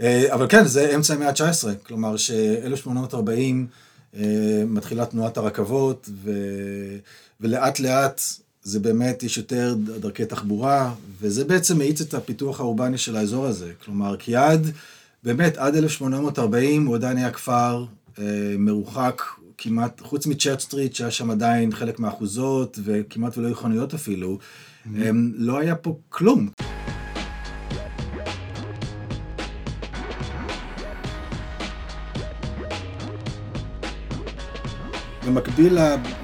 אה, אבל כן, זה אמצע המאה ה-19, כלומר ש-1840 מתחילה תנועת הרכבות, ו... ולאט לאט זה באמת, יש יותר דרכי תחבורה, וזה בעצם מאיץ את הפיתוח האורבני של האזור הזה. כלומר, כי עד, באמת, עד 1840 הוא עדיין היה כפר אה, מרוחק כמעט, חוץ מצ'רט סטריט, שהיה שם עדיין חלק מהאחוזות, וכמעט ולא היו חנויות אפילו, mm-hmm. אה, לא היה פה כלום. במקביל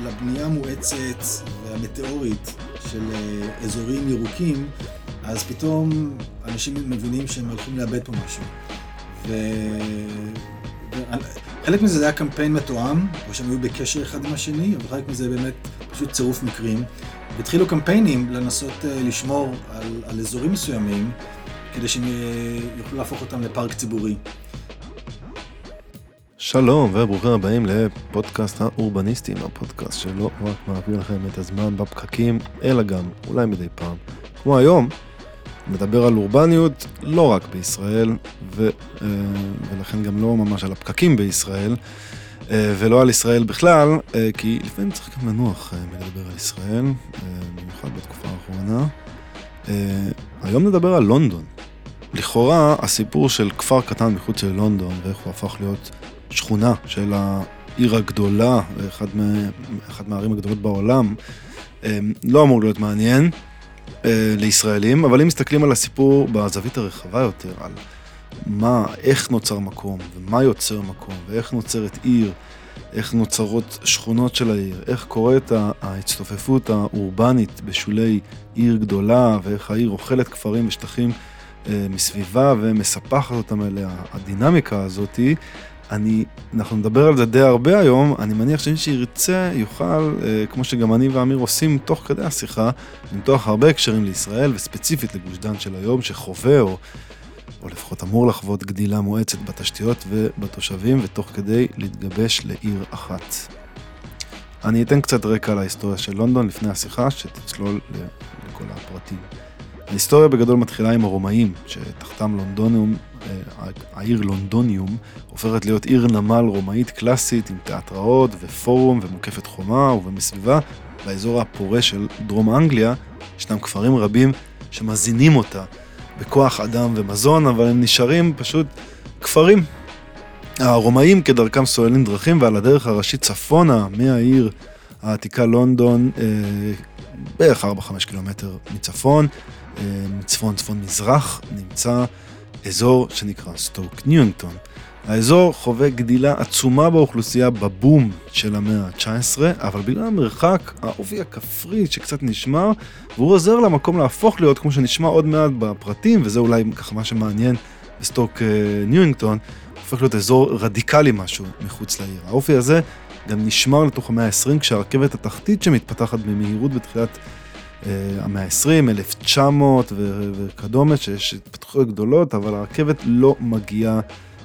לבנייה המואצת והמטאורית של אה, אזורים ירוקים, אז פתאום אנשים מבינים שהם הולכים לאבד פה משהו. ו... חלק מזה זה היה קמפיין מתואם, או שהם היו בקשר אחד עם השני, אבל חלק מזה באמת פשוט צירוף מקרים. והתחילו קמפיינים לנסות אה, לשמור על, על אזורים מסוימים, כדי שהם אה, יוכלו להפוך אותם לפארק ציבורי. שלום וברוכים הבאים לפודקאסט האורבניסטים, הפודקאסט שלא רק מעביר לכם את הזמן בפקקים, אלא גם, אולי מדי פעם, כמו היום, נדבר על אורבניות לא רק בישראל, ו, אה, ולכן גם לא ממש על הפקקים בישראל, אה, ולא על ישראל בכלל, אה, כי לפעמים צריך גם לנוח מלדבר על ישראל, במיוחד בתקופה האחרונה. היום נדבר על לונדון. לכאורה, הסיפור של כפר קטן מחוץ ללונדון, ואיך הוא הפך להיות שכונה של העיר הגדולה, אחת, אחת מהערים הגדולות בעולם, לא אמור להיות מעניין. אה, לישראלים, אבל אם מסתכלים על הסיפור בזווית הרחבה יותר, על מה, איך נוצר מקום, ומה יוצר מקום, ואיך נוצרת עיר, איך נוצרות שכונות של העיר, איך קורית ההצטופפות האורבנית בשולי עיר גדולה, ואיך העיר אוכלת כפרים ושטחים אה, מסביבה ומספחת אותם אליה, הדינמיקה הזאתי, אני, אנחנו נדבר על זה די הרבה היום, אני מניח שמי שירצה יוכל, אה, כמו שגם אני ואמיר עושים תוך כדי השיחה, למתוח הרבה הקשרים לישראל, וספציפית לגוש דן של היום, שחווה, או, או לפחות אמור לחוות גדילה מואצת בתשתיות ובתושבים, ותוך כדי להתגבש לעיר אחת. אני אתן קצת רקע על ההיסטוריה של לונדון לפני השיחה, שתצלול לכל הפרטים. ההיסטוריה בגדול מתחילה עם הרומאים, שתחתם לונדוניום, אה, העיר לונדוניום, הופכת להיות עיר נמל רומאית קלאסית עם תיאטראות ופורום ומוקפת חומה ובמסביבה, באזור הפורה של דרום אנגליה, ישנם כפרים רבים שמזינים אותה בכוח אדם ומזון, אבל הם נשארים פשוט כפרים. הרומאים כדרכם סוללים דרכים ועל הדרך הראשית צפונה מהעיר העתיקה לונדון, אה, בערך 4-5 קילומטר מצפון, אה, מצפון צפון מזרח, נמצא אזור שנקרא סטוק ניונגטון. האזור חווה גדילה עצומה באוכלוסייה בבום של המאה ה-19, אבל בגלל המרחק, האופי הכפרי שקצת נשמר, והוא עוזר למקום להפוך להיות, כמו שנשמע עוד מעט בפרטים, וזה אולי ככה מה שמעניין בסטוק אה, ניונגטון, הופך להיות אזור רדיקלי משהו מחוץ לעיר. האופי הזה גם נשמר לתוך המאה ה-20, כשהרכבת התחתית שמתפתחת במהירות בתחילת אה, המאה ה-20, 1900 וכדומה, שיש התפתחויות גדולות, אבל הרכבת לא מגיעה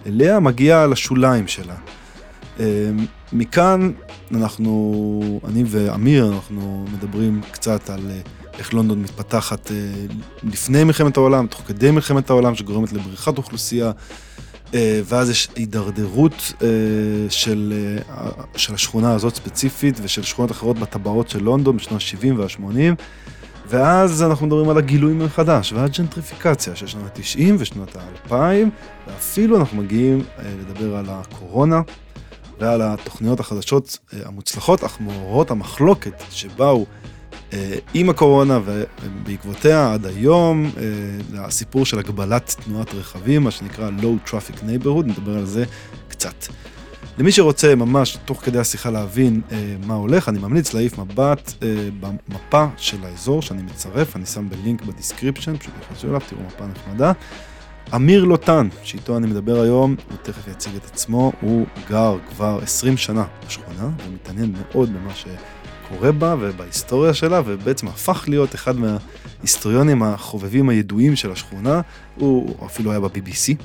אליה, מגיעה לשוליים שלה. אה, מכאן אנחנו, אני ואמיר, אנחנו מדברים קצת על אה, איך לונדון מתפתחת לפני מלחמת העולם, תוך כדי מלחמת העולם, שגורמת לבריחת אוכלוסייה. ואז יש הידרדרות של, של השכונה הזאת ספציפית ושל שכונות אחרות בטבעות של לונדון בשנות ה-70 וה-80. ואז אנחנו מדברים על הגילוי מחדש, והג'נטריפיקציה של שנות ה-90 ושנות ה-2000, ואפילו אנחנו מגיעים אה, לדבר על הקורונה ועל התוכניות החדשות אה, המוצלחות, אך מעוררות המחלוקת שבאו אה, עם הקורונה ובעקבותיה עד היום, הסיפור של הגבלת תנועת רכבים, מה שנקרא Low Traffic Neighborhood, נדבר על זה קצת. למי שרוצה ממש תוך כדי השיחה להבין אה, מה הולך, אני ממליץ להעיף מבט אה, במפה של האזור שאני מצרף, אני שם בלינק ב description, פשוט נכנסו אליו, תראו מפה נחמדה. אמיר דותן, שאיתו אני מדבר היום, הוא תכף יציג את עצמו, הוא גר כבר 20 שנה בשכונה, ומתעניין מאוד במה שקורה בה ובהיסטוריה שלה, ובעצם הפך להיות אחד מההיסטוריונים החובבים הידועים של השכונה, הוא אפילו היה ב-BBC,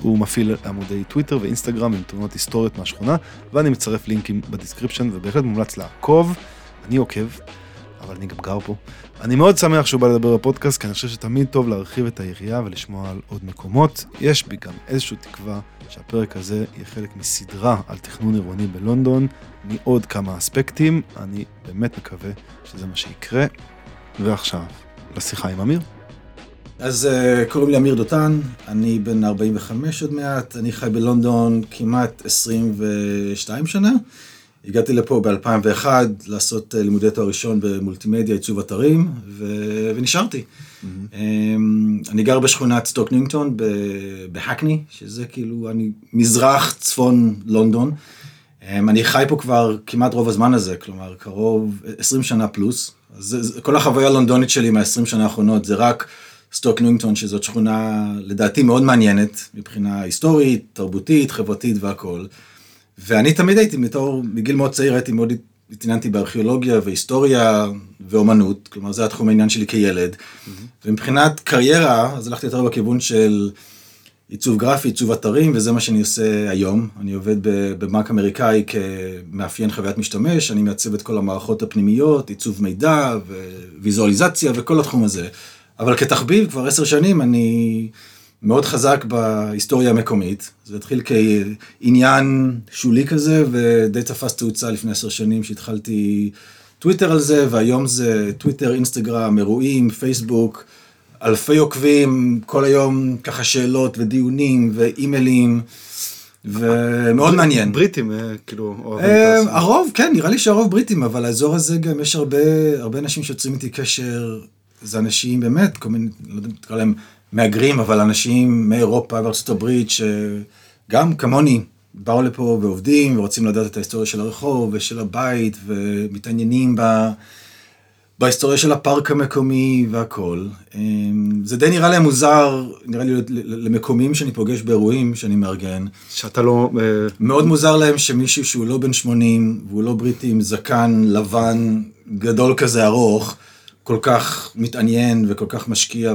הוא מפעיל עמודי טוויטר ואינסטגרם עם תמונות היסטוריות מהשכונה, ואני מצרף לינקים ב description, ובהחלט מומלץ לעקוב, אני עוקב, אבל אני גם גר פה. אני מאוד שמח שהוא בא לדבר בפודקאסט, כי אני חושב שתמיד טוב להרחיב את היריעה ולשמוע על עוד מקומות. יש בי גם איזושהי תקווה שהפרק הזה יהיה חלק מסדרה על תכנון עירוני בלונדון, מעוד כמה אספקטים. אני באמת מקווה שזה מה שיקרה. ועכשיו, לשיחה עם אמיר. אז uh, קוראים לי אמיר דותן, אני בן 45 עוד מעט, אני חי בלונדון כמעט 22 שנה. הגעתי לפה ב-2001 לעשות uh, לימודי תואר ראשון במולטימדיה, עיצוב אתרים, ו- ונשארתי. Mm-hmm. Um, אני גר בשכונת סטוק נינגטון בהקני, שזה כאילו, אני מזרח צפון לונדון. Um, אני חי פה כבר כמעט רוב הזמן הזה, כלומר קרוב 20 שנה פלוס. אז זה, כל החוויה הלונדונית שלי מה-20 שנה האחרונות זה רק סטוק ניונגטון, שזאת שכונה לדעתי מאוד מעניינת מבחינה היסטורית, תרבותית, חברתית והכול. ואני תמיד הייתי, מתור, מגיל מאוד צעיר הייתי מאוד התעניינתי בארכיאולוגיה והיסטוריה ואומנות, כלומר זה התחום העניין שלי כילד. Mm-hmm. ומבחינת קריירה, אז הלכתי יותר בכיוון של עיצוב גרפי, עיצוב אתרים, וזה מה שאני עושה היום. אני עובד בבנק אמריקאי כמאפיין חוויית משתמש, אני מעצב את כל המערכות הפנימיות, עיצוב מידע וויזואליזציה וכל התחום הזה. אבל כתחביב, כבר עשר שנים אני מאוד חזק בהיסטוריה המקומית. זה התחיל כעניין שולי כזה, ודי תפס תאוצה לפני עשר שנים שהתחלתי טוויטר על זה, והיום זה טוויטר, אינסטגרם, אירועים, פייסבוק. אלפי עוקבים, כל היום ככה שאלות ודיונים ואימיילים, ומאוד מעניין. בריטים, אה, כאילו, אוהבים את אה, הרוב, כן, נראה לי שהרוב בריטים, אבל האזור הזה גם יש הרבה, הרבה אנשים שיוצרים איתי קשר, זה אנשים באמת, כל מיני, לא יודע אם תקרא להם מהגרים, אבל אנשים מאירופה וארצות הברית, שגם כמוני, באו לפה ועובדים, ורוצים לדעת את ההיסטוריה של הרחוב ושל הבית, ומתעניינים ב... בהיסטוריה של הפארק המקומי והכל. אמ, זה די נראה להם מוזר, נראה לי למקומים שאני פוגש באירועים שאני מארגן. שאתה לא... אה, מאוד מוזר להם שמישהו שהוא לא בן 80 והוא לא בריטי עם זקן לבן גדול כזה ארוך, כל כך מתעניין וכל כך משקיע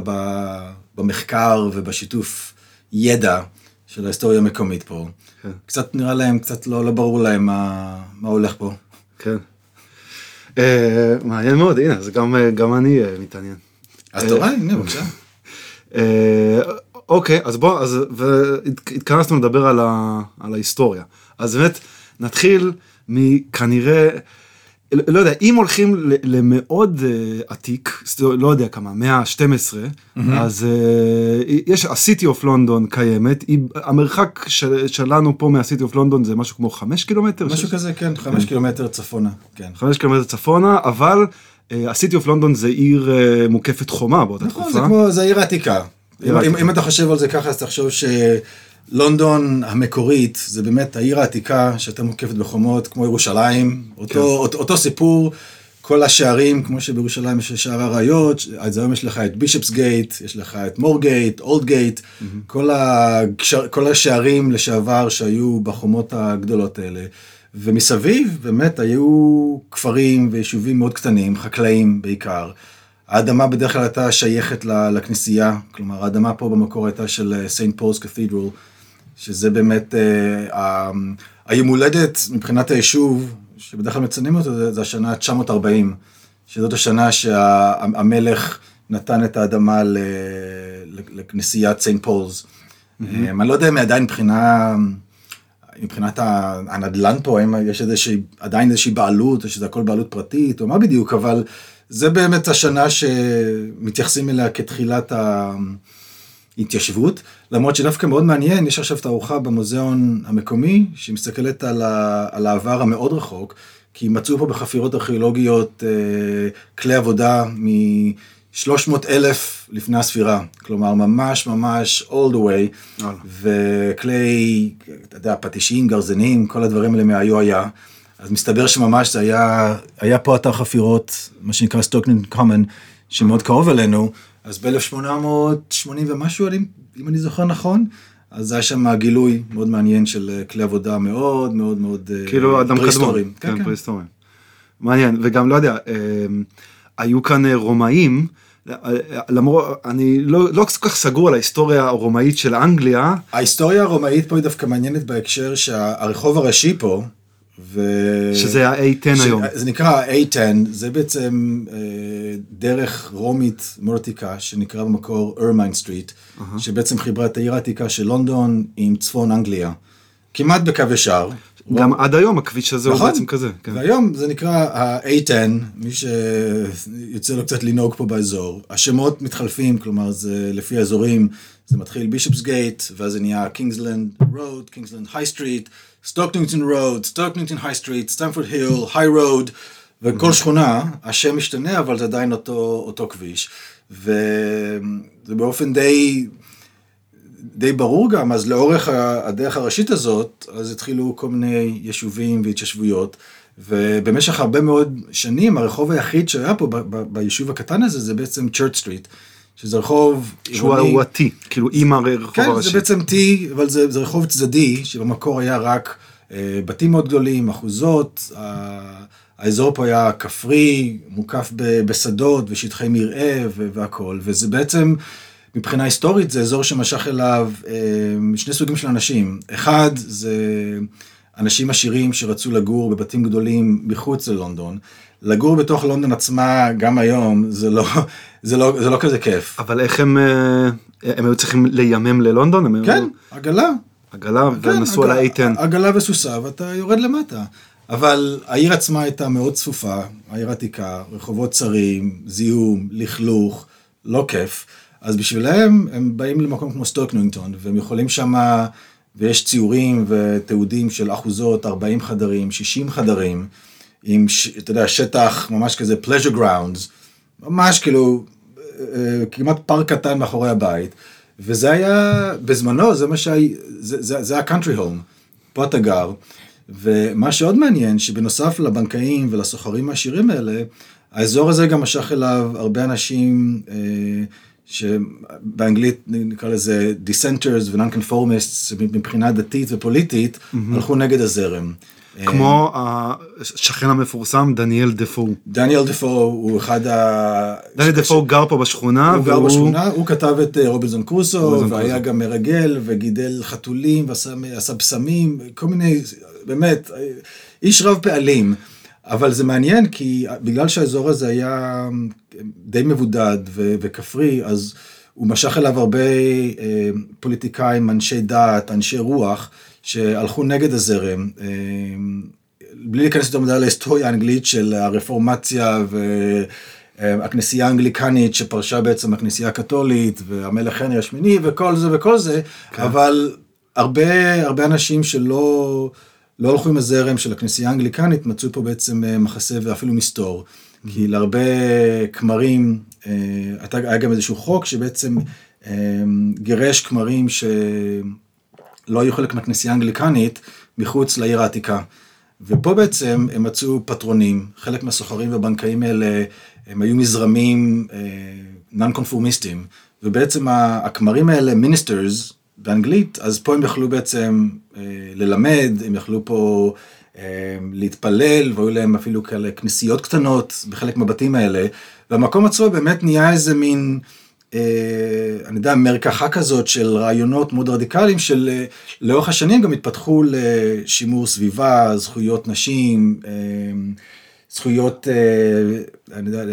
במחקר ובשיתוף ידע של ההיסטוריה המקומית פה. כן. קצת נראה להם, קצת לא, לא ברור להם מה, מה הולך פה. כן. אה, מעניין מאוד, הנה, אז גם, אה, גם אני אה, מתעניין. אז אתה רואה, הנה, בבקשה. אוקיי, אז בוא, אז, והתכנסנו לדבר על, ה, על ההיסטוריה. אז באמת, נתחיל מכנראה, לא יודע, אם הולכים למאוד uh, עתיק, לא יודע כמה, מאה ה-12, mm-hmm. אז uh, יש, ה-City of London קיימת, המרחק של, שלנו פה מה-City of London זה משהו כמו חמש קילומטר? משהו. כזה, כן, חמש כן. קילומטר צפונה, כן. חמש קילומטר צפונה, אבל uh, ה-City of London זה עיר מוקפת חומה באותה נכון, תקופה. נכון, זה כמו, זה עיר עתיקה. אם אתה חושב על זה ככה, אז תחשוב ש... לונדון המקורית זה באמת העיר העתיקה שהייתה מוקפת בחומות כמו ירושלים, אותו, כן. אותו, אותו סיפור, כל השערים כמו שבירושלים יש שער האריות, אז היום יש לך את בישפס גייט, יש לך את מור גייט, אולד גייט, כל, הגשר, כל השערים לשעבר שהיו בחומות הגדולות האלה. ומסביב באמת היו כפרים ויישובים מאוד קטנים, חקלאים בעיקר. האדמה בדרך כלל הייתה שייכת לכנסייה, כלומר האדמה פה במקור הייתה של Saint Paul's Cathedral, שזה באמת אה, היום הולדת מבחינת היישוב, שבדרך כלל מציינים אותו, זה, זה השנה 940, שזאת השנה שהמלך נתן את האדמה לכנסיית סיינט פולס. Mm-hmm. אני לא יודע אם עדיין מבחינה, מבחינת הנדל"ן פה, האם יש איזושהי, עדיין איזושהי בעלות, או שזה הכל בעלות פרטית, או מה בדיוק, אבל זה באמת השנה שמתייחסים אליה כתחילת ה... התיישבות, למרות שדווקא מאוד מעניין, יש עכשיו תערוכה במוזיאון המקומי, שמסתכלת על, ה, על העבר המאוד רחוק, כי מצאו פה בחפירות ארכיאולוגיות אה, כלי עבודה מ-300 אלף לפני הספירה, כלומר ממש ממש all the way, וכלי, אתה יודע, פטישים, גרזנים, כל הדברים האלה מהיו היה. אז מסתבר שממש זה היה, היה פה אתר חפירות, מה שנקרא סטוקנן קומן, שמאוד קרוב אלינו, אז ב-1880 ומשהו, אם אני זוכר נכון, אז היה שם גילוי מאוד מעניין של אה, כלי עבודה מאוד מאוד מאוד אה, כאילו אדם קדמון, כן, כן, פריסטוריים. מעניין, וגם לא יודע, אה, היו כאן רומאים, למרות, אני לא, לא כל כך סגור על ההיסטוריה הרומאית של אנגליה. ההיסטוריה הרומאית פה היא דווקא מעניינת בהקשר שהרחוב הראשי פה, ו... שזה ה-A10 ש- היום. זה נקרא A10, זה בעצם אה, דרך רומית מאוד עתיקה, שנקרא במקור ארמיין סטריט, שבעצם חיברה את העיר העתיקה של לונדון עם צפון אנגליה, כמעט בקו ישר. גם עד היום הכביש הזה הוא נכון. בעצם כזה. כן. והיום זה נקרא ה-A10, מי שיוצא לו קצת לנהוג פה באזור. השמות מתחלפים, כלומר זה לפי האזורים, זה מתחיל בבישופסגייט, ואז זה נהיה קינגסלנד רוד, קינגסלנד היי סטריט, סטוק ניוינגטון רוד, סטוק ניוינגטון היי סטריט, סטמפורד היל, היי רוד, וכל שכונה, השם משתנה, אבל זה עדיין אותו, אותו כביש. וזה באופן די... די ברור גם, אז לאורך הדרך הראשית הזאת, אז התחילו כל מיני יישובים והתיישבויות, ובמשך הרבה מאוד שנים, הרחוב היחיד שהיה פה ביישוב הקטן הזה, זה בעצם צ'רט סטריט, שזה רחוב שהוא הוא ה-T, כאילו עם הרחוב כן, הראשי. זה בעצם T, אבל זה, זה רחוב צדדי, שבמקור היה רק אה, בתים מאוד גדולים, אחוזות, ה- האזור פה היה כפרי, מוקף ב- בשדות ושטחי מרעה ו- והכל, וזה בעצם, מבחינה היסטורית, זה אזור שמשך אליו אה, שני סוגים של אנשים. אחד, זה אנשים עשירים שרצו לגור בבתים גדולים מחוץ ללונדון. לגור בתוך לונדון עצמה, גם היום, זה לא, זה לא, זה לא כזה כיף. אבל איך הם, אה, הם היו צריכים לימם ללונדון? הם היו- כן, עגלה. עגלה, כן, והם נסעו על ה-A10. עגלה וסוסה ואתה יורד למטה. אבל העיר עצמה הייתה מאוד צפופה, העיר עתיקה, רחובות צרים, זיהום, לכלוך, לא כיף. אז בשבילם הם באים למקום כמו סטוק ניוינגטון, והם יכולים שמה, ויש ציורים ותיעודים של אחוזות, 40 חדרים, 60 חדרים, עם, אתה יודע, שטח ממש כזה pleasure grounds, ממש כאילו, אה, כמעט פארק קטן מאחורי הבית. וזה היה, בזמנו, זה מה שהיה, זה, זה, זה ה-country home, פה אתה גר. ומה שעוד מעניין, שבנוסף לבנקאים ולסוחרים העשירים האלה, האזור הזה גם משך אליו הרבה אנשים, אה, שבאנגלית נקרא לזה dissenters ו-non-conformists, מבחינה דתית ופוליטית, הלכו נגד הזרם. כמו השכן המפורסם דניאל דפו. דניאל דפו הוא אחד ה... דניאל דפו גר פה בשכונה. הוא גר בשכונה, הוא כתב את אה, רובינזון קרוסו, והיה. גם מרגל, וגידל חתולים, ועשה עשה בשמים, כל מיני, באמת, אה, איש רב פעלים. אבל זה מעניין, כי בגלל שהאזור הזה היה די מבודד וכפרי, אז הוא משך אליו הרבה אה, פוליטיקאים, אנשי דת, אנשי רוח, שהלכו נגד הזרם. אה, בלי להיכנס יותר מדי להיסטוריה האנגלית של הרפורמציה והכנסייה האנגליקנית שפרשה בעצם הכנסייה הקתולית והמלך הנרי השמיני וכל זה וכל זה, כן. אבל הרבה, הרבה אנשים שלא לא הלכו עם הזרם של הכנסייה האנגליקנית מצאו פה בעצם אה, מחסה ואפילו מסתור. כי להרבה כמרים, אה, היה גם איזשהו חוק שבעצם אה, גירש כמרים ש... לא היו חלק מהכנסייה האנגליקנית מחוץ לעיר העתיקה. ופה בעצם הם מצאו פטרונים, חלק מהסוחרים והבנקאים האלה הם היו מזרמים נון קונפורמיסטים, ובעצם הכמרים האלה מיניסטרס באנגלית, אז פה הם יכלו בעצם אה, ללמד, הם יכלו פה אה, להתפלל, והיו להם אפילו כאלה כנסיות קטנות בחלק מהבתים האלה, והמקום עצמו באמת נהיה איזה מין... אה, אני יודע, מרקחה כזאת של רעיונות מאוד רדיקליים, של אה, לאורך השנים גם התפתחו לשימור סביבה, זכויות נשים, אה, זכויות, אני יודע,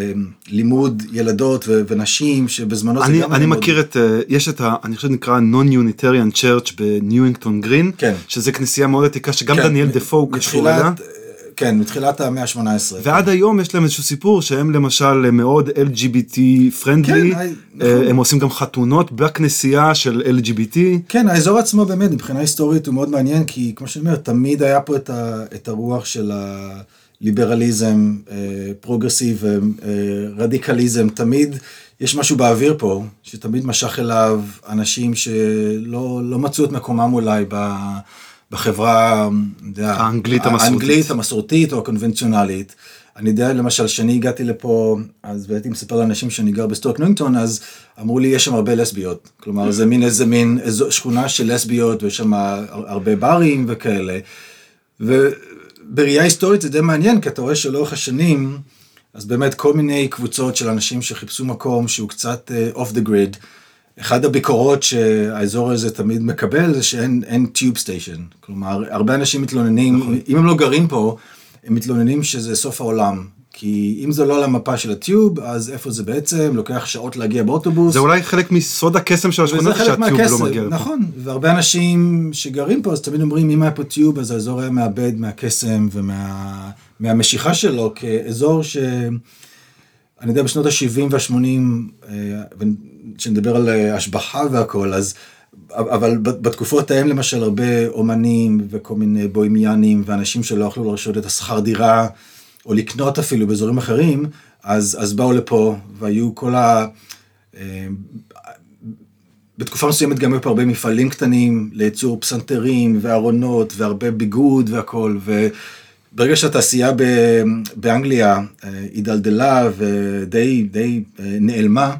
לימוד ילדות ונשים, שבזמנו זה אני, גם... אני מאוד- מכיר את, יש את ה... אני חושב שנקרא Non-Unitarian Church בניואינגטון גרין, כן. שזה כניסייה מאוד עתיקה שגם כן, דניאל דפו קשור אליה. מתחילת, כן, מתחילת המאה ה-18. ועד היום יש להם איזשהו סיפור שהם למשל מאוד LGBT friendly, כן, נכון. הם עושים גם חתונות בכנסייה של LGBT. כן, האזור עצמו באמת, מבחינה היסטורית הוא מאוד מעניין, כי כמו שאני אומר, תמיד היה פה את, ה, את הרוח של הליברליזם, אה, progressive, אה, רדיקליזם, תמיד יש משהו באוויר פה, שתמיד משך אליו אנשים שלא לא מצאו את מקומם אולי ב, בחברה, יודע, האנגלית המסורתית. האנגלית המסורתית או הקונבנציונלית. אני יודע למשל שאני הגעתי לפה אז והייתי מספר לאנשים שאני גר בסטוק ניוינגטון אז אמרו לי יש שם הרבה לסביות כלומר זה מין איזה מין איזו שכונה של לסביות ויש שם הרבה ברים וכאלה. ובראייה היסטורית זה די מעניין כי אתה רואה שלאורך השנים אז באמת כל מיני קבוצות של אנשים שחיפשו מקום שהוא קצת off the grid אחד הביקורות שהאזור הזה תמיד מקבל זה שאין אין טיוב סטיישן. כלומר, הרבה אנשים מתלוננים, נכון. אם הם לא גרים פה, הם מתלוננים שזה סוף העולם. כי אם זה לא על המפה של הטיוב, אז איפה זה בעצם? לוקח שעות להגיע באוטובוס. זה אולי חלק מסוד הקסם של השכונה, שהטיוב לא מגיע לפה. נכון, והרבה אנשים שגרים פה אז תמיד אומרים אם היה פה טיוב אז האזור היה מאבד מהקסם ומה, מהמשיכה שלו כאזור ש... אני יודע בשנות ה-70 וה-80, כשנדבר על אה, השבחה והכל, אז אבל בתקופות ההם למשל הרבה אומנים וכל מיני בוהמיאנים ואנשים שלא יכלו להרשות את השכר דירה או לקנות אפילו באזורים אחרים, אז, אז באו לפה והיו כל ה... אה, בתקופה מסוימת גם היו פה הרבה מפעלים קטנים לייצור פסנתרים וארונות והרבה ביגוד והכל וברגע שהתעשייה באנגליה אה, הידלדלה ודי די אה, נעלמה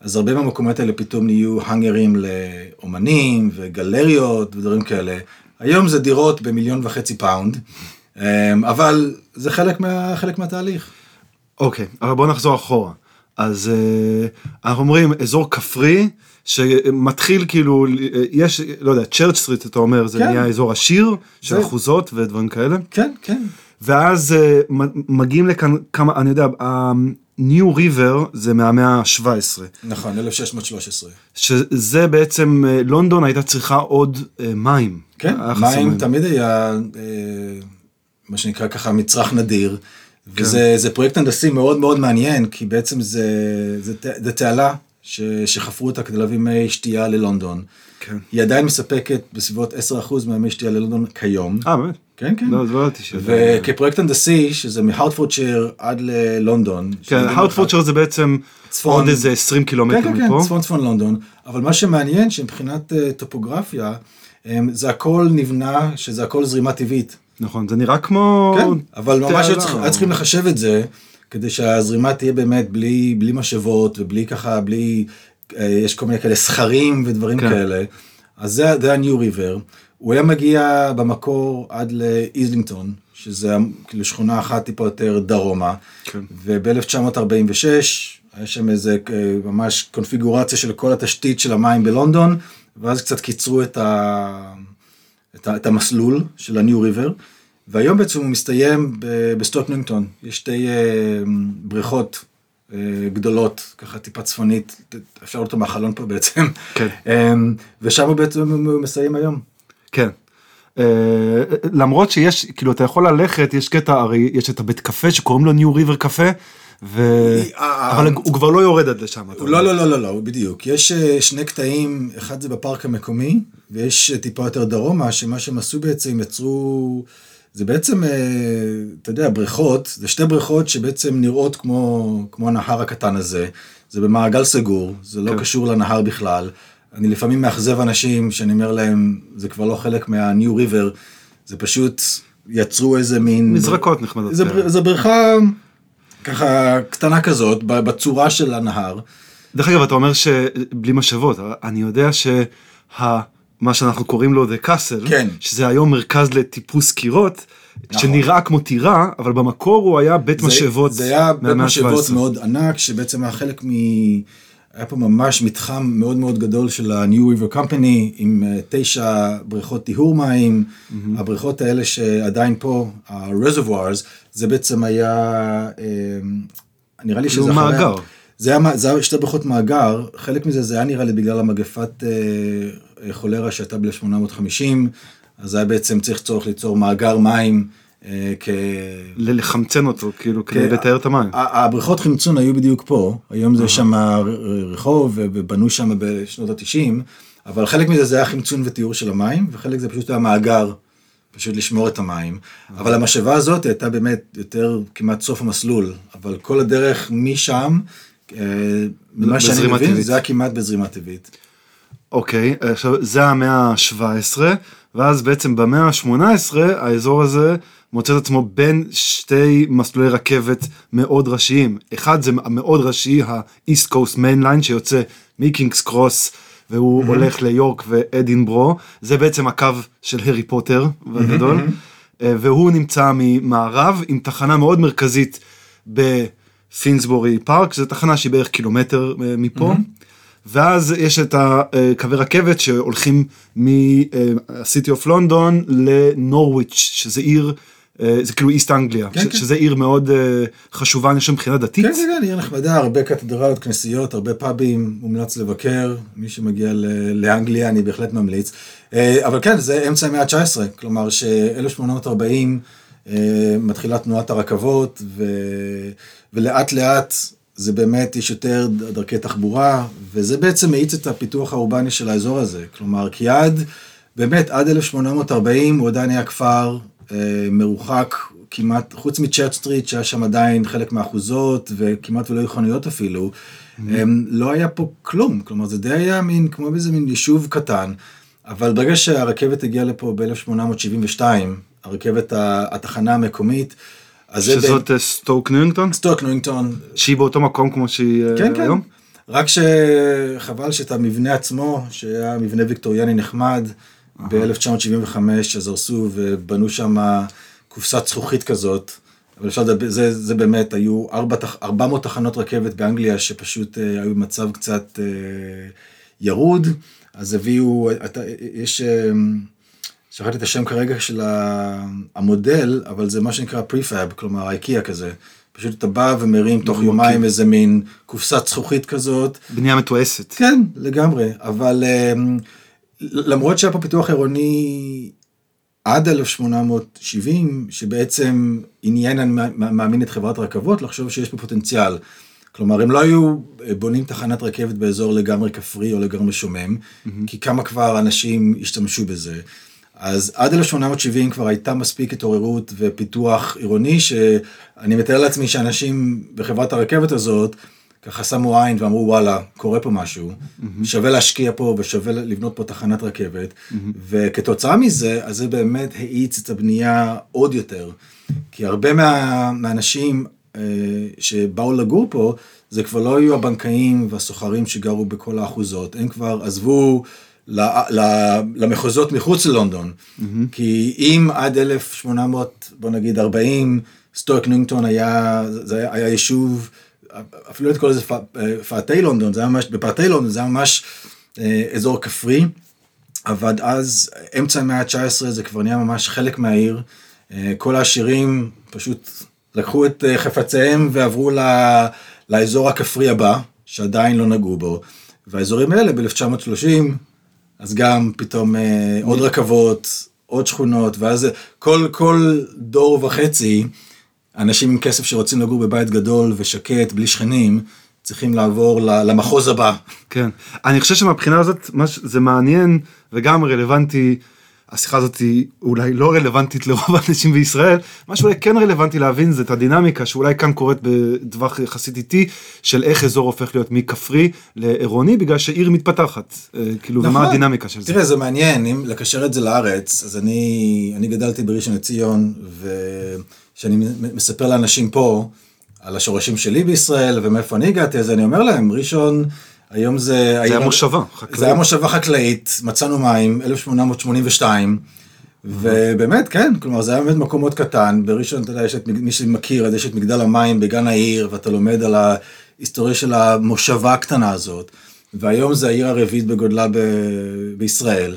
אז הרבה מהמקומות האלה פתאום נהיו האנגרים לאומנים וגלריות ודברים כאלה. היום זה דירות במיליון וחצי פאונד אה, אבל זה חלק, מה, חלק מהתהליך. אוקיי, אבל בוא נחזור אחורה. אז uh, אנחנו אומרים אזור כפרי, שמתחיל כאילו, אה, יש, לא יודע, צ'רץ' סטריט אתה אומר, זה כן. נהיה אזור עשיר, של זה- אחוזות ודברים כאלה. כן, כן. ואז מ- מגיעים לכאן כמה, אני יודע, ניו ריבר זה מהמאה ה-17, נכון, 1613. שזה בעצם, אה, לונדון הייתה צריכה עוד אה, מים. כן, מים תמיד היה אה, מה שנקרא ככה מצרך נדיר. כן. וזה זה פרויקט הנדסי מאוד מאוד מעניין, כי בעצם זה, זה, זה תעלה ש, שחפרו אותה כדי להביא מי שתייה ללונדון. כן. היא עדיין מספקת בסביבות 10% מהמי שתייה ללונדון כיום. אה, באמת? כן, כן. לא, זה לא ידעתי שזה... וכפרויקט הנדסי, שזה מהרטפורדשייר עד ללונדון. כן, הרטפורדשייר זה בעצם צפון- עוד איזה 20 קילומטר כן, כן, מפה. כן, צפון צפון לונדון, אבל מה שמעניין שמבחינת אה, טופוגרפיה, אה, זה הכל נבנה, שזה הכל זרימה טבעית. נכון, זה נראה כמו... כן, אבל ממש היו צריכים לחשב את זה, כדי שהזרימה תהיה באמת בלי, בלי משאבות ובלי ככה, בלי, אה, יש כל מיני כאלה סכרים ודברים כן. כאלה. אז זה, זה הניו ריבר. הוא היה מגיע במקור עד לאיזלינגטון, שזה כאילו שכונה אחת טיפה יותר דרומה. כן. וב-1946 היה שם איזה אה, ממש קונפיגורציה של כל התשתית של המים בלונדון, ואז קצת קיצרו את, ה... את, ה... את המסלול של הניו ריבר, והיום בעצם הוא מסתיים ב- בסטוק ניוינגטון. יש שתי אה, בריכות אה, גדולות, ככה טיפה צפונית, אפשר לראות אותו מהחלון פה בעצם, כן. אה, ושם הוא בעצם מסיים היום. כן. אה, למרות שיש, כאילו, אתה יכול ללכת, יש קטע, הרי יש את הבית קפה שקוראים לו ניו ריבר קפה, ו... אבל הוא כבר לא יורד עד לשם. לא, אומר. לא, לא, לא, לא, בדיוק. יש שני קטעים, אחד זה בפארק המקומי, ויש טיפה יותר דרומה, שמה שהם עשו בעצם, יצרו, זה בעצם, אה, אתה יודע, בריכות, זה שתי בריכות שבעצם נראות כמו, כמו הנהר הקטן הזה. זה במעגל סגור, זה לא כן. קשור לנהר בכלל. אני לפעמים מאכזב אנשים שאני אומר להם, זה כבר לא חלק מהניו ריבר, זה פשוט יצרו איזה מין... מזרקות נחמדות. זה. בר- זה בריכה ככה קטנה כזאת, בצורה של הנהר. דרך אגב, אתה אומר שבלי משאבות, אני יודע שה... מה שאנחנו קוראים לו The Castle, כן. שזה היום מרכז לטיפוס קירות, נכון. שנראה כמו טירה, אבל במקור הוא היה בית זה- משאבות זה היה בית משאבות ה-17. מאוד ענק, שבעצם היה חלק מ... היה פה ממש מתחם מאוד מאוד גדול של ה-New River Company, עם אה, תשע בריכות טיהור מים. הבריכות האלה שעדיין פה, ה-reservoirs, זה בעצם היה, אה, נראה לי כאילו שזה אחרי- מאגר. זה היה, זה היה שתי בריכות מאגר, חלק מזה זה היה נראה לי בגלל המגפת אה, אה, חולרה שהייתה ב-1850, אז היה בעצם צריך צורך ליצור מאגר מים אה, כ... לחמצן אותו, כאילו, כדי כן, לתאר את המים. הבריכות חמצון היו בדיוק פה, היום זה שם רחוב ובנו שם בשנות התשעים, אבל חלק מזה זה היה חמצון וטיהור של המים, וחלק זה פשוט היה מאגר, פשוט לשמור את המים. אבל המשאבה הזאת הייתה באמת יותר כמעט סוף המסלול, אבל כל הדרך משם, אה, ממה שאני מבין, טבעית. זה היה כמעט בזרימה טבעית. אוקיי, עכשיו זה המאה ה-17, ואז בעצם במאה ה-18 האזור הזה מוצא את עצמו בין שתי מסלולי רכבת מאוד ראשיים. אחד זה המאוד ראשי, ה-East Coast Main Line שיוצא מקינגס קרוס והוא הולך ליורק ואדינברו, זה בעצם הקו של הארי פוטר בגדול, אה, והוא נמצא ממערב עם תחנה מאוד מרכזית בפינסבורי פארק, זו תחנה שהיא בערך קילומטר אה, מפה. ואז יש את הקווי רכבת שהולכים מהסיטי אוף לונדון לנורוויץ', שזה עיר, אה, זה כאילו איסט אנגליה, כן, ש- כן. שזה עיר מאוד אה, חשובה, אני חושב, מבחינה דתית. כן, כן, כן, עיר נחמדה, הרבה קתדרלות, כנסיות, הרבה פאבים, מומלץ לבקר. מי שמגיע ל- לאנגליה, אני בהחלט ממליץ. אה, אבל כן, זה אמצע המאה ה-19, כלומר ש-1840 מתחילה תנועת הרכבות, ו... ולאט לאט זה באמת, יש יותר דרכי תחבורה, וזה בעצם מאיץ את הפיתוח האורבני של האזור הזה. כלומר, כי עד, באמת, עד 1840 הוא עדיין היה כפר אה, מרוחק כמעט, חוץ מצ'רץ' סטריט, שהיה שם עדיין חלק מהאחוזות, וכמעט ולא היו חנויות אפילו, הם, לא היה פה כלום. כלומר, זה די היה מין, כמו איזה מין יישוב קטן. אבל ברגע שהרכבת הגיעה לפה ב-1872, הרכבת, התחנה המקומית, אז זה שזאת אה, סטוק ניוינגטון, סטוק ניוינגטון, שהיא באותו מקום כמו שהיא אה, כן, כן. היום. רק שחבל שאת המבנה עצמו, שהיה מבנה ויקטוריאני נחמד, ב-1975 אז הרסו ובנו שם קופסת זכוכית כזאת. אבל אפשר לדבר, זה, זה באמת, היו ארבע, תח- 400 תחנות רכבת באנגליה שפשוט אה, היו במצב קצת אה, ירוד, אז הביאו, אתה, יש, אה, שכחתי את השם כרגע של המודל, אבל זה מה שנקרא פריפאב, כלומר האיקאה כזה. פשוט אתה בא ומרים תוך יומיים איזה מין קופסת זכוכית כזאת. בנייה מתועסת. כן, לגמרי, אבל אמ, למרות שהיה פה פיתוח עירוני עד 1870, שבעצם עניין, אני מא- מאמין את חברת הרכבות, לחשוב שיש פה פוטנציאל. כלומר, הם לא היו אה, בונים תחנת רכבת באזור לגמרי כפרי או לגמרי שומם, כי כמה כבר אנשים השתמשו בזה. אז עד 1870 כבר הייתה מספיק התעוררות ופיתוח עירוני, שאני מתאר לעצמי שאנשים בחברת הרכבת הזאת, ככה שמו עין ואמרו וואלה, קורה פה משהו, שווה להשקיע פה ושווה לבנות פה תחנת רכבת, וכתוצאה מזה, אז זה באמת האיץ את הבנייה עוד יותר. כי הרבה מה, מהאנשים אה, שבאו לגור פה, זה כבר לא היו הבנקאים והסוחרים שגרו בכל האחוזות, הם כבר עזבו למחוזות מחוץ ללונדון. כי אם עד 1800, בוא נגיד 40, סטוק ניונגטון היה, זה היה, היה יישוב, אפילו לא לקרוא לזה פ- אה, פאתי לונדון, זה היה ממש, בפאתי לונדון זה היה ממש אה, אזור כפרי. אבל אז, אמצע המאה ה-19 זה כבר נהיה ממש חלק מהעיר. אה, כל העשירים פשוט לקחו את אה, חפציהם ועברו ל- לאזור הכפרי הבא, שעדיין לא נגעו בו. והאזורים האלה ב-1930, אז גם פתאום אה, עוד רכבות, עוד שכונות, ואז כל, כל דור וחצי, אנשים עם כסף שרוצים לגור בבית גדול ושקט, בלי שכנים, צריכים לעבור למחוז הבא. כן. אני חושב שמבחינה הזאת, זה מעניין וגם רלוונטי, השיחה הזאת היא אולי לא רלוונטית לרוב האנשים בישראל, מה שאולי כן רלוונטי להבין זה את הדינמיקה שאולי כאן קורית בטווח יחסית איטי, של איך אזור הופך להיות מכפרי לעירוני, בגלל שעיר מתפתחת. אה, כאילו, ומה נכון. הדינמיקה של זה. תראה, זה מעניין, אם לקשר את זה לארץ, אז אני, אני גדלתי בראשון לציון, וכשאני מספר לאנשים פה על השורשים שלי בישראל ומאיפה אני הגעתי, אז אני אומר להם, ראשון, היום זה... זה היה מושבה, חקלאית. זה היה מושבה חקלאית, מצאנו מים, 1882, ובאמת, כן, כלומר, זה היה באמת מקום מאוד קטן, בראשון, אתה יודע, יש את, מי שמכיר, אז יש את מגדל המים בגן העיר, ואתה לומד על ההיסטוריה של המושבה הקטנה הזאת, והיום זה העיר הרביעית בגודלה ב- בישראל.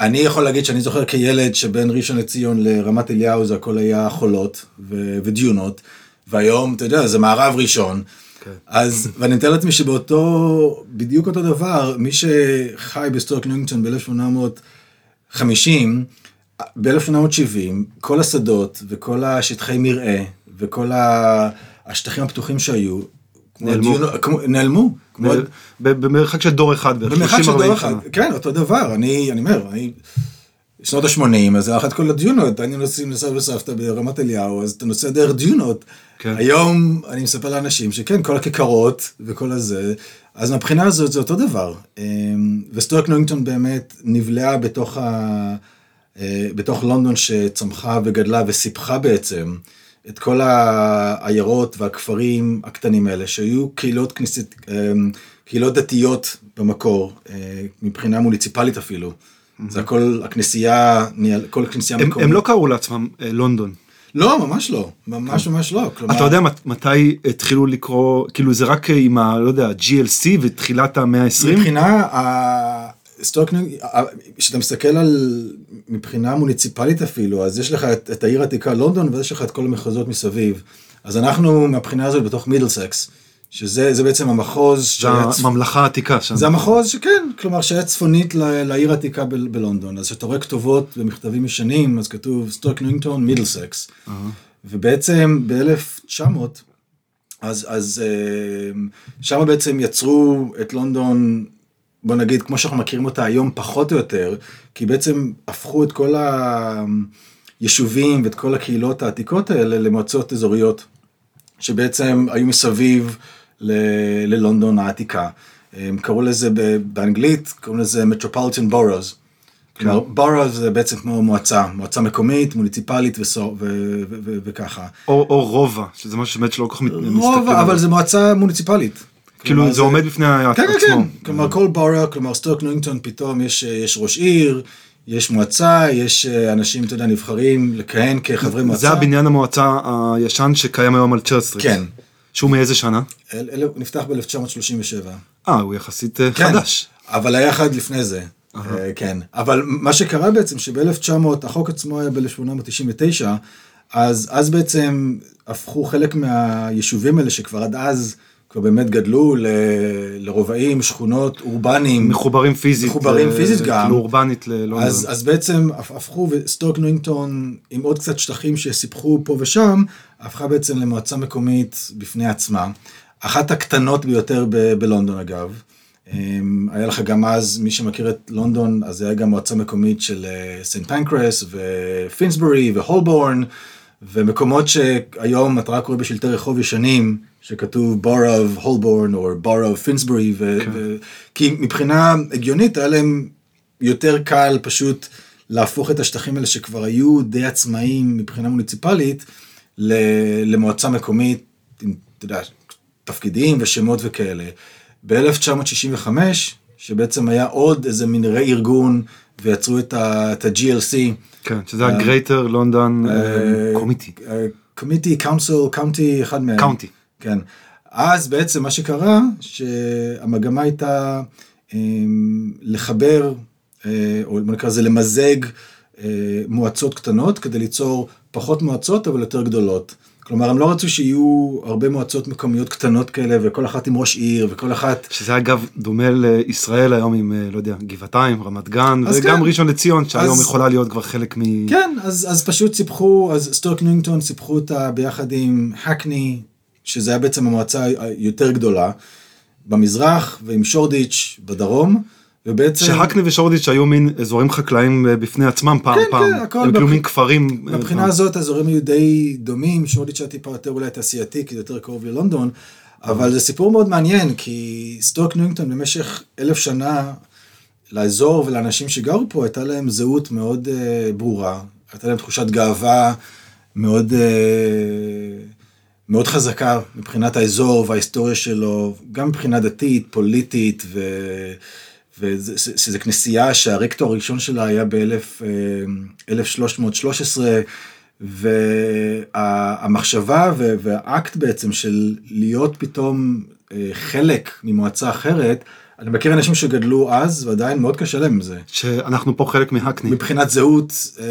אני יכול להגיד שאני זוכר כילד שבין ראשון לציון לרמת אליהו זה הכל היה חולות ו- ודיונות, והיום, אתה יודע, זה מערב ראשון. כן. אז, ואני מתאר לעצמי שבאותו, בדיוק אותו דבר, מי שחי בסטוק ניונגטון ב-1850, ב-1870, כל השדות וכל השטחי מרעה וכל ה- השטחים הפתוחים שהיו, נעלמו. הדיונו- כמו- נעלמו. כמו- במרחק של דור אחד, במרחק של 30-40 דור אחד. כן, אותו דבר, אני, אני אומר, אני, שנות ה-80, אז את כל הדיונות, היינו נוסעים לסבא וסבתא ברמת אליהו, אז אתה נוסע דרך דיונות. כן. היום אני מספר לאנשים שכן, כל הכיכרות וכל הזה, אז מהבחינה הזאת זה אותו דבר. אמ, וסטוארק נוינגטון באמת נבלעה בתוך, ה, אה, בתוך לונדון שצמחה וגדלה וסיפחה בעצם את כל העיירות והכפרים הקטנים האלה, שהיו קהילות כנסית, אמ, קהילות דתיות במקור, אה, מבחינה מוניציפלית אפילו. זה הכל, הכנסייה, כל כנסייה מקומית. הם לא קראו לעצמם אה, לונדון. לא, ממש לא. ממש ממש לא. כלומר, אתה יודע מת- מתי התחילו לקרוא, כאילו זה רק עם ה... לא יודע, GLC ותחילת המאה ה-20? מבחינה, סטוק ניוינג, כשאתה מסתכל על, מבחינה מוניציפלית אפילו, אז יש לך את, את העיר העתיקה לונדון, ואז יש לך את כל המחוזות מסביב. אז אנחנו מהבחינה הזאת בתוך מידלסקס, שזה זה בעצם המחוז זה הממלכה העתיקה שם. זה המחוז שכן, כלומר שהיה צפונית ל- לעיר העתיקה בלונדון. אז כשאתה רואה כתובות ומכתבים ישנים, אז כתוב סטוק נינגטון מידלסקס. ובעצם ב-1900, אז, אז שם בעצם יצרו את לונדון, בוא נגיד, כמו שאנחנו מכירים אותה היום, פחות או יותר, כי בעצם הפכו את כל היישובים ואת כל הקהילות העתיקות האלה למועצות אזוריות, שבעצם היו מסביב ל- ללונדון העתיקה. הם קראו לזה באנגלית, קוראים לזה Metropolitan Boroughs. כלומר, borough זה בעצם כמו מועצה, מועצה מקומית, מוניציפלית וסו- ו- ו- ו- וככה. או, או רובע, שזה משהו שבאמת שלא כל כך מסתכל. רוב, עליו. אבל זה מועצה מוניציפלית. כאילו זה עומד בפני כן, עצמו. כן, כן. כלומר, כל בורא, כלומר, סטוק נוינגטון, פתאום יש, יש ראש עיר, יש מועצה, יש אה, אנשים, אתה יודע, נבחרים לכהן כחברי מועצה. זה הבניין המועצה הישן שקיים היום על צ'רץ' סטריט. כן. שהוא מאיזה שנה? אל- אלה- הוא נפתח ב-1937. אה, הוא יחסית אה, כן, חדש. אבל היה אחד לפני זה. אה, כן. אבל מה שקרה בעצם, שב-1900, החוק עצמו היה ב-1899, אז, אז בעצם הפכו חלק מהיישובים האלה, שכבר עד אז כבר באמת גדלו ל- לרובעים, שכונות, אורבניים. מחוברים פיזית. מחוברים אה, פיזית גם. כאילו אורבנית ללונדון. אז, אז בעצם הפ- הפכו, וסטוק ניוינגטון, עם עוד קצת שטחים שסיפחו פה ושם, הפכה בעצם למועצה מקומית בפני עצמה. אחת הקטנות ביותר ב- בלונדון אגב. אמ, היה לך גם אז, מי שמכיר את לונדון, אז היה גם מועצה מקומית של אה, סנט פנקרס ופינסברי והולבורן, ומקומות שהיום אתה רק רואה בשלטי רחוב ישנים, שכתוב of holborn או of ו- ו- כי מבחינה הגיונית היה להם יותר קל פשוט להפוך את השטחים האלה שכבר היו די עצמאיים מבחינה מוניציפלית, למועצה מקומית, עם, אתה יודע, תפקידים ושמות וכאלה. ב-1965, שבעצם היה עוד איזה מין רה-ארגון, ויצרו את ה-GLC, כן, שזה ה-Greater London אה, Committee. קומיטי, קאונסל, קאונטי, אחד מהם. קאונטי. כן. אז בעצם מה שקרה, שהמגמה הייתה אמ, לחבר, אה, או נקרא לזה למזג אה, מועצות קטנות, כדי ליצור פחות מועצות, אבל יותר גדולות. כלומר, הם לא רצו שיהיו הרבה מועצות מקומיות קטנות כאלה, וכל אחת עם ראש עיר, וכל אחת... שזה אגב דומה לישראל היום עם, אה, לא יודע, גבעתיים, רמת גן, וגם כן. ראשון לציון, שהיום אז- יכולה להיות כבר חלק מ... כן, אז, אז פשוט סיפחו, אז סטוק ניונגטון סיפחו אותה ביחד עם הקני, שזה היה בעצם המועצה היותר גדולה, במזרח, ועם שורדיץ' בדרום, ובעצם... שהקנה ושורדיץ' היו מין אזורים חקלאיים אה, בפני עצמם פעם כן, פעם. כן, הכל הם כאילו מין כפרים. אה, מבחינה פעם. הזאת האזורים היו די דומים, שורדיץ' היה טיפה יותר אולי תעשייתי, כי זה יותר קרוב ללונדון, אבל זה סיפור מאוד מעניין, כי סטוק ניונגטון במשך אלף שנה, לאזור ולאנשים שגרו פה, הייתה להם זהות מאוד uh, ברורה, הייתה להם תחושת גאווה מאוד, uh, מאוד חזקה מבחינת האזור וההיסטוריה שלו, גם מבחינה דתית, פוליטית, ו... ושזו כנסייה שהרקטור הראשון שלה היה ב-1313, והמחשבה והאקט בעצם של להיות פתאום אה, חלק ממועצה אחרת, אני מכיר אנשים שגדלו אז ועדיין מאוד קשה להם עם זה. שאנחנו פה חלק מהקני. מבחינת זהות, אה,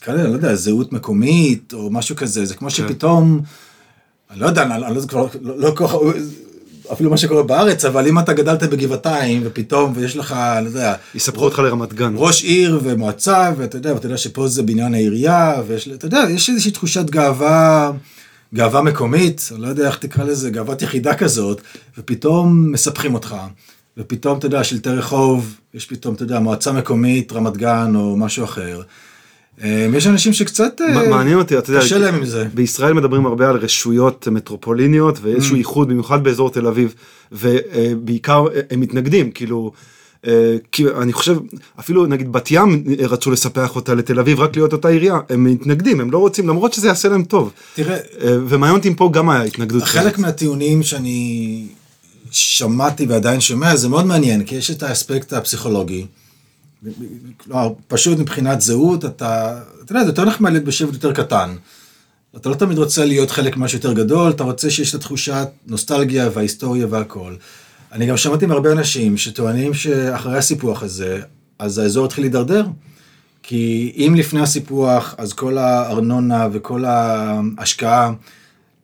תקרא לזה, לא יודע, זהות מקומית או משהו כזה, זה כמו שפתאום, אני לא יודע, אני לא, זה כבר לא, לא כל כך, אפילו מה שקורה בארץ, אבל אם אתה גדלת בגבעתיים ופתאום ויש לך, אני לא יודע, יספרו אותך לרמת גן. ראש עיר ומועצה, ואתה יודע, ואתה יודע שפה זה בניין העירייה, ויש, אתה יודע, יש איזושהי תחושת גאווה, גאווה מקומית, אני לא יודע איך תקרא לזה, גאוות יחידה כזאת, ופתאום מספחים אותך, ופתאום, אתה יודע, שלטי רחוב, יש פתאום, אתה יודע, מועצה מקומית, רמת גן, או משהו אחר. אה, יש אנשים שקצת אה, מעניין אותי, אתה יודע, קשה להם עם זה. בישראל מדברים הרבה על רשויות מטרופוליניות ואיזשהו Mm. איחוד במיוחד באזור תל אביב ובעיקר אה, הם מתנגדים כאילו. כי אני חושב אפילו נגיד בת ים רצו לספח אותה לתל אביב רק להיות אותה עירייה הם מתנגדים הם לא רוצים למרות שזה יעשה להם טוב תראה, אה, ומעניין אותי אם פה גם היה התנגדות חלק מהטיעונים שאני שמעתי ועדיין שומע זה מאוד מעניין, כי יש את האספקט הפסיכולוגי. כלומר, פשוט מבחינת זהות, אתה, אתה יודע, זה יותר נחמד להיות בשבט יותר קטן. אתה לא תמיד רוצה להיות חלק ממשהו יותר גדול, אתה רוצה שיש את התחושת נוסטלגיה וההיסטוריה והכל. אני גם שמעתי מהרבה אנשים שטוענים שאחרי הסיפוח הזה, אז האזור התחיל להידרדר. כי אם לפני הסיפוח, אז כל הארנונה וכל ההשקעה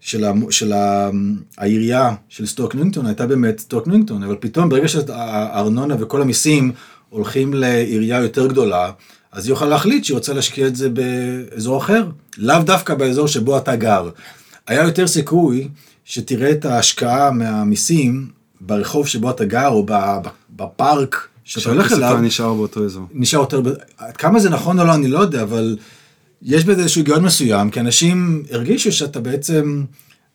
של, ה, של ה, העירייה של סטוק ניוינגטון הייתה באמת סטוק ניוינגטון, אבל פתאום ברגע שהארנונה וכל המיסים הולכים לעירייה יותר גדולה, אז היא יכולה להחליט שהיא רוצה להשקיע את זה באזור אחר, לאו דווקא באזור שבו אתה גר. היה יותר סיכוי שתראה את ההשקעה מהמיסים ברחוב שבו אתה גר, או בפארק שאתה הולך אליו. שהכסף נשאר באותו אזור. נשאר יותר, כמה זה נכון או לא, אני לא יודע, אבל יש בזה איזשהו היגיון מסוים, כי אנשים הרגישו שאתה בעצם,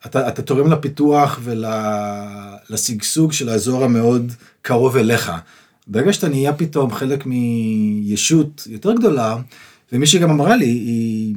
אתה, אתה תורם לפיתוח ולשגשוג של האזור המאוד קרוב אליך. ברגע שאתה נהיה פתאום חלק מישות יותר גדולה, ומישהי גם אמרה לי, היא,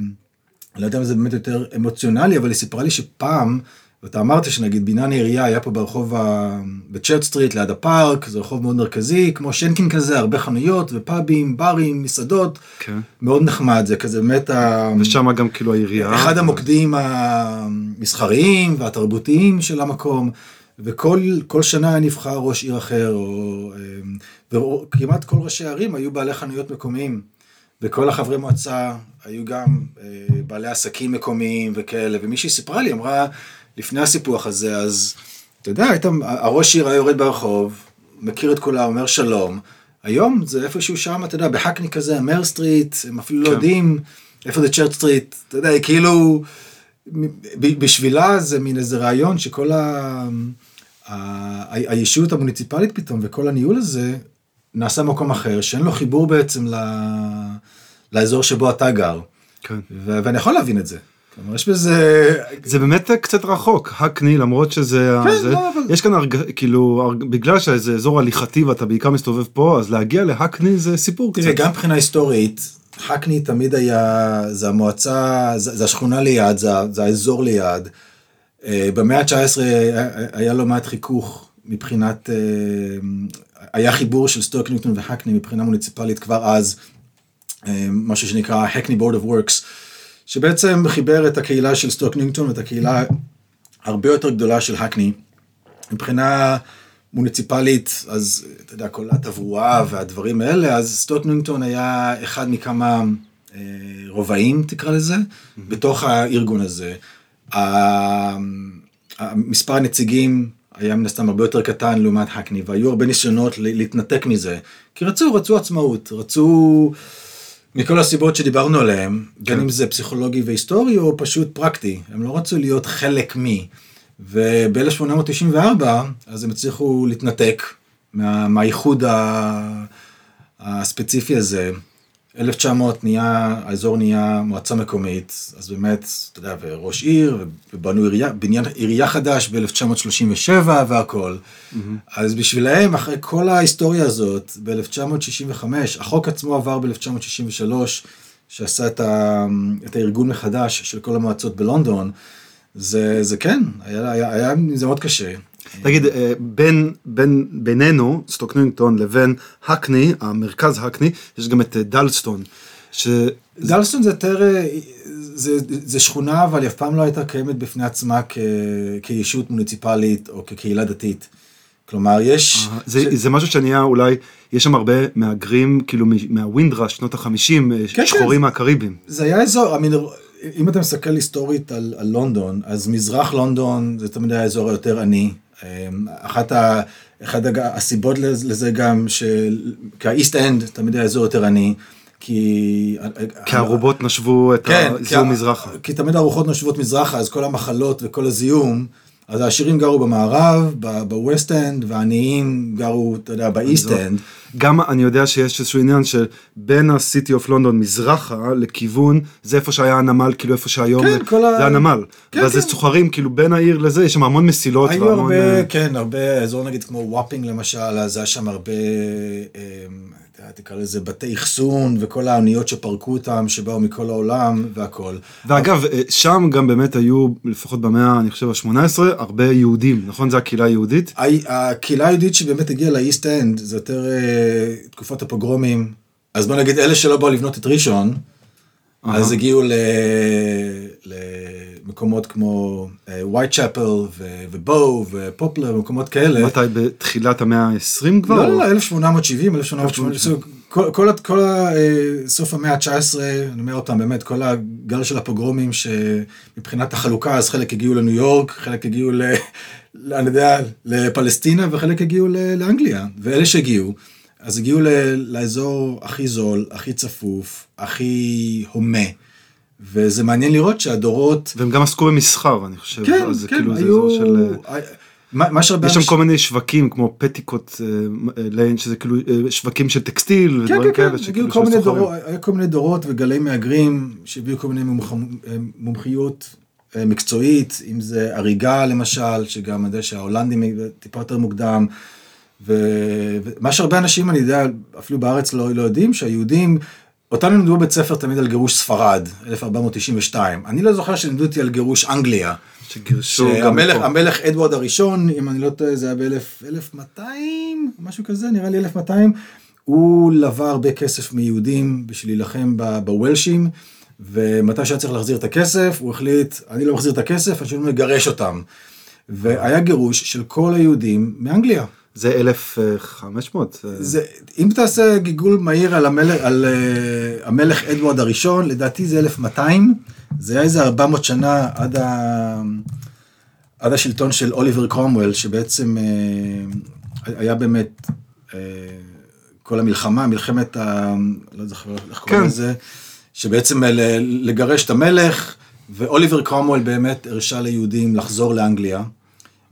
לא יודע אם זה באמת יותר אמוציונלי, אבל היא סיפרה לי שפעם, ואתה אמרת שנגיד בניין העירייה היה פה ברחוב, ה... בצ'רט סטריט ליד הפארק, זה רחוב מאוד מרכזי, כמו שנקין כזה, הרבה חנויות ופאבים, ברים, מסעדות, כן. מאוד נחמד, זה כזה באמת ה... ושם גם כאילו העירייה. אחד המוקדים המסחריים והתרבותיים של המקום, וכל שנה היה נבחר ראש עיר אחר, או, אמ, וכמעט כל ראשי הערים היו בעלי חנויות מקומיים, וכל החברי מועצה היו גם אה, בעלי עסקים מקומיים וכאלה, ומישהי סיפרה לי, אמרה, לפני הסיפוח הזה, אז אתה יודע, היית, הראש עיר היה יורד ברחוב, מכיר את כולם, אומר שלום, היום זה איפשהו שם, אתה יודע, בהקני כזה, מר סטריט, הם אפילו לא כן. יודעים איפה זה צ'רץ' סטריט, אתה יודע, כאילו, בשבילה זה מין איזה רעיון שכל ה... ה... ה- הישות המוניציפלית פתאום וכל הניהול הזה נעשה במקום אחר, שאין לו חיבור בעצם ל... לאזור שבו אתה גר. כן. ו... ואני יכול להבין את זה. כלומר, יש בזה... זה באמת קצת רחוק, הקני, למרות שזה... כן, זה, לא, אבל- יש כאן, הרג, כאילו, הרג, בגלל שזה אזור הליכתי ואתה בעיקר מסתובב פה, אז להגיע להקני זה סיפור קצת. תראה, גם מבחינה היסטורית, הקני תמיד היה, זה המועצה, זה, זה השכונה ליד, זה, זה האזור ליד. אה, במאה ה-19 היה, לא מעט חיכוך מבחינת, אה, היה חיבור של סטוק ניוינגטון והקני מבחינה מוניציפלית כבר אז, אה, משהו שנקרא Hackney Board of Works, שבעצם חיבר את הקהילה של סטוק ניוינגטון ואת הקהילה הרבה יותר גדולה של הקני. מבחינה מוניציפלית, אז אתה יודע, כל התברואה והדברים האלה, אז סטוק ניוינגטון היה אחד מכמה רובעים, תקרא לזה, בתוך הארגון הזה. המספר הנציגים היה מן הסתם הרבה יותר קטן לעומת הקני, והיו הרבה ניסיונות להתנתק מזה, כי רצו, רצו עצמאות, רצו מכל הסיבות שדיברנו עליהן, בין אם זה פסיכולוגי והיסטורי או פשוט פרקטי, הם לא רצו להיות חלק מ... וב-1894 אז הם הצליחו להתנתק מה, מהאיחוד הספציפי הזה. 1900 נהיה, האזור נהיה מועצה מקומית, אז באמת, אתה יודע, וראש עיר, ובנו עירייה, בניין עירייה חדש ב-1937 והכל. אז בשבילהם, אחרי כל ההיסטוריה הזאת, ב-1965, החוק עצמו עבר ב-1963, שעשה את, ה, את הארגון מחדש של כל המועצות בלונדון, זה, זה כן, היה, היה, היה זה מאוד קשה. תגיד, אה, בין, בין, בינינו, סטוק ניוינגטון, לבין הקני, המרכז הקני, יש גם את אה, דלסטון, ש... דלסטון זה יותר, אה, זה, זה שכונה, אבל היא אף פעם לא הייתה קיימת בפני עצמה כ, כישות מוניציפלית או כקהילה דתית. כלומר, יש... זה, זה משהו שנהיה אולי, יש שם הרבה מהגרים, כאילו מהווינדראש, שנות החמישים, כן. שחורים מהקריביים. זה היה אזור, אני, אם אתה מסתכל היסטורית על, על לונדון, אז מזרח לונדון זה תמיד היה האזור היותר עני. אמ, אחת ה, אחד הסיבות לז- לזה גם, שהאיסט אנד תמיד היה אזור יותר עני, כי... כי הארובות נשבו את כן, הזיהום כי- מזרחה. כי תמיד הרוחות נושבות מזרחה, אז כל המחלות וכל הזיהום, אז העשירים גרו במערב, בווסט אנד, והעניים גרו, אתה יודע, באיסט אנד. גם אני יודע שיש איזשהו עניין שבין הסיטי אוף לונדון מזרחה לכיוון, זה איפה שהיה הנמל, כאילו איפה שהיום, כן, כל ה- זה הנמל. כן, ואז זה כן. סוחרים, כאילו בין העיר לזה, יש שם המון מסילות. היו והמון, הרבה, אה, כן, הרבה, אזור נגיד כמו וואפינג למשל, אז היה שם הרבה, אה, תקרא לזה בתי אחסון, וכל האוניות שפרקו אותם, שבאו מכל העולם, והכל. ואגב, אה, שם גם באמת היו, לפחות במאה, אני חושב, ה-18, הרבה יהודים, נכון? זו הקהילה היהודית? הקהילה היהודית שבאמת הגיעה לאיסט אנד, זה יותר אה, תקופת הפוגרומים, אז בוא נגיד, אלה שלא באו לבנות את ראשון, אז הגיעו ל... למקומות כמו ווייט צ'פל ובואו ופופלר ומקומות כאלה. מתי בתחילת המאה ה-20 כבר? לא, לא, לא, 1870, 1880, כל, כל, כל ה- אה, סוף המאה ה-19, אני אומר אותם, באמת, כל הגל של הפוגרומים שמבחינת החלוקה, אז חלק הגיעו לניו יורק, חלק הגיעו ל... אני יודע, לפלסטינה וחלק הגיעו לאנגליה. ואלה שהגיעו, אז הגיעו לאזור הכי זול, הכי צפוף, הכי הומה. וזה מעניין לראות שהדורות... והם גם עסקו במסחר, אני חושב. כן, אז זה כן, כאילו זה היו... אזור של... אה, מה מה שהרבה יש שם כל מיני שווקים כמו פטיקוט אה, אה, ליין, שזה כאילו אה, שווקים של טקסטיל כן, ודברים כן, כן, כאלה. הגיעו שכאילו כל מיני שסוחרים. דורות, היה כל מיני דורות וגלי מהגרים שהביאו כל מיני מומח- מומחיות אה, מקצועית, אם זה הריגה למשל, שגם אני יודע שההולנדים טיפה יותר מוקדם, ומה שהרבה אנשים, אני יודע, אפילו בארץ לא, לא יודעים, שהיהודים, אותנו לימדו בבית ספר תמיד על גירוש ספרד, 1492. אני לא זוכר שלימדו אותי על גירוש אנגליה. שגירשו גם שהמלך, מפה. המלך אדוארד הראשון, אם אני לא טועה, זה היה ב-1200, משהו כזה, נראה לי 1200, הוא לווה הרבה כסף מיהודים בשביל להילחם בוולשים, ומתי שהיה צריך להחזיר את הכסף, הוא החליט, אני לא מחזיר את הכסף, אני שואל לגרש אותם. והיה גירוש של כל היהודים מאנגליה. זה 1500. אה, זה, אם תעשה גיגול מהיר על המלך, על, uh, המלך אדוארד הראשון, לדעתי זה 1200, זה היה איזה 400 שנה עד, ה, עד השלטון של אוליבר קרומוול, שבעצם uh, היה באמת uh, כל המלחמה, מלחמת ה... לא זוכר איך קוראים כן. לזה, שבעצם אה, ל- לגרש את המלך, ואוליבר קרומוול באמת הרשה ליהודים לחזור לאנגליה.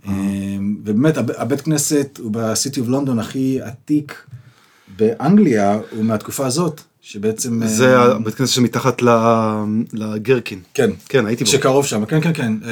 אמ, ובאמת הב- הבית כנסת הוא בסיטי אוף לונדון הכי עתיק באנגליה, הוא מהתקופה הזאת, שבעצם... זה אה, הבית כנסת שמתחת לגרקין. כן, כן, הייתי בו. שקרוב שם, כן, כן, כן. אה,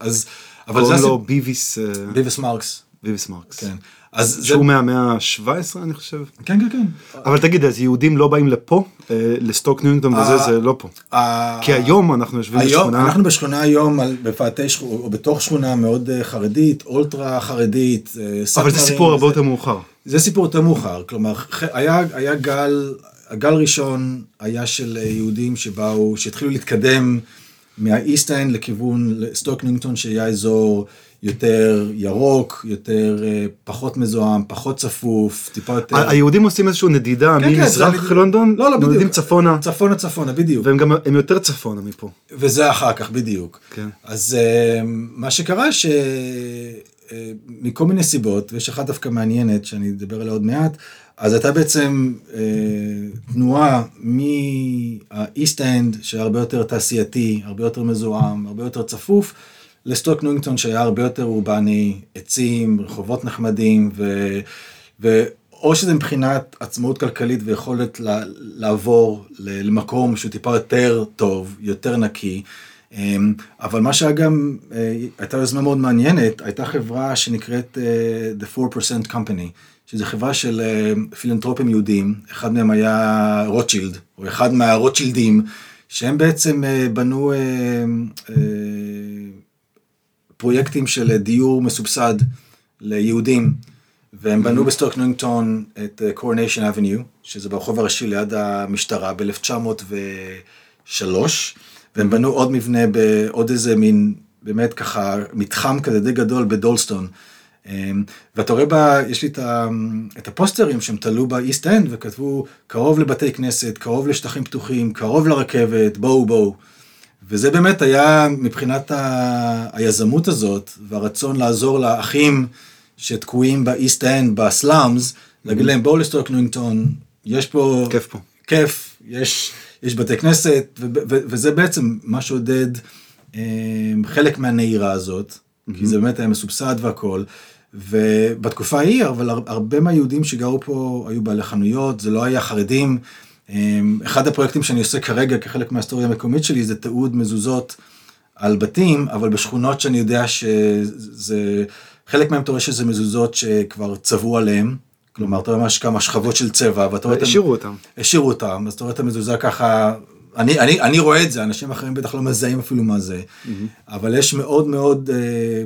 אז... אבל זה קוראים לו. ביביס אה, בוויס מרקס, בוויס מרקס. כן. אז זה... שהוא מהמאה ה-17 אני חושב. כן, כן, כן. אבל תגיד, אז יהודים לא באים לפה? אה, לסטוק ניונגטון וזה, אה, זה לא פה. ה- כי היום אנחנו יושבים היום, בשכונה. אנחנו בשכונה היום, על- בפאתי שכונה, או בתוך שכונה מאוד אה, חרדית, אולטרה חרדית. אה, אבל זה סיפור הרבה יותר מאוחר. זה סיפור יותר מאוחר, כלומר, היה, היה גל, הגל ראשון היה של אה, יהודים שבאו, שהתחילו להתקדם מהאיסט לכיוון סטוק נינגטון, שהיה אזור יותר ירוק, יותר, אה, פחות מזוהם, פחות צפוף, טיפה יותר... היהודים עושים איזושהי נדידה כן, כן, ממזרח אחרי לונדון, לא, לא, בדיוק. נודדים צפונה, צפונה צפונה, בדיוק. והם גם, הם יותר צפונה מפה. וזה אחר כך, בדיוק. כן. אז אה, מה שקרה שמכל מיני סיבות, ויש אחת דווקא מעניינת שאני אדבר עליה עוד מעט, אז הייתה בעצם אה, תנועה מהאיסט אנד, שהיה הרבה יותר תעשייתי, הרבה יותר מזוהם, הרבה יותר צפוף, לסטוק ניוינגטון שהיה הרבה יותר אורבני, עצים, רחובות נחמדים, ו... ו או שזה מבחינת עצמאות כלכלית ויכולת לעבור למקום שהוא טיפה יותר טוב, יותר נקי. אמ, אבל מה שהיה גם, אה, הייתה יוזמה מאוד מעניינת, הייתה חברה שנקראת אה, The 4% Company, שזו חברה של אה, פילנטרופים יהודים, אחד מהם היה רוטשילד, או אחד מהרוטשילדים, שהם בעצם בנו פרויקטים של דיור מסובסד ליהודים, והם בנו בסטוק ניוינגטון את קורוניישן אבניו, שזה ברחוב הראשי ליד המשטרה ב-1903, והם בנו עוד מבנה בעוד איזה מין, באמת ככה, מתחם כזה די גדול בדלסטון. אמ, ואתה רואה בה, יש לי את הפוסטרים שהם תלו באיסט אנד וכתבו קרוב לבתי כנסת, קרוב לשטחים פתוחים, קרוב לרכבת, בואו בואו. וזה באמת היה מבחינת ה... היזמות הזאת והרצון לעזור לאחים שתקועים באיסט אנד, ב slums, להגיד להם בואו לסטוק ניוינגטון, יש פה... כיף פה. כיף, יש, יש בתי כנסת, ו- ו- וזה בעצם מה שעודד אה, חלק מהנהירה הזאת, כי זה באמת היה מסובסד והכל. ובתקופה ההיא, אבל הר- הרבה מהיהודים שגרו פה היו בעלי חנויות, זה לא היה חרדים. אה, אחד הפרויקטים שאני עושה כרגע כחלק מההיסטוריה המקומית שלי זה תיעוד מזוזות על בתים, אבל בשכונות שאני יודע שזה, חלק מהם אתה רואה שזה מזוזות שכבר צבעו עליהם. כלומר, אתה רואה ממש כמה שכבות של צבע, ואתה רואה... השאירו אותם. השאירו אותם, אז אתה רואה את המזוזה ככה, אני, אני, אני רואה את זה, אנשים אחרים בטח לא מזהים אפילו מה זה, אבל יש מאוד מאוד, אה,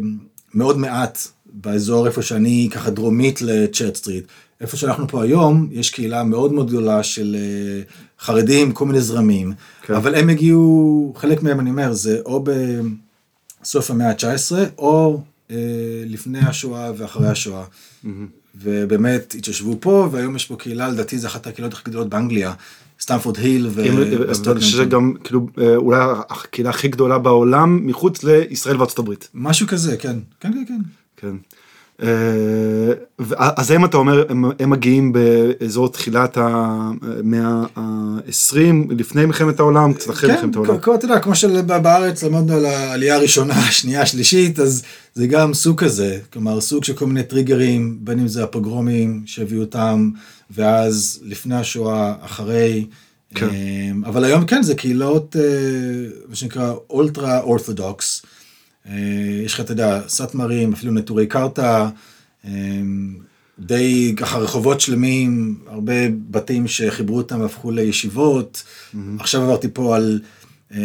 מאוד מעט באזור איפה שאני ככה דרומית לצ'רט סטריט, איפה שאנחנו פה היום, יש קהילה מאוד מאוד גדולה של אה, חרדים, כל מיני זרמים, כן. אבל הם הגיעו, חלק מהם אני אומר, זה או בסוף המאה ה-19, או אה, לפני השואה ואחרי השואה. ובאמת התיישבו פה, והיום יש פה קהילה, לדעתי זו אחת הקהילות הכי גדולות באנגליה, סטמפורד היל אם- וסטוקהולם. שזה גם כאילו אה, אולי הקהילה הכי גדולה בעולם מחוץ לישראל וארצות הברית. משהו כזה, כן, כן, כן, כן. כן. אה, אז הם אתה אומר הם, הם מגיעים באזור תחילת המאה ה-20 לפני מלחמת העולם קצת אחרי כן, מלחמת העולם. כ- כ- אתה יודע, כמו שבארץ למדנו על העלייה הראשונה, השנייה, השלישית, אז זה גם סוג כזה, כלומר סוג של כל מיני טריגרים, בין אם זה הפוגרומים שהביאו אותם, ואז לפני השואה, אחרי. כן. אמ, אבל היום כן, זה קהילות, אה, מה שנקרא אולטרה אורתודוקס. אה, יש לך, אתה יודע, סאטמרים, אפילו נטורי קרתא, אמ, די ככה רחובות שלמים, הרבה בתים שחיברו אותם והפכו לישיבות. עכשיו עברתי פה על, אה,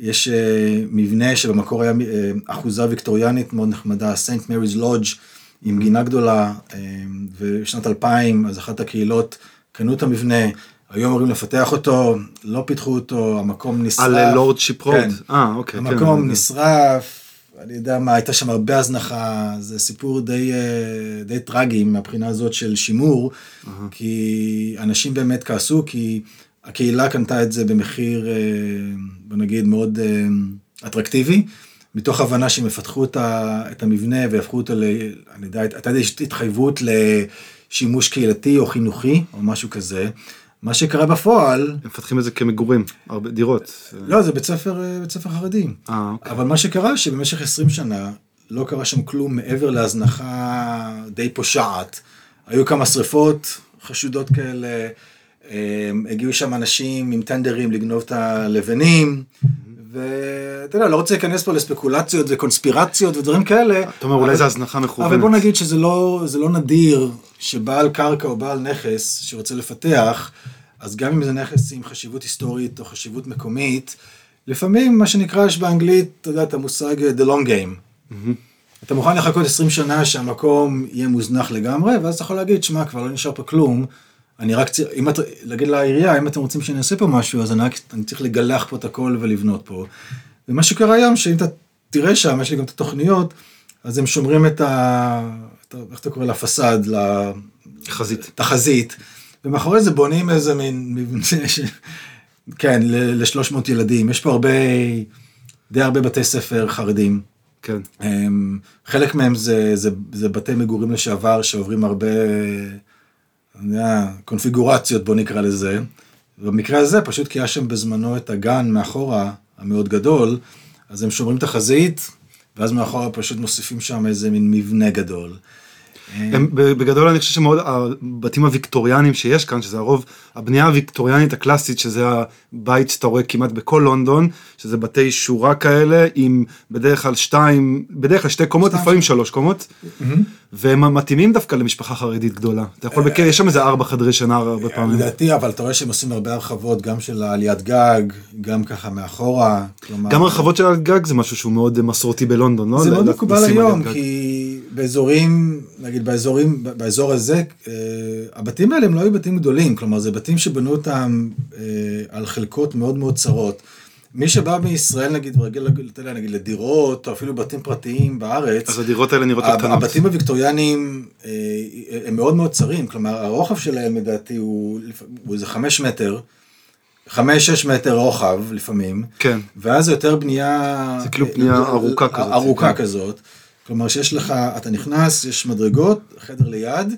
יש אה, מבנה שבמקור היה אה, אחוזה ויקטוריאנית מאוד נחמדה, סנט מריז לודג' עם גינה גדולה, אה, ובשנת 2000 אז אחת הקהילות קנו את המבנה. היו אמורים לפתח אותו, לא פיתחו אותו, המקום נשרף. על לורדשיפ רוד. כן. אה אוקיי. כן, המקום יודע. נשרף, אני יודע מה, הייתה שם הרבה הזנחה, זה סיפור די, אה, די טרגי מהבחינה הזאת של שימור, כי אנשים באמת כעסו, כי הקהילה קנתה את זה במחיר, אה, בוא נגיד, מאוד אה, אטרקטיבי. מתוך הבנה שהם יפתחו את המבנה ויהפכו אותו ל... אני יודע, הייתה איזושהי התחייבות לשימוש קהילתי או חינוכי או משהו כזה. מה שקרה בפועל, הם מפתחים את זה כמגורים, הרבה דירות. לא, זה בית ספר, אה, בית ספר חרדי. אה אוקיי. אבל מה שקרה שבמשך 20 שנה לא קרה שם כלום מעבר להזנחה די פושעת. היו כמה שריפות חשודות כאלה, הם, הגיעו שם אנשים עם טנדרים לגנוב את הלבנים, ואתה יודע, לא רוצה להיכנס פה לספקולציות וקונספירציות ודברים כאלה. אתה אומר אולי זה הזנחה מכוונת. אבל בוא נגיד שזה לא, לא נדיר שבעל קרקע או בעל נכס שרוצה לפתח, אז גם אם זה נכס עם חשיבות היסטורית או חשיבות מקומית, לפעמים מה שנקרא יש באנגלית, אתה יודע, את המושג uh, the long game. אתה מוכן לחכות 20 שנה שהמקום יהיה מוזנח לגמרי, ואז אתה יכול להגיד, שמע, כבר לא נשאר פה כלום, אני רק צריך, אם אתה, להגיד לעירייה, אם אתם רוצים שאני אעשה פה משהו, אז אני, רק, אני צריך לגלח פה את הכל ולבנות פה. ומה שקרה היום, שאם אתה תראה שם, יש לי גם את התוכניות, אז הם שומרים את ה... את ה איך אתה קורא לפסאד, חזית. לתחזית, ומאחורי זה בונים איזה מין מבנה ש... כן, ל-300 ילדים. יש פה הרבה, די הרבה בתי ספר חרדים. כן. הם, חלק מהם זה, זה, זה בתי מגורים לשעבר שעוברים הרבה קונפיגורציות, בוא נקרא לזה. במקרה הזה, פשוט כי היה שם בזמנו את הגן מאחורה, המאוד גדול, אז הם שומרים את החזית, ואז מאחורה פשוט מוסיפים שם איזה מין מבנה גדול. הם, בגדול אני חושב שמאוד הבתים הוויקטוריאנים שיש כאן שזה הרוב הבנייה הוויקטוריאנית הקלאסית שזה הבית שאתה רואה כמעט בכל לונדון שזה בתי שורה כאלה עם בדרך כלל שתיים בדרך כלל שתי קומות לפעמים שלוש קומות והם מתאימים דווקא למשפחה חרדית גדולה אתה יכול בכ... יש שם איזה ארבע חדרי שינה הרבה פעמים לדעתי, אבל אתה רואה שהם עושים הרבה הרחבות, גם של העליית גג, גם ככה מאחורה. כלומר, גם הרחבות של הגג זה משהו שהוא מאוד מסורתי בלונדון לא? זה מאוד מקובל היום, גג. כי באזורים, נגיד באזורים, באזור הזה, אה, הבתים האלה הם לא היו בתים גדולים, כלומר זה בתים שבנו אותם אה, על חלקות מאוד מאוד צרות. מי שבא מישראל נגיד ורגיל, נגיד לדירות, או אפילו בתים פרטיים בארץ, אז הדירות האלה נראות קטנות. הבתים הוויקטוריאנים אה, הם מאוד מאוד צרים, כלומר הרוחב שלהם לדעתי הוא הוא איזה חמש מטר, חמש, שש מטר רוחב לפעמים, כן. ואז זה יותר בנייה... זה כאילו בנייה ארוכה כזאת, ארוכה כן. כזאת. כלומר שיש לך, אתה נכנס, יש מדרגות, חדר ליד,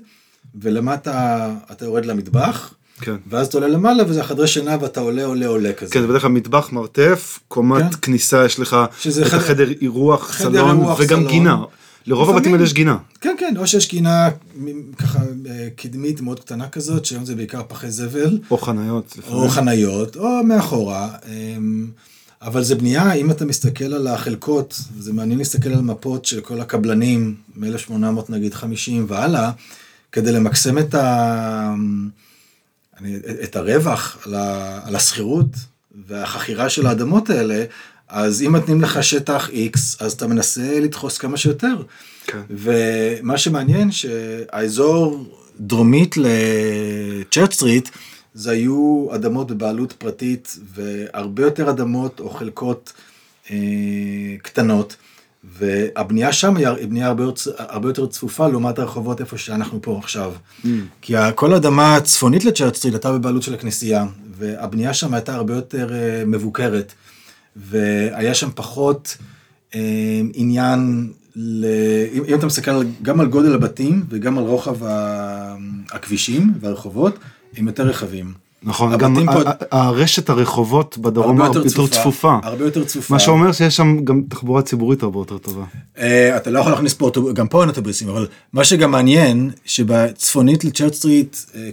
ולמטה אתה יורד למטבח, כן. ואז אתה עולה למעלה וזה החדרי שינה ואתה עולה עולה עולה כזה. כן, זה בדרך כלל מטבח מרתף, קומת כן. כניסה יש לך את חדר- החדר אירוח, חדר סלון אירוח, וגם סלון. גינה. לרוב הבתים האלה יש גינה. כן, כן, או שיש גינה ככה אה, קדמית מאוד קטנה כזאת, שהיום זה בעיקר פחי זבל, או חניות. לפעמים. או חניות, או מאחורה. אבל זה בנייה, אם אתה מסתכל על החלקות, זה מעניין להסתכל על מפות של כל הקבלנים מ-1800 נגיד 50 והלאה, כדי למקסם את, ה... אני- את הרווח על, ה... על השכירות והחכירה של האדמות האלה, אז אם נותנים לך שטח X, אז אתה מנסה לדחוס כמה שיותר. כן. ומה שמעניין שהאזור דרומית לצ'רץ' סטריט, זה היו אדמות בבעלות פרטית, והרבה יותר אדמות או חלקות אה, קטנות. והבנייה שם היא בנייה הרבה, יותר- הרבה יותר צפופה לעומת הרחובות איפה שאנחנו פה עכשיו. Mm. כי כל האדמה הצפונית לצ'רץ' סטריט הייתה בבעלות של הכנסייה, והבנייה שם הייתה הרבה יותר אה, מבוקרת, והיה שם פחות אה, עניין, ל... אם, אם אתה מסתכל גם על גודל הבתים וגם על רוחב ה- הכבישים והרחובות, הם יותר רחבים. נכון, גם פה- הרשת הרחובות בדרום הרבה יותר צפופה. הרבה יותר צפופה. מה שאומר שיש שם גם תחבורה ציבורית הרבה יותר טובה. אה, אתה לא יכול להכניס פה גם פה אין אוטובוסים, אבל מה שגם מעניין, שבצפונית לצ'רץ' סטריט אה,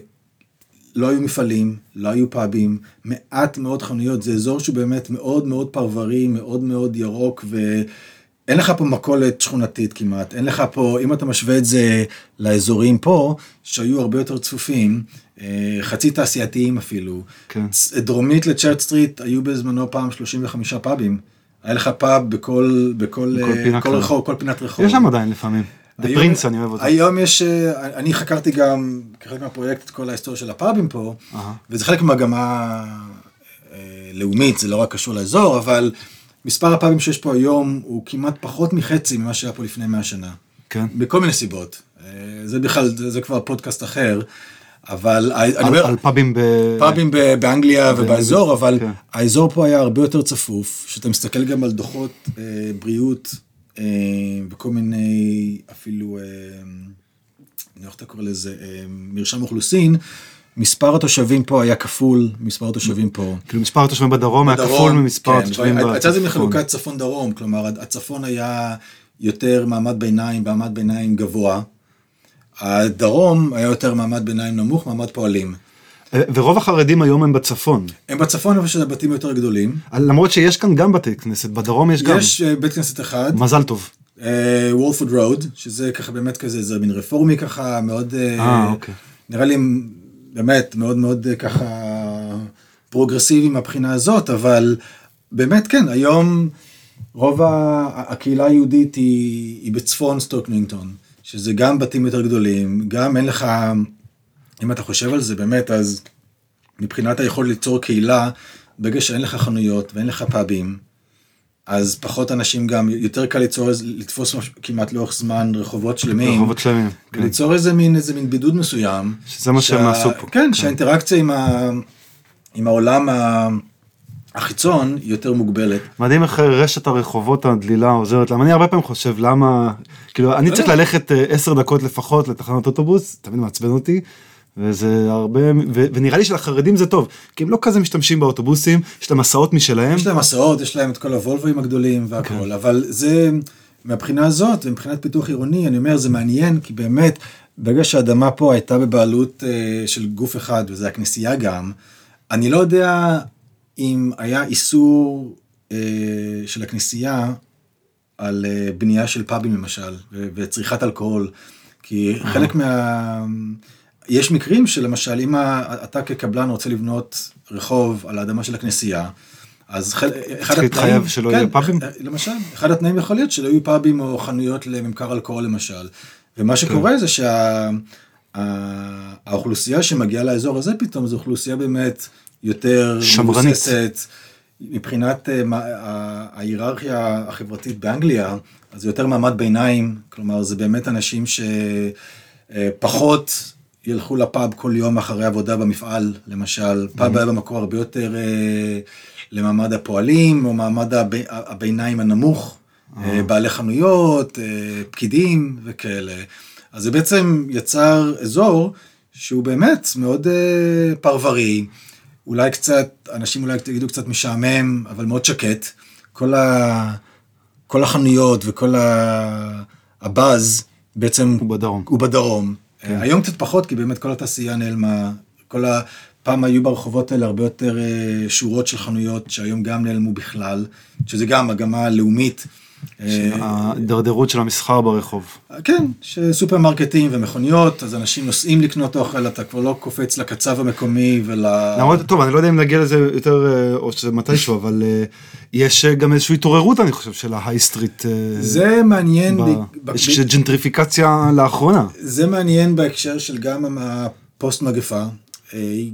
לא היו מפעלים, לא היו פאבים, מעט מאוד חנויות, זה אזור שהוא באמת מאוד מאוד פרברי, מאוד מאוד ירוק, ואין לך פה מכולת שכונתית כמעט, אין לך פה, אם אתה משווה את זה לאזורים פה, שהיו הרבה יותר צפופים, חצי תעשייתיים אפילו. כן. דרומית לצ'רץ' סטריט היו בזמנו פעם 35 פאבים. היה לך פאב בכל, בכל, בכל אה, פינה כל. רחוב, כל פינת רחוב. יש שם עדיין לפעמים. דה היום- פרינס אני אוהב אותו. היום יש, אה, אני חקרתי גם כחלק מהפרויקט את כל ההיסטוריה של הפאבים פה, אהה. וזה חלק ממגמה אה, לאומית, זה לא רק קשור לאזור, אבל מספר הפאבים שיש פה היום הוא כמעט פחות מחצי ממה שהיה פה לפני 100 שנה. כן. מכל מיני סיבות. אה, זה בכלל, זה, זה כבר פודקאסט אחר, אבל אני אומר, על פאבים ב... פאבים באנגליה ובאזור, אבל כן. האזור פה היה הרבה יותר צפוף, שאתה מסתכל גם על דוחות אה, בריאות אה, וכל מיני, אפילו, אה, איך אתה קורא לזה, מרשם אוכלוסין, מספר התושבים פה היה כפול מספר התושבים פה. כאילו מספר התושבים בדרום היה כפול ממספר כן, התושבים הייתה זה בצפון. מחלוקת צפון-דרום, כלומר הצפון היה יותר מעמד ביניים, מעמד ביניים גבוה. הדרום היה יותר מעמד ביניים נמוך, מעמד פועלים. אה, ורוב החרדים היום הם בצפון. הם בצפון אבל שזה בתים יותר גדולים. למרות שיש כאן גם בתי כנסת, בדרום יש גם. יש אה, בית כנסת אחד, מזל טוב. וולפורד רוד, שזה ככה באמת כזה, זה מין רפורמי ככה, מאוד, אה, אה, אוקיי. נראה לי באמת מאוד מאוד אה, ככה פרוגרסיבי מהבחינה הזאת, אבל באמת כן, היום רוב הקהילה היהודית היא, היא בצפון סטוק ניוינגטון, שזה גם בתים יותר גדולים, גם אין לך, אם אתה חושב על זה באמת, אז מבחינת היכולת ליצור קהילה, ברגע שאין לך חנויות ואין לך פאבים, אז פחות אנשים גם, יותר קל ליצור, לתפוס כמעט לאורך זמן רחובות שלמים. רחובות שלמים. כן. וליצור איזה מין, איזה מין בידוד מסוים. שזה מה שהם עשו פה. כן, שהאינטראקציה עם, ה, עם העולם ה, החיצון יותר מוגבלת. מדהים איך רשת הרחובות הדלילה עוזרת להם. אני הרבה פעמים חושב למה, כאילו אני צריך ללכת אה, עשר דקות לפחות לתחנת אוטובוס, תמיד מעצבן אותי. וזה הרבה, ו- ונראה לי שלחרדים זה טוב, כי הם לא כזה משתמשים באוטובוסים, יש להם מסעות משלהם. יש להם הסעות, יש להם את כל הוולבוים הגדולים והכל, כן. אבל זה, מהבחינה הזאת, ומבחינת פיתוח עירוני, אני אומר, זה מעניין, כי באמת, ברגע שהאדמה פה הייתה בבעלות אה, של גוף אחד, וזה הכנסייה גם, אני לא יודע אם היה איסור אה, של הכנסייה על אה, בנייה של פאבים למשל, ו- וצריכת אלכוהול, כי חלק מה... יש מקרים שלמשל, אם אתה כקבלן רוצה לבנות רחוב על האדמה של הכנסייה, אז חל... אחד להתחייב שלא יהיה פאבים? למשל, אחד התנאים יכול להיות שלא יהיו פאבים או חנויות לממכר אלכוהול למשל. ומה שקורה זה שהאוכלוסייה שמגיעה לאזור הזה פתאום זו אוכלוסייה באמת יותר שמרנית. מבוססת. מבחינת אה, ההיררכיה החברתית באנגליה, אז זה יותר מעמד ביניים, כלומר זה באמת אנשים שפחות ילכו לפאב כל יום אחרי עבודה במפעל, למשל, פאב היה במקור הרבה יותר אה, למעמד הפועלים, או מעמד הב- הביניים הנמוך, אה, בעלי חנויות, אה, פקידים וכאלה. אז זה בעצם יצר אזור שהוא באמת מאוד אה, פרברי, אולי קצת, אנשים אולי יגידו קצת משעמם, אבל מאוד שקט. כל, ה, כל החנויות וכל ה, הבאז בעצם הוא בדרום. הוא בדרום. כן. היום קצת פחות, כי באמת כל התעשייה נעלמה. כל ה... פעם היו ברחובות האלה הרבה יותר אה, שורות של חנויות, שהיום גם נעלמו בכלל, שזה גם מגמה לאומית, אה, ההידרדרות של המסחר ברחוב. כן, שסופרמרקטים ומכוניות, אז אנשים נוסעים לקנות אוכל, אתה כבר לא קופץ לקצב המקומי ול... למרות, טוב, אני לא יודע אם נגיע לזה יותר, אה, או שזה מתישהו, אבל אה, יש אה, גם איזושהי התעוררות, אני חושב, של ה high street. זה מעניין, יש ג'נטריפיקציה לאחרונה. זה מעניין בהקשר של גם הפוסט מגפה,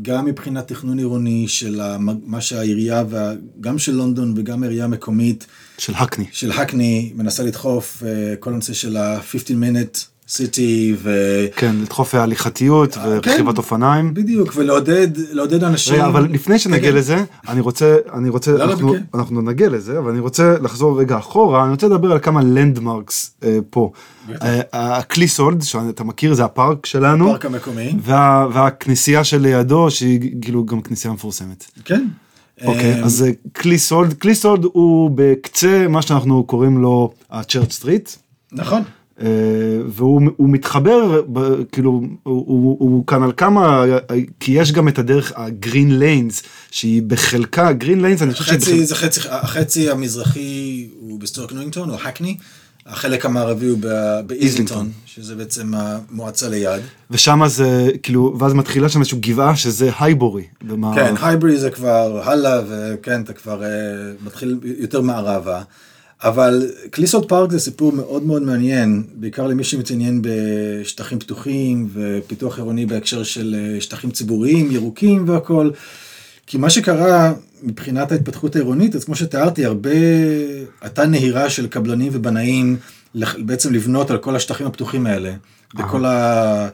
גם מבחינת תכנון עירוני של מה שהעירייה, גם של לונדון וגם העירייה המקומית של הקני. של הקני מנסה לדחוף, אה, כל הנושא של ה-15 minute city, ו... כן, לדחוף הליכתיות ורכיבת אופניים. בדיוק, ולעודד לעודד אנשים. רגע, אבל לפני שנגיע כן. לזה, אני רוצה, אני רוצה, לא, אנחנו, בכיף. אנחנו נגיע לזה, אבל אני רוצה לחזור רגע אחורה, אני רוצה לדבר על כמה landmarks אה, פה. אה, הקליסולד, שאתה מכיר, זה הפארק שלנו, הפארק המקומי. וה, והכנסייה שלידו, שהיא כאילו גם כנסייה מפורסמת. כן. אוקיי, אה, אז אה, קליסולד, קליסולד הוא בקצה מה שאנחנו קוראים לו הצ'רץ' סטריט. נכון. אה, והוא הוא מתחבר, כאילו, הוא, הוא, הוא כאן על כמה, כי יש גם את הדרך הגרין ליינס, שהיא בחלקה, גרין ליינס, אני חושב שהיא חצי, בחלקה, זה חצי, החצי המזרחי הוא בסטוק ניוינגטון או הקני, החלק המערבי הוא באיזלינגטון, שזה בעצם המועצה ליד. ושם זה, כאילו, ואז מתחילה שם איזושהי גבעה שזה הייבורי. במערב. כן, הייברי זה כבר הלאה, וכן, אתה כבר אה, מתחיל יותר מערבה. אבל קליסולד פארק זה סיפור מאוד מאוד מעניין, בעיקר למי שמתעניין בשטחים פתוחים ופיתוח עירוני בהקשר של אה, שטחים ציבוריים, ירוקים והכל. כי מה שקרה מבחינת ההתפתחות העירונית, אז כמו שתיארתי, הרבה, הייתה נהירה של קבלנים ובנאים בעצם לבנות על כל השטחים הפתוחים האלה, בכל ה...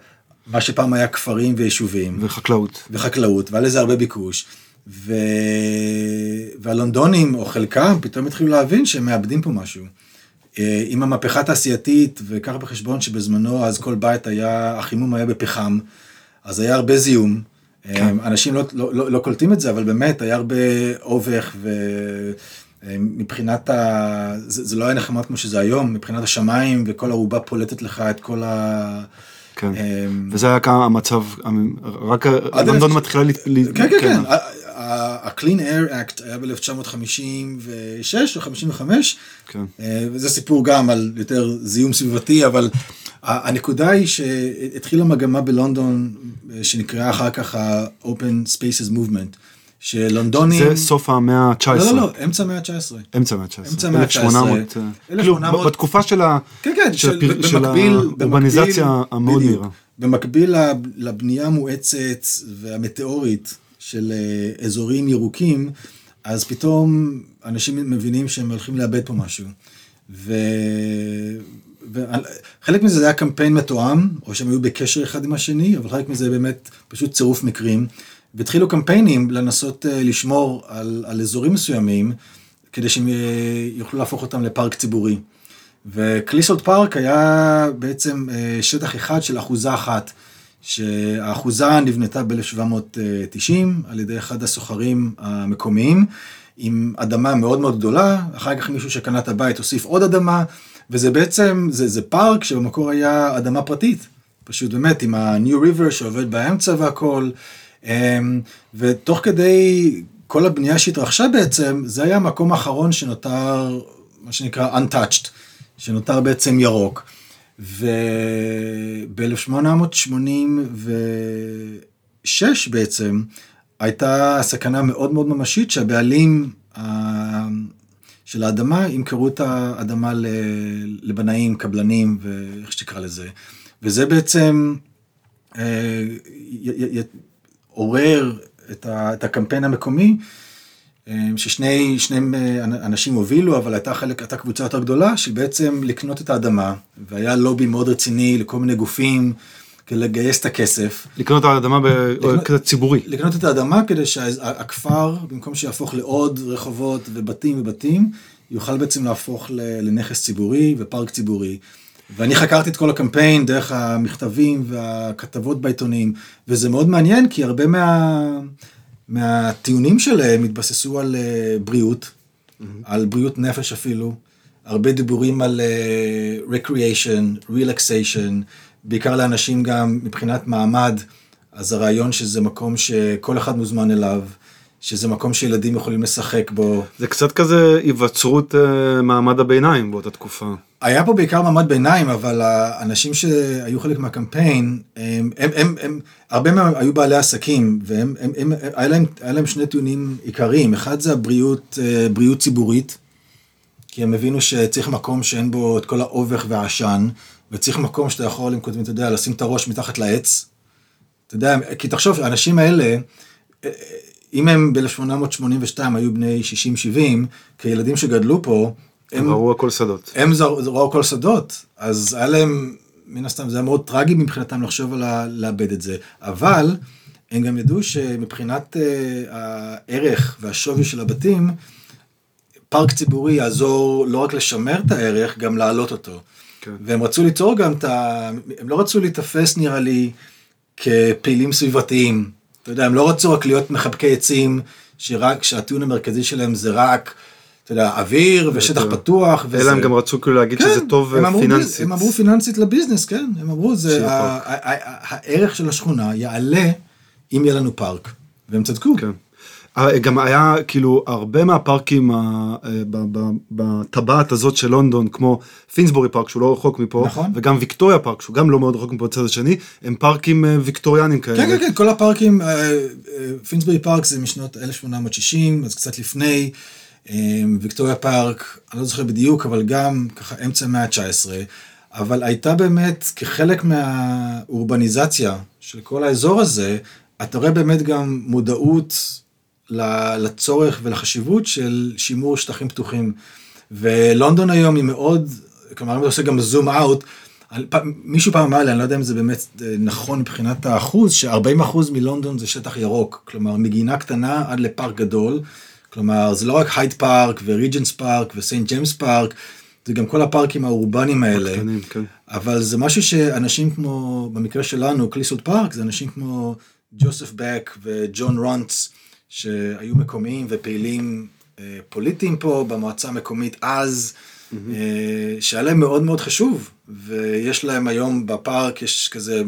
מה שפעם היה כפרים ויישובים. וחקלאות. וחקלאות, והיה לזה הרבה ביקוש. ו... והלונדונים, או חלקם, פתאום התחילו להבין שהם מאבדים פה משהו. אה, עם המהפכה התעשייתית, וקח בחשבון שבזמנו אז כל בית היה, החימום היה בפחם, אז היה הרבה זיהום. כן. אנשים לא, לא, לא, לא קולטים את זה, אבל באמת היה הרבה אובך, ומבחינת ה... זה, זה לא היה נחמד כמו שזה היום, מבחינת השמיים, וכל ערובה פולטת לך את כל ה... כן. וזה היה כמה המצב, רק לונדון מתחילה, ל- כן, כן, כן. ה-Clean Air Act היה ב-1956 או 55, כן. אה, וזה סיפור גם על יותר זיהום סביבתי, אבל הנקודה היא שהתחילה מגמה בלונדון אה, שנקראה אחר כך ה-Open Spaces Movement, שלונדונים... זה סוף המאה ה-19. לא, לא, לא, אמצע המאה ה-19. אמצע המאה ה-19. אמצע המאה ה-19. 1800, אה, כאילו 1800. בתקופה של ה- כן, כן, של של- של במקביל, האורבניזציה המאוד. מהירה. במקביל לב- לבנייה המואצת והמטאורית של אה, אזורים ירוקים, אז פתאום אנשים מבינים שהם הולכים לאבד פה משהו. וחלק מזה זה היה קמפיין מתואם, או שהם היו בקשר אחד עם השני, אבל חלק מזה באמת פשוט צירוף מקרים. והתחילו קמפיינים לנסות אה, לשמור על, על אזורים מסוימים, כדי שהם אה, יוכלו להפוך אותם לפארק ציבורי. וקליסולד פארק היה בעצם שטח אחד של אחוזה אחת, שהאחוזה נבנתה ב-1790 על ידי אחד הסוחרים המקומיים, עם אדמה מאוד מאוד גדולה, אחר כך מישהו שקנה את הבית הוסיף עוד אדמה, וזה בעצם, זה, זה פארק שבמקור היה אדמה פרטית, פשוט באמת עם ה-New River שעובד באמצע והכל, אמ, ותוך כדי כל הבנייה שהתרחשה בעצם, זה היה המקום האחרון שנותר, מה שנקרא untouched, שנותר בעצם ירוק. וב-1886 בעצם הייתה סכנה מאוד מאוד ממשית שהבעלים של האדמה ימכרו את האדמה לבנאים, קבלנים ואיך שתקרא לזה. וזה בעצם אה, עורר את, הקמפיין המקומי, ששני שני אה, אנשים הובילו, אבל הייתה חלק, הייתה קבוצה יותר גדולה, של בעצם לקנות את האדמה, והיה לובי מאוד רציני לכל מיני גופים, כדי לגייס את הכסף. לקנות את האדמה לקנות- כזה ציבורי. לקנות את האדמה כדי שהכפר, במקום שיהפוך לעוד רחובות ובתים ובתים, יוכל בעצם להפוך לנכס ציבורי ופארק ציבורי. ואני חקרתי את כל הקמפיין דרך המכתבים והכתבות בעיתונים, וזה מאוד מעניין כי הרבה מה, מהטיעונים שלהם התבססו על אה, בריאות, על בריאות נפש אפילו, הרבה דיבורים על אה, recreation, relaxation, בעיקר לאנשים גם מבחינת מעמד, אז הרעיון שזה מקום שכל אחד מוזמן אליו, שזה מקום שילדים יכולים לשחק בו. זה קצת כזה היווצרות אה, מעמד הביניים באותה תקופה. היה פה בעיקר מעמד ביניים, אבל האנשים שהיו חלק מהקמפיין, הם, הם, הם, הם הרבה מהם היו בעלי עסקים, והם, הם, הם, היה, להם, היה להם שני טיעונים עיקריים, אחד זה הבריאות, אה, בריאות ציבורית, כי הם הבינו שצריך מקום שאין בו את כל האובך והעשן, וצריך מקום שאתה יכול, אם כותבים, אתה יודע, לשים את הראש מתחת לעץ. אתה יודע, כי תחשוב, האנשים האלה, אה, אם הם ב-1882 היו בני 60-70, כילדים שגדלו פה, הם ראו הכל שדות. הם ראו הכל שדות, אז היה להם, מן הסתם זה היה מאוד טרגי מבחינתם לחשוב על לאבד את זה, אבל הם גם ידעו שמבחינת uh, הערך והשווי של הבתים, פארק ציבורי יעזור לא רק לשמר את הערך, גם להעלות אותו. כן. והם רצו ליצור גם את ה... הם לא רצו להיתפס נראה לי כפעילים סביבתיים. אתה יודע, הם לא רצו רק להיות מחבקי עצים, שרק, שהטיעון המרכזי שלהם זה רק אתה יודע, אוויר ושטח פתוח. אלא הם גם רצו כאילו להגיד שזה כן, טוב פיננסית. הם אמרו פיננסית לביזנס, כן, הם אמרו, זה הערך של השכונה יעלה אם יהיה לנו פארק, והם צדקו. כן. אה, גם היה כאילו הרבה מהפארקים אה, בטבעת הזאת של לונדון כמו פינסבורי פארק שהוא לא רחוק מפה נכון. וגם ויקטוריה פארק שהוא גם לא מאוד רחוק מפה בצד השני הם פארקים אה, ויקטוריאנים כאלה. כן כן כן כל הפארקים פינסבורי פארק זה משנות 1860 אז קצת לפני ויקטוריה פארק, אני לא זוכר בדיוק, אבל גם ככה אמצע המאה ה-19, אבל הייתה באמת כחלק מהאורבניזציה של כל האזור הזה, אתה רואה באמת גם מודעות לצורך ולחשיבות של שימור שטחים פתוחים. ולונדון היום היא מאוד, כלומר, אם אתה עושה גם zoom out, מישהו פעם אמר לי, אני לא יודע אם זה באמת אה, נכון מבחינת האחוז, ש-40% מלונדון זה שטח ירוק, כלומר מגינה קטנה עד לפארק גדול. כלומר, זה לא רק הייד פארק וריג'נטס פארק וסיינט ג'יימס פארק, זה גם כל הפארקים האורבניים האלה. הקטנים, כן. אבל זה משהו שאנשים כמו, במקרה שלנו, קליסולד פארק, זה אנשים כמו ג'וסף בק וג'ון רונטס, שהיו מקומיים ופעילים אה, פוליטיים פה במועצה המקומית אז, mm-hmm. אה, שהיה להם מאוד מאוד חשוב, ויש להם היום בפארק, יש כזה אה,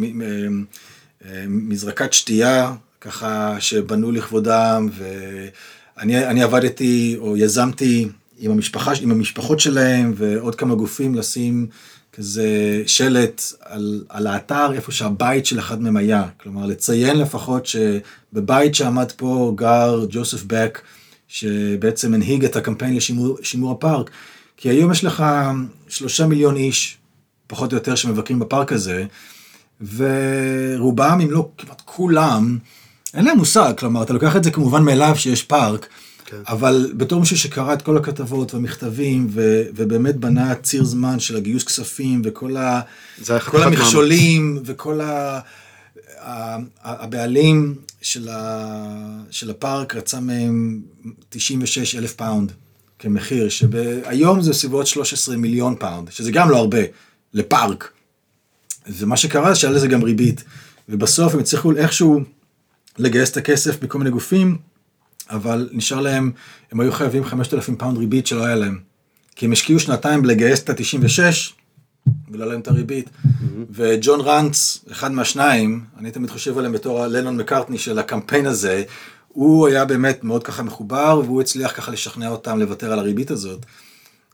אה, מזרקת שתייה, ככה שבנו לכבודם, ו... אני, אני עבדתי או יזמתי עם, המשפחה, עם המשפחות שלהם ועוד כמה גופים לשים כזה שלט על, על האתר איפה שהבית של אחד מהם היה. כלומר, לציין לפחות שבבית שעמד פה גר ג'וסף בק, שבעצם הנהיג את הקמפיין לשימור הפארק. כי היום יש לך שלושה מיליון איש, פחות או יותר, שמבקרים בפארק הזה, ורובם, אם לא כמעט כולם, אין להם מושג, כלומר, אתה לוקח את זה כמובן מאליו שיש פארק, כן. אבל בתור מישהו שקרא את כל הכתבות והמכתבים, ו, ובאמת בנה ציר זמן של הגיוס כספים, וכל ה, כל המכשולים, וכל ה, ה, הבעלים של, ה, של הפארק רצה מהם 96 אלף פאונד כמחיר, שהיום זה סביבות 13 מיליון פאונד, שזה גם לא הרבה, לפארק. ומה שקרה זה שהיה לזה גם ריבית, ובסוף הם הצליחו איכשהו... לגייס את הכסף מכל מיני גופים, אבל נשאר להם, הם היו חייבים 5,000 פאונד ריבית שלא היה להם. כי הם השקיעו שנתיים בלגייס את ה-96, ולא להם את הריבית. Mm-hmm. וג'ון רנץ, אחד מהשניים, אני תמיד חושב עליהם בתור הלנון מקארטני של הקמפיין הזה, הוא היה באמת מאוד ככה מחובר, והוא הצליח ככה לשכנע אותם לוותר על הריבית הזאת.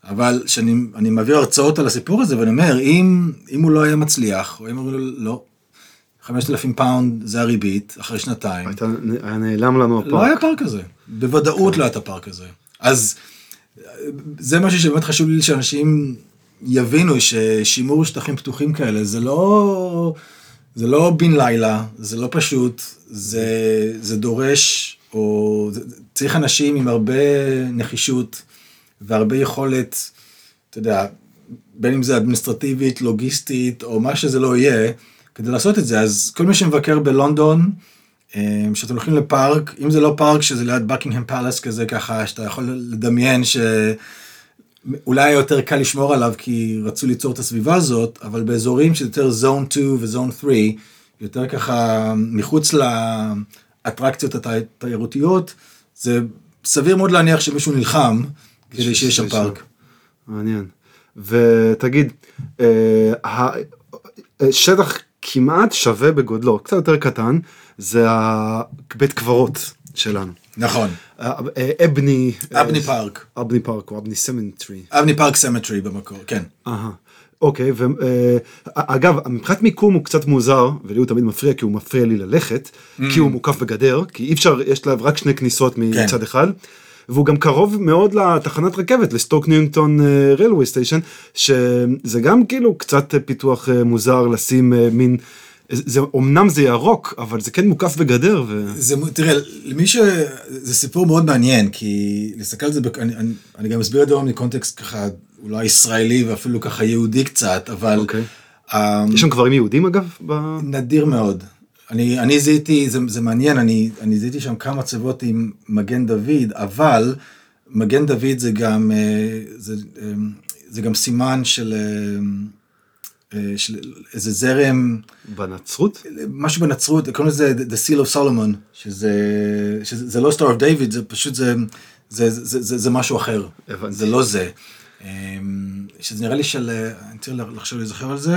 אבל כשאני מעביר הרצאות על הסיפור הזה, ואני אומר, אם, אם הוא לא היה מצליח, או אם אומרים לו, לא, 5,000 פאונד זה הריבית, אחרי שנתיים. הייתה, היה נעלם לנו הפארק. לא היה פארק כזה, בוודאות כן. לא היה את הפארק הזה. אז זה משהו שבאמת חשוב לי שאנשים יבינו ששימור שטחים פתוחים כאלה זה לא, זה לא בן לילה, זה לא פשוט, זה, זה דורש, או צריך אנשים עם הרבה נחישות והרבה יכולת, אתה יודע, בין אם זה אדמיניסטרטיבית, לוגיסטית, או מה שזה לא יהיה, כדי לעשות את זה. אז כל מי שמבקר בלונדון, אה, שאתם הולכים לפארק, אם זה לא פארק שזה ליד בקינגהם פאלאס כזה ככה, שאתה יכול לדמיין שאולי היה יותר קל לשמור עליו כי רצו ליצור את הסביבה הזאת, אבל באזורים שזה יותר זון 2 וזון 3, יותר ככה מחוץ לאטרקציות התיירותיות, זה סביר מאוד להניח שמישהו נלחם כדי שיהיה שם פארק. מעניין. ותגיד, אה, שטח כמעט שווה בגודלו, קצת יותר קטן, זה הבית קברות שלנו. נכון, אה, אה, אבני... אה, אבני פארק. אבני פארק או אבני cemetery. אבני פארק cemetery במקור, כן. אהה. אוקיי, ואגב, מבחינת מיקום הוא קצת מוזר, ולי הוא תמיד מפריע, כי הוא מפריע לי ללכת, כי הוא מוקף בגדר, כי אי אפשר, יש לה רק שני כניסות מצד כן. אחד, והוא גם קרוב מאוד לתחנת רכבת, לסטוק ניונגטון railway station, שזה גם כאילו קצת אה, פיתוח אה, מוזר לשים אה, מין, זה, אמנם זה ירוק, אבל זה כן מוקף בגדר, ו... זה, תראה, למי ש... זה סיפור מאוד מעניין, כי להסתכל על זה, בק- אני, אני, אני גם אסביר את זה מקונטקסט ככה, אולי ישראלי ואפילו ככה יהודי קצת, אבל... אוקיי. אה, יש שם גברים יהודים אגב? ב... נדיר מאוד. אני, אני זיהיתי, זה, זה מעניין, אני, אני זיהיתי שם כמה צוות עם מגן דוד, אבל מגן דוד זה גם, אה, זה, אה, זה גם סימן של, אה, של איזה זרם, בנצרות? משהו בנצרות, קוראים לזה The Seal of Solomon, שזה, שזה זה לא Star of David, זה פשוט, זה, זה, זה, זה, זה משהו אחר, הבנתי. זה לא זה. אה, שזה נראה לי של, אני צריך לחשוב להיזכר על זה.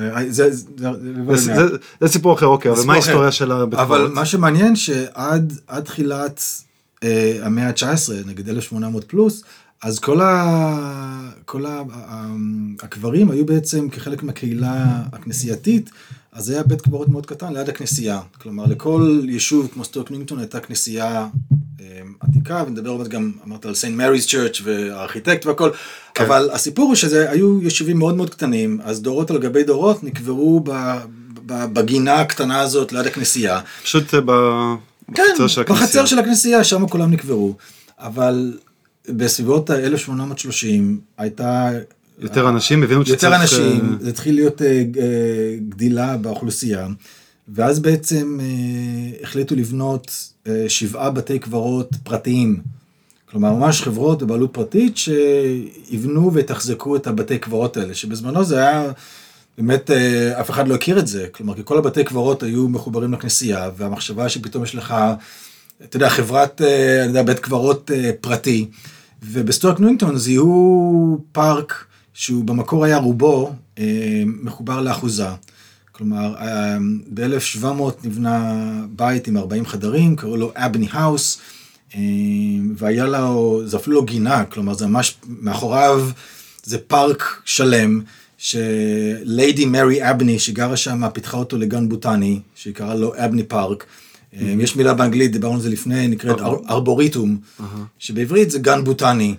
אה, זה, זה, זה, זה, זה, זה סיפור אחר, אוקיי, אבל מה ההיסטוריה. של הבית אבל קברות? מה שמעניין שעד עד תחילת אה, המאה ה-19, נגיד 1800 פלוס, אז כל, ה, כל ה, הקברים היו בעצם כחלק מהקהילה הכנסייתית, אז היה בית קברות מאוד קטן ליד הכנסייה. כלומר, לכל יישוב כמו סטוק ניוינגטון הייתה כנסייה עתיקה, ונדבר עוד גם, אמרת על סיינט מרי's צ'רץ' והארכיטקט והכל, כן. אבל הסיפור הוא שזה היו יישובים מאוד מאוד קטנים, אז דורות על גבי דורות נקברו ב, ב, בגינה הקטנה הזאת ליד הכנסייה. פשוט אה, ב... כן, בחצר של הכנסייה. בחצר של הכנסייה, שם כולם נקברו. אבל בסביבות ה-1830 הייתה... יותר אנשים הבינו יותר שצריך... אנשים, אה, זה התחיל להיות אה, אה, גדילה באוכלוסייה, ואז בעצם אה, החליטו לבנות אה, שבעה בתי קברות פרטיים. כלומר, ממש חברות בבעלות פרטית שיבנו ויתחזקו את הבתי קברות האלה, שבזמנו זה היה, באמת אה, אף אחד לא הכיר את זה. כלומר, כי כל הבתי קברות היו מחוברים לכנסייה, והמחשבה שפתאום יש לך, אתה יודע, חברת, אה, אני יודע, בית קברות אה, פרטי. ובסטוק ניונגטון זיהו פארק שהוא במקור היה רובו אה, מחובר לאחוזה. כלומר, אה, ב-1700 נבנה בית עם 40 חדרים, קראו לו אבני האוס, אה, והיה לו, זה אפילו לא גינה, כלומר זה ממש מאחוריו, זה פארק שלם, שליידי מרי אבני שגרה שם פיתחה אותו לגן בוטני, שהיא קראה לו אבני פארק. אה, יש מילה באנגלית, דיברנו על זה לפני, נקראת אר- ארבוריטום, שבעברית זה גן בוטני.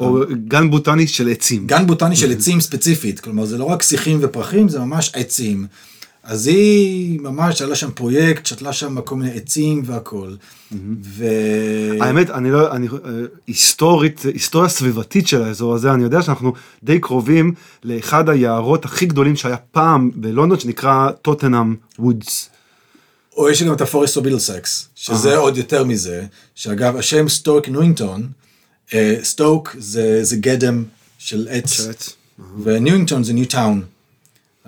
או גן בוטני של עצים. גן בוטני של עצים ספציפית, כלומר זה לא רק שיחים ופרחים, זה ממש עצים. אז היא ממש, היה לה שם פרויקט, שתלה שם כל מיני עצים והכל. ו... האמת, אני לא, אני, אה, היסטורית, היסטוריה סביבתית של האזור הזה, אני יודע שאנחנו די קרובים לאחד היערות הכי גדולים שהיה פעם בלונדון, שנקרא טוטנאם וודס. או יש גם את ה forest of Middlesex, שזה עוד יותר מזה, שאגב, השם סטוק ניונגטון, אה, סטוק זה, זה גדם של עץ, וניונגטון זה new town.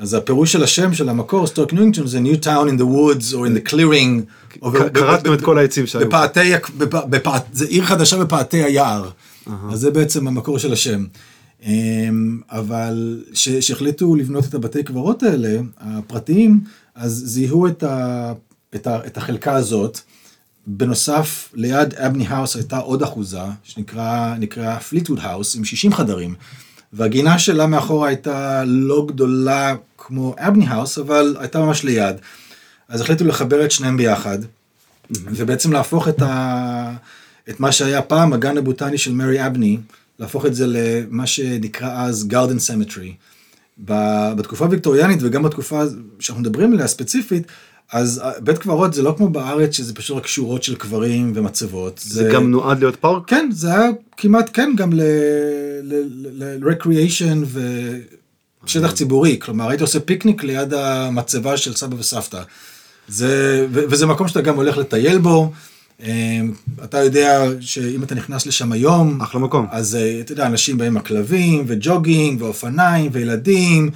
אז הפירוש של השם של המקור, סטוק ניונגטון, זה new town in the woods or in the clearing. ב- את כל העצים שהיו. בפאתי, זה עיר חדשה בפאתי היער. אז זה בעצם המקור של השם. אמ, אבל כשהחליטו לבנות את הבתי קברות האלה, הפרטיים, אז זיהו את, ה, את, ה, את החלקה הזאת. בנוסף, ליד אבני האוס הייתה עוד אחוזה, שנקרא נקרא פליטווד האוס, עם 60 חדרים. והגינה שלה מאחורה הייתה לא גדולה כמו אבני האוס, אבל הייתה ממש ליד. אז החליטו לחבר את שניהם ביחד, ובעצם להפוך את, ה... את מה שהיה פעם הגן הבוטני של מרי אבני, להפוך את זה למה שנקרא אז garden cemetery. בתקופה הוויקטוריאנית וגם בתקופה שאנחנו מדברים עליה ספציפית, אז בית קברות זה לא כמו בארץ שזה פשוט רק שורות של קברים ומצבות. זה גם נועד להיות פארק? כן, זה היה כמעט כן גם ל-recreation ושטח ציבורי, כלומר היית עושה פיקניק ליד המצבה של סבא וסבתא. זה, ו- וזה מקום שאתה גם הולך לטייל בו. אמ, אתה יודע שאם אתה נכנס לשם היום, אחלה מקום. אז אה, אתה יודע, אנשים באים עם הכלבים, וג'וגינג, ואופניים, וילדים,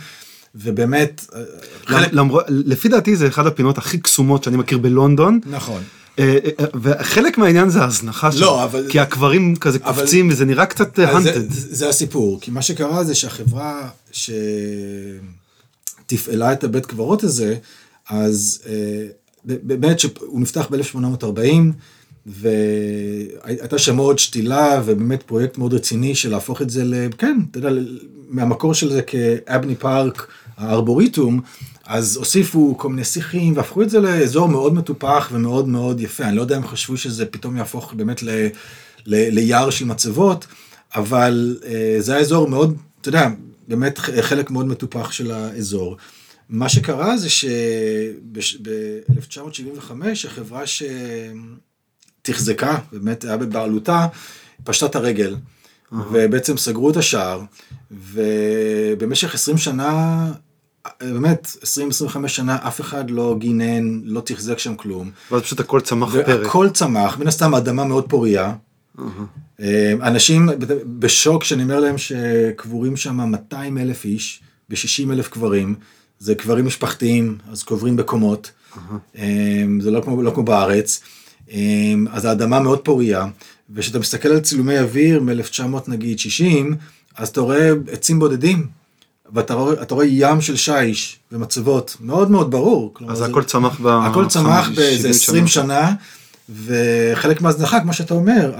ובאמת, אה, חלק... למרות, לפי דעתי זה אחד הפינות הכי קסומות שאני מכיר בלונדון. נכון. אה, אה, וחלק מהעניין זה ההזנחה שלו. לא, אבל- כי הקברים כזה אבל- קופצים וזה נראה קצת אז זה, הנטד. זה הסיפור, כי מה שקרה זה שהחברה שתפעלה את הבית קברות הזה, אז אה, באמת שהוא נפתח ב-1840, והייתה שם מאוד שתילה ובאמת פרויקט מאוד רציני של להפוך את זה ל... כן, אתה יודע, מהמקור של זה כאבני פארק, הארבוריטום, אז הוסיפו כל מיני שיחים והפכו את זה לאזור מאוד מטופח ומאוד מאוד יפה. אני לא יודע אם חשבו שזה פתאום יהפוך באמת ל, ל, ליער של מצבות, אבל אה, זה היה אזור מאוד, אתה יודע, באמת חלק מאוד מטופח של האזור. מה שקרה זה שב-1975 החברה שתחזקה, באמת היה בבעלותה, פשטה את הרגל. ובעצם סגרו את השער, ובמשך 20 שנה, באמת, 20-25 שנה, אף אחד לא גינן, לא תחזק שם כלום. ואז פשוט הכל צמח פרק. והכל צמח, מן הסתם האדמה מאוד פוריה. אנשים בשוק שאני אומר להם שקבורים שם 200 אלף איש, ב-60 אלף קברים, זה קברים משפחתיים, אז קוברים בקומות, זה לא כמו, לא כמו בארץ, אז האדמה מאוד פוריה. וכשאתה מסתכל על צילומי אוויר מ-1900 נגיד 60, אז אתה רואה עצים בודדים, ואתה רואה, רואה ים של שיש ומצבות, מאוד מאוד ברור. אז הכל צמח ב... הכל צמח באיזה 20 שנה, וחלק מההזנחה, כמו שאתה אומר,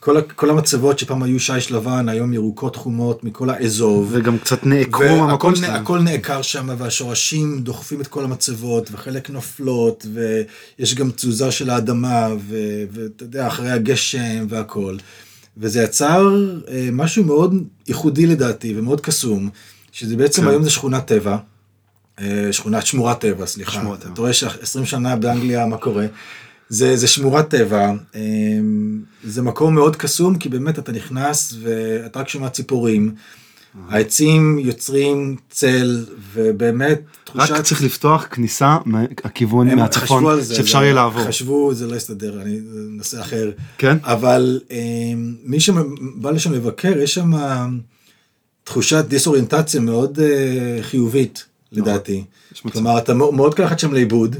כל, כל המצבות שפעם היו שיש לבן, היום ירוקות חומות מכל האזוב. וגם קצת נעקרו מהמקום שלהם. הכל נעקר שם, והשורשים דוחפים את כל המצבות, וחלק נופלות, ויש גם תזוזה של האדמה, ואתה יודע, אחרי הגשם והכל. וזה יצר אה, משהו מאוד ייחודי לדעתי, ומאוד קסום, שזה בעצם כן. היום זה שכונת טבע. אה, שכונת שמורת טבע, סליחה. שמורת טבע. אתה רואה ש-20 שנה באנגליה, מה קורה? זה, זה שמורת טבע, אמ, זה מקום מאוד קסום, כי באמת אתה נכנס ואתה רק שומע ציפורים. העצים יוצרים צל, ובאמת תחושת... רק צריך לפתוח כניסה מהכיוון מהצפון, שאפשר יהיה לעבור. חשבו, זה לא יסתדר, אני נושא אחר. כן? אבל אמ, מי שבא לשם לבקר, יש שם תחושת דיסאוריינטציה מאוד אה, חיובית, נכון. לדעתי. כלומר, אתה מאוד קל שם לאיבוד,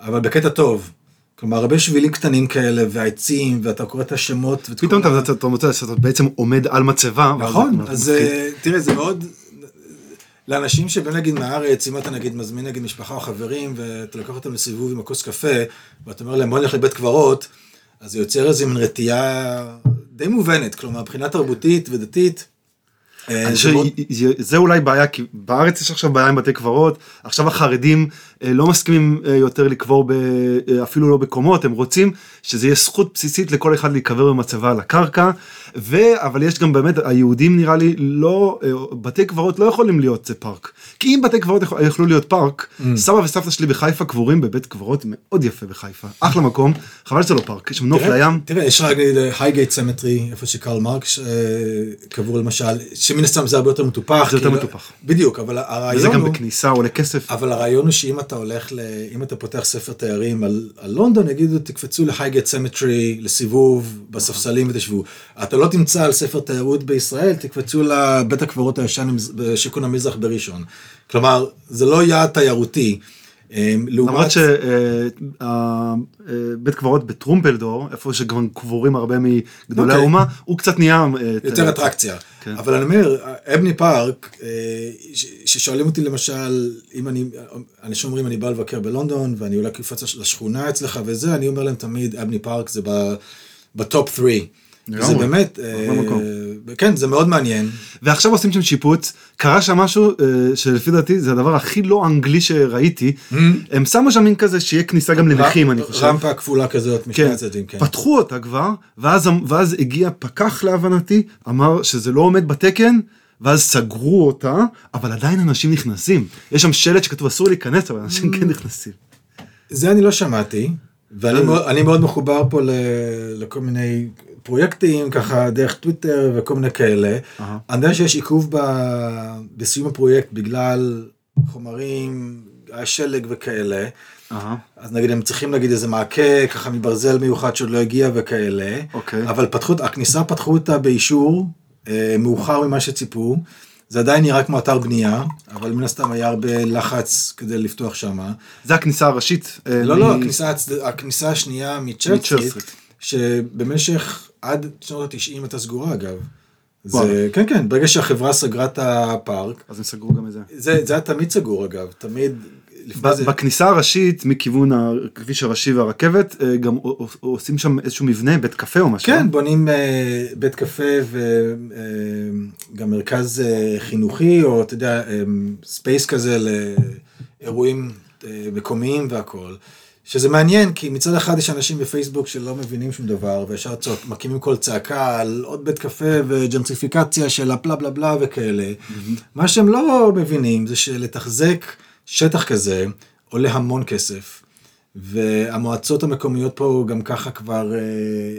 אבל בקטע טוב. כלומר, הרבה שבילים קטנים כאלה, והעצים, ואתה קורא את השמות. פתאום אתה, אתה, אתה מוצא שאתה בעצם עומד על מצבה. נכון, אז אה, תראה, זה מאוד... לאנשים שבאים נגיד מהארץ, אם אתה נגיד מזמין נגיד משפחה או חברים, ואתה לוקח אותם לסיבוב עם הכוס קפה, ואתה אומר להם בוא נלך לבית קברות, אז זה יוצר איזו מין רתיעה די מובנת, כלומר, מבחינה תרבותית ודתית, אה, זה אולי בעיה, כי בארץ יש עכשיו בעיה עם בתי קברות, עכשיו החרדים לא מסכימים אה, יותר לקבור אפילו לא בקומות, הם רוצים שזה יהיה זכות בסיסית לכל אחד להיקבר במצבה על הקרקע, ו... אבל יש גם באמת, היהודים נראה לי לא, בתי קברות לא יכולים להיות זה פארק. כי אם בתי קברות יכלו להיות פארק, mm. סבא וסבתא שלי בחיפה קבורים בבית קברות מאוד יפה בחיפה, אחלה מקום, חבל שזה לא פארק, יש שם נוף לים. תראה, יש רק הייגייט cemetery, איפה שקרל מרקס קבור למשל, שמן הסתם זה הרבה יותר מטופח. זה יותר כאילו, מטופח. בדיוק, אבל הרעיון הוא... וזה גם בכניסה עולה כסף. אבל הרעיון הוא שאם אתה הולך ל... אם אתה פותח ספר תיירים על, על לונדון, יגידו תקפצו להייגט cemetery, לסיבוב, בספסלים ותשבו. אתה לא תמצא על ספר תיירות בישראל, תקפצו לבית הקברות הישן בשיכון המזרח בראשון. כלומר, זה לא יעד תיירותי. אמ, למרות שבית אה, אה, קברות בטרומפלדור, איפה שגם קבורים הרבה מגדולי אוקיי. האומה, הוא קצת נהיה... אה, יותר אטרקציה. כן. אבל אני אומר, אבני פארק, ששואלים אותי למשל, אם אני, אנשים אומרים אני בא לבקר בלונדון, ואני אולי קפץ לשכונה אצלך וזה, אני אומר להם תמיד, אבני פארק זה בטופ 3. זה באמת, אה, כן, זה מאוד מעניין. ועכשיו עושים שם שיפוץ, קרה שם משהו אה, שלפי דעתי זה הדבר הכי לא אנגלי שראיתי, mm-hmm. הם שמו שם מין כזה שיהיה כניסה גם לנכים אני חושב. רמפה כפולה כזאת משני כן. הצדדים, כן. פתחו אותה כבר, ואז הגיע פקח להבנתי, אמר שזה לא עומד בתקן. ואז סגרו אותה, אבל עדיין אנשים נכנסים. יש שם שלט שכתוב אסור להיכנס, אבל אנשים כן נכנסים. זה אני לא שמעתי, ואני מאוד מחובר פה לכל מיני פרויקטים ככה דרך טוויטר וכל מיני כאלה. Uh-huh. אני יודע שיש עיכוב ב... בסיום הפרויקט בגלל חומרים, השלג וכאלה. Uh-huh. אז נגיד הם צריכים להגיד איזה מעקה ככה מברזל מיוחד שעוד לא הגיע וכאלה. Okay. אוקיי. אבל פתחו, הכניסה פתחו אותה באישור אה, מאוחר ממה שציפו. זה עדיין נראה כמו אתר בנייה, אבל מן הסתם היה הרבה לחץ כדי לפתוח שם. זה הכניסה הראשית? אה, לא, מ... לא, הכניסה, הכניסה השנייה מצ'רסטריט, שבמשך עד שנות ה-90 הייתה סגורה אגב. זה, כן, כן, ברגע שהחברה סגרה את הפארק. אז הם סגרו גם את זה. זה, זה היה תמיד סגור אגב, תמיד, זה... בכניסה הראשית מכיוון הכביש הראשי והרכבת אה, גם עושים שם איזשהו מבנה בית קפה או משהו. כן, בונים אה, בית קפה וגם מרכז אה, חינוכי, או אתה יודע, space כזה לאירועים מקומיים והכול. שזה מעניין, כי מצד אחד יש אנשים בפייסבוק שלא מבינים שום דבר, וישר צועק, מקימים קול צעקה על עוד בית קפה וג'נטריפיקציה של הבלה בלה בלה וכאלה. מה שהם לא מבינים זה שלתחזק שטח כזה עולה המון כסף. והמועצות המקומיות פה גם ככה כבר, אה,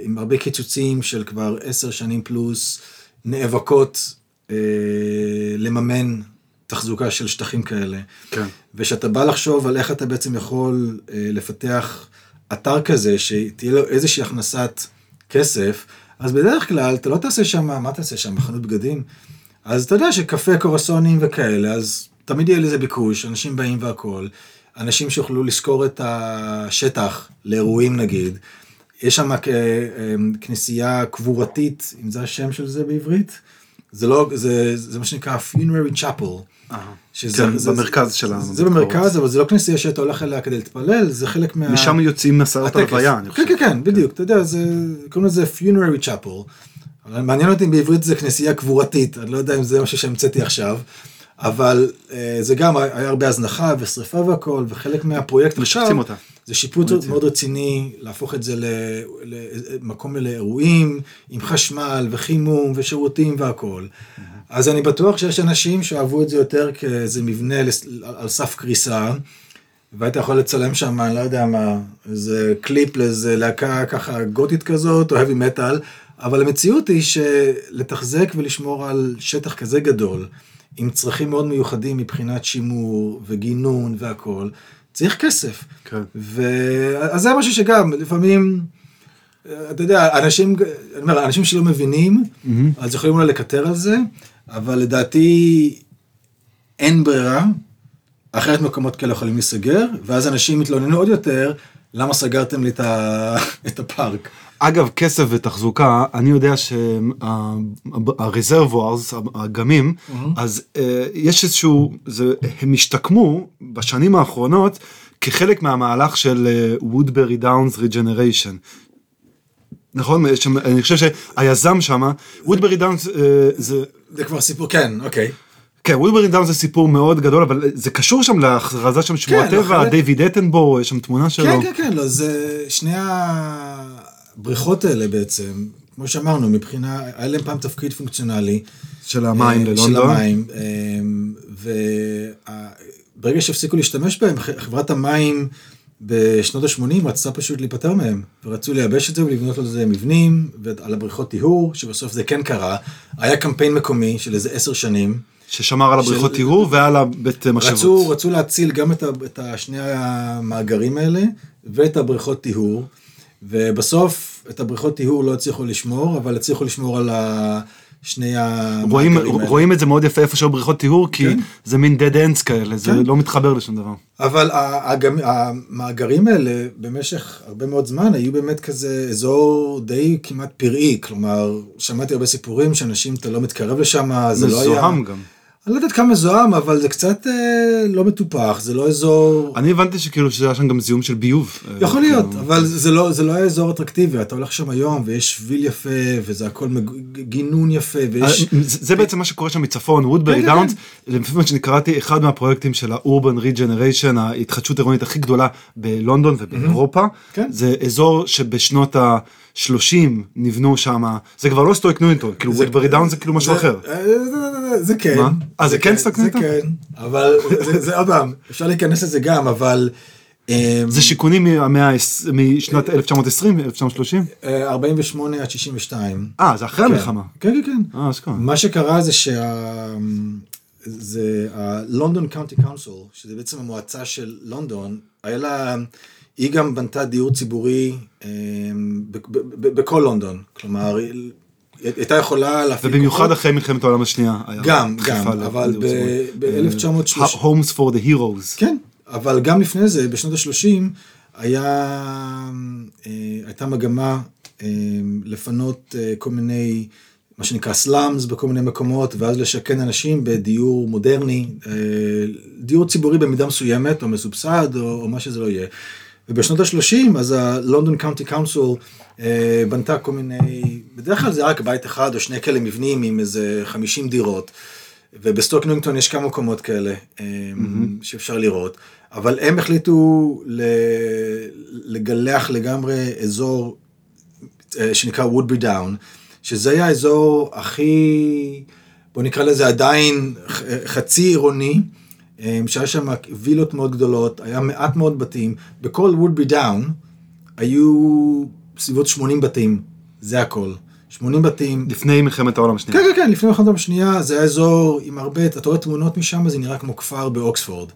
עם הרבה קיצוצים של כבר עשר שנים פלוס, נאבקות אה, לממן תחזוקה של שטחים כאלה. כן. וכשאתה בא לחשוב על איך אתה בעצם יכול אה, לפתח אתר כזה, שתהיה לו איזושהי הכנסת כסף, אז בדרך כלל אתה לא תעשה שם, מה תעשה שם, חנות בגדים? אז אתה יודע שקפה, קורסונים וכאלה, אז תמיד יהיה לזה ביקוש, אנשים באים והכול, אנשים שיוכלו לשכור את השטח לאירועים נגיד. יש שם אה, כנסייה קבורתית, אם זה השם של זה בעברית, זה לא, זה, זה מה שנקרא funerary chapel. שזה- כן, זה- במרכז זה- של זה המקוואות. במרכז, אבל זה לא כנסייה שאתה הולך אליה כדי להתפלל, זה חלק מה... משם יוצאים הטקס. הלוויה, אני כן, חושב. כן, כן, בדיוק, אתה יודע, זה, קוראים לזה funerary chapel. מעניין אותי אם בעברית זה כנסייה קבורתית, אני לא יודע אם זה משהו שהמצאתי עכשיו, אבל אה, זה גם, היה הרבה הזנחה ושריפה והכל, וחלק מהפרויקט עכשיו, אותה. זה שיפוץ מאוד רציני, להפוך את זה למקום לאירועים, עם חשמל וחימום ושירותים והכל. אז אני בטוח שיש אנשים שאהבו את זה יותר כאיזה מבנה על סף קריסה, והיית יכול לצלם שם, אני לא יודע מה, איזה קליפ לאיזה להקה ככה גותית כזאת, או heavy metal, אבל המציאות היא שלתחזק ולשמור על שטח כזה גדול, עם צרכים מאוד מיוחדים מבחינת שימור וגינון והכל, צריך כסף. כן. ו... אז זה משהו שגם, לפעמים, אתה יודע, אנשים, אני אומר, אנשים שלא מבינים, אז יכולים אולי לקטר על זה, אבל לדעתי אין ברירה, אחרת מקומות כאלה יכולים להיסגר, ואז אנשים יתלוננו עוד יותר, למה סגרתם לי את, ה... את הפארק. אגב, כסף ותחזוקה, אני יודע שהרזרבוארס, האגמים, אז אה, יש איזשהו, זה, הם השתקמו בשנים האחרונות כחלק מהמהלך של וודברי דאונס regeneration. נכון? אני חושב שהיזם שם, וודברי דאונס זה... זה כבר סיפור, כן, אוקיי. כן, וודברי דאונס זה סיפור מאוד גדול, אבל זה קשור שם להכרזה שם שמורת כן, טבע, דיוויד אטנבורו, יש שם תמונה שלו. כן, כן, כן, לא, זה שני הבריכות האלה בעצם, כמו שאמרנו, מבחינה, היה להם פעם תפקיד פונקציונלי. של המים אה, ללונדון. של המים, וברגע שהפסיקו להשתמש בהם, חברת המים בשנות ה-80 רצתה פשוט להיפטר מהם, ורצו לייבש את זה ולבנות על זה מבנים, ועל הבריכות טיהור, שבסוף זה כן קרה. היה קמפיין מקומי של איזה עשר שנים. ששמר על הבריכות של- טיהור ועל הבית משאבות. רצו, רצו להציל גם את, ה, את שני המאגרים האלה ואת הבריכות טיהור, ובסוף את הבריכות טיהור לא הצליחו לשמור, אבל הצליחו לשמור על ה- שני רואים, האלה. רואים את זה מאוד יפה איפה שהיו בריכות טיהור, כי כן. זה מין dead ends כאלה, זה כן. לא מתחבר לשום דבר. אבל ה- הגמ- המאגרים האלה במשך הרבה מאוד זמן היו באמת כזה אזור די כמעט פראי, כלומר, שמעתי הרבה סיפורים שאנשים, אתה לא מתקרב לשם, זה לא היה... מזוהם גם. אני לא יודעת כמה מזוהם, אבל זה קצת אה, לא מטופח, זה לא אזור... אני הבנתי שכאילו שהיה שם גם זיהום של ביוב. יכול אה, להיות, כאילו. אבל זה לא, זה לא היה אזור אטרקטיבי, אתה הולך שם היום ויש שביל יפה, וזה הכל מג... גינון יפה, אה, ויש... זה זה בעצם מה שקורה שם מצפון, וודברי כן, כן, דאונס, לפי מה שאני קראתי, אחד מהפרויקטים של ה urban regeneration, ההתחדשות העירונית הכי גדולה בלונדון ובאירופה, כן. זה אזור שבשנות ה-30 נבנו שם, זה כבר לא סטוק ניואינגטון, כאילו וודברי דאונס זה כאילו משהו אחר. אה, זה- כן. מה? אה, זה כן סטוק זה ניואינגטון? כן, אבל זה- עוד פעם, אפשר להיכנס לזה גם, אבל... אה, זה שיכונים משנת 1920, 1930? אה, 48 עד 62. אה, זה אחרי כן. המלחמה. כן, כן, כן. אה, אשכרה. מה שקרה זה שה... זה ה-London County Council, שזה בעצם המועצה של לונדון, היה לה... היא גם בנתה דיור ציבורי אה, בכל לונדון. כלומר, היא הייתה יכולה להפעיל... ובמיוחד. אחרי מלחמת העולם השנייה. גם, גם, אבל לדיור ציבורי. ב-1930... אה, Homes for the Heroes. כן, אבל גם לפני זה, בשנות ה-30, היה, אה, הייתה מגמה לפנות כל מיני מה שנקרא סלאמס בכל מיני מקומות, ואז לשכן אנשים בדיור מודרני, דיור ציבורי במידה מסוימת, או מסובסד, או, או מה שזה לא יהיה. ובשנות ה-30, אז County Council אה, בנתה כל מיני, בדרך כלל זה רק בית אחד או שני כאלה מבנים עם איזה 50 דירות. ובסטוק ניואינגטון יש כמה מקומות כאלה mm-hmm. שאפשר לראות, אבל הם החליטו לגלח לגמרי אזור אה, שנקרא וודברי דאון, שזה היה האזור הכי, בוא נקרא לזה עדיין חצי עירוני, שהיה שם וילות מאוד גדולות, היה מעט מאוד בתים, בכל וודברי דאון היו בסביבות 80 בתים, זה הכל. 80 בתים. לפני מלחמת העולם השנייה. כן, כן, כן, לפני מלחמת העולם השנייה, זה היה אזור עם הרבה, אתה רואה תמונות משם, זה נראה כמו כפר באוקספורד.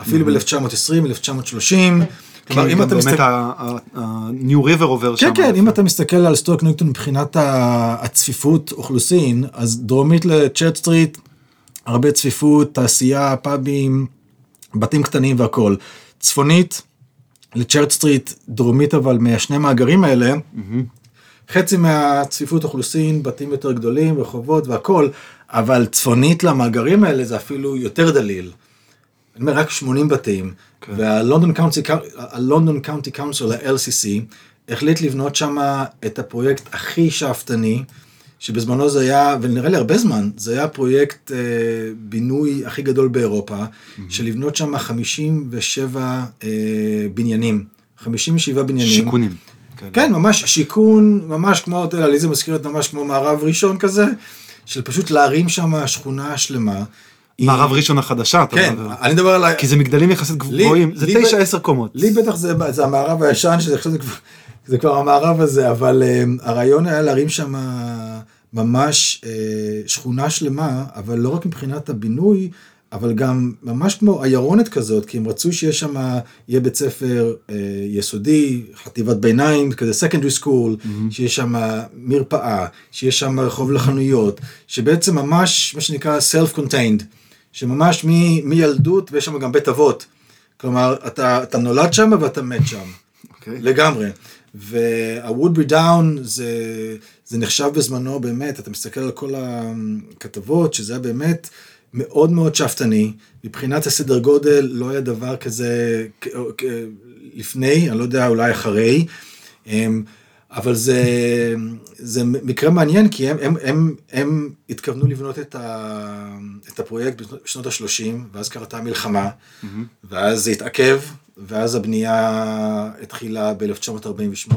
אפילו ב-1920, 1930. כלומר, אם אתה מסתכל... ה-New River עובר שם. כן, כן, אם אתה מסתכל על סטוק ניואינגטון מבחינת הצפיפות אוכלוסין, אז דרומית לצ'רץ' סטריט, הרבה צפיפות, תעשייה, פאבים, בתים קטנים והכול. צפונית לצ'רץ' סטריט, דרומית אבל מהשני מאגרים האלה, חצי מהצפיפות אוכלוסין, בתים יותר גדולים, רחובות והכול, אבל צפונית למאגרים האלה זה אפילו יותר דליל. אני אומר, רק 80 בתים, כן. והלונדון קאונטי קאונסל, ה-LCC, החליט לבנות שם את הפרויקט הכי שאפתני, שבזמנו זה היה, ונראה לי הרבה זמן, זה היה פרויקט אה, בינוי הכי גדול באירופה, mm-hmm. של לבנות שם 57 אה, בניינים. 57 בניינים. שיכונים. כן, כן ממש שיכון, ממש כמו, אתה יודע, לי זה מזכיר את ממש כמו מערב ראשון כזה, של פשוט להרים שם שכונה שלמה. מערב ראשון החדשה, אתה כן, מדבר. אני מדבר על... כי זה מגדלים יחסית גבוהים, זה תשע עשר קומות. לי בטח זה, זה המערב הישן, שזה עכשיו זה כבר, המערב הזה, אבל um, הרעיון היה להרים שם ממש uh, שכונה שלמה, אבל לא רק מבחינת הבינוי, אבל גם ממש כמו עיירונת כזאת, כי הם רצו שיש שם, יהיה בית ספר אה, יסודי, חטיבת ביניים, כזה secondary school, mm-hmm. שיש שם מרפאה, שיש שם רחוב לחנויות, שבעצם ממש, מה שנקרא self-contained, שממש מ, מילדות, ויש שם גם בית אבות. כלומר, אתה, אתה נולד שם ואתה מת שם. Okay. אוקיי. לגמרי. וה-Woodbury Down זה, זה נחשב בזמנו באמת, אתה מסתכל על כל הכתבות, שזה היה באמת... מאוד מאוד שאפתני, מבחינת הסדר גודל לא היה דבר כזה לפני, אני לא יודע, אולי אחרי, אמ, אבל זה, זה מקרה מעניין כי הם, הם, הם, הם התכוונו לבנות את, ה, את הפרויקט בשנות ה-30 ואז קרתה המלחמה mm-hmm. ואז זה התעכב ואז הבנייה התחילה ב-1948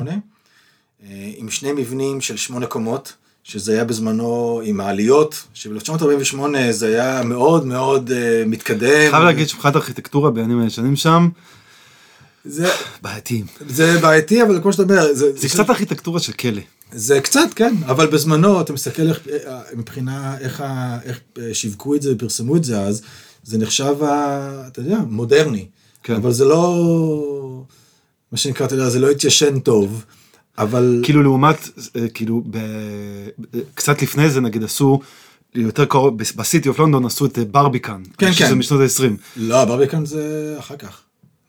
אה, עם שני מבנים של שמונה קומות. שזה היה בזמנו עם העליות, שב-1948 זה היה מאוד מאוד uh, מתקדם. חייב להגיד שמבחינת ארכיטקטורה בימים הישנים שם, זה בעייתי. זה בעייתי, אבל כמו שאתה אומר, זה, זה קצת ארכיטקטורה של כלא. זה קצת, כן, אבל בזמנו, אתה מסתכל איך, אה, מבחינה, איך, איך אה, שיווקו את זה ופרסמו את זה אז, זה נחשב, אתה יודע, מודרני. כן. אבל זה לא, מה שנקרא, אתה יודע, זה לא התיישן טוב. אבל כאילו לעומת אה, כאילו ב... קצת לפני זה נגיד עשו יותר קרוב בסיטי אוף לונדון עשו את ברביקן כן כן שזה משנות ה-20 לא ברביקן זה אחר כך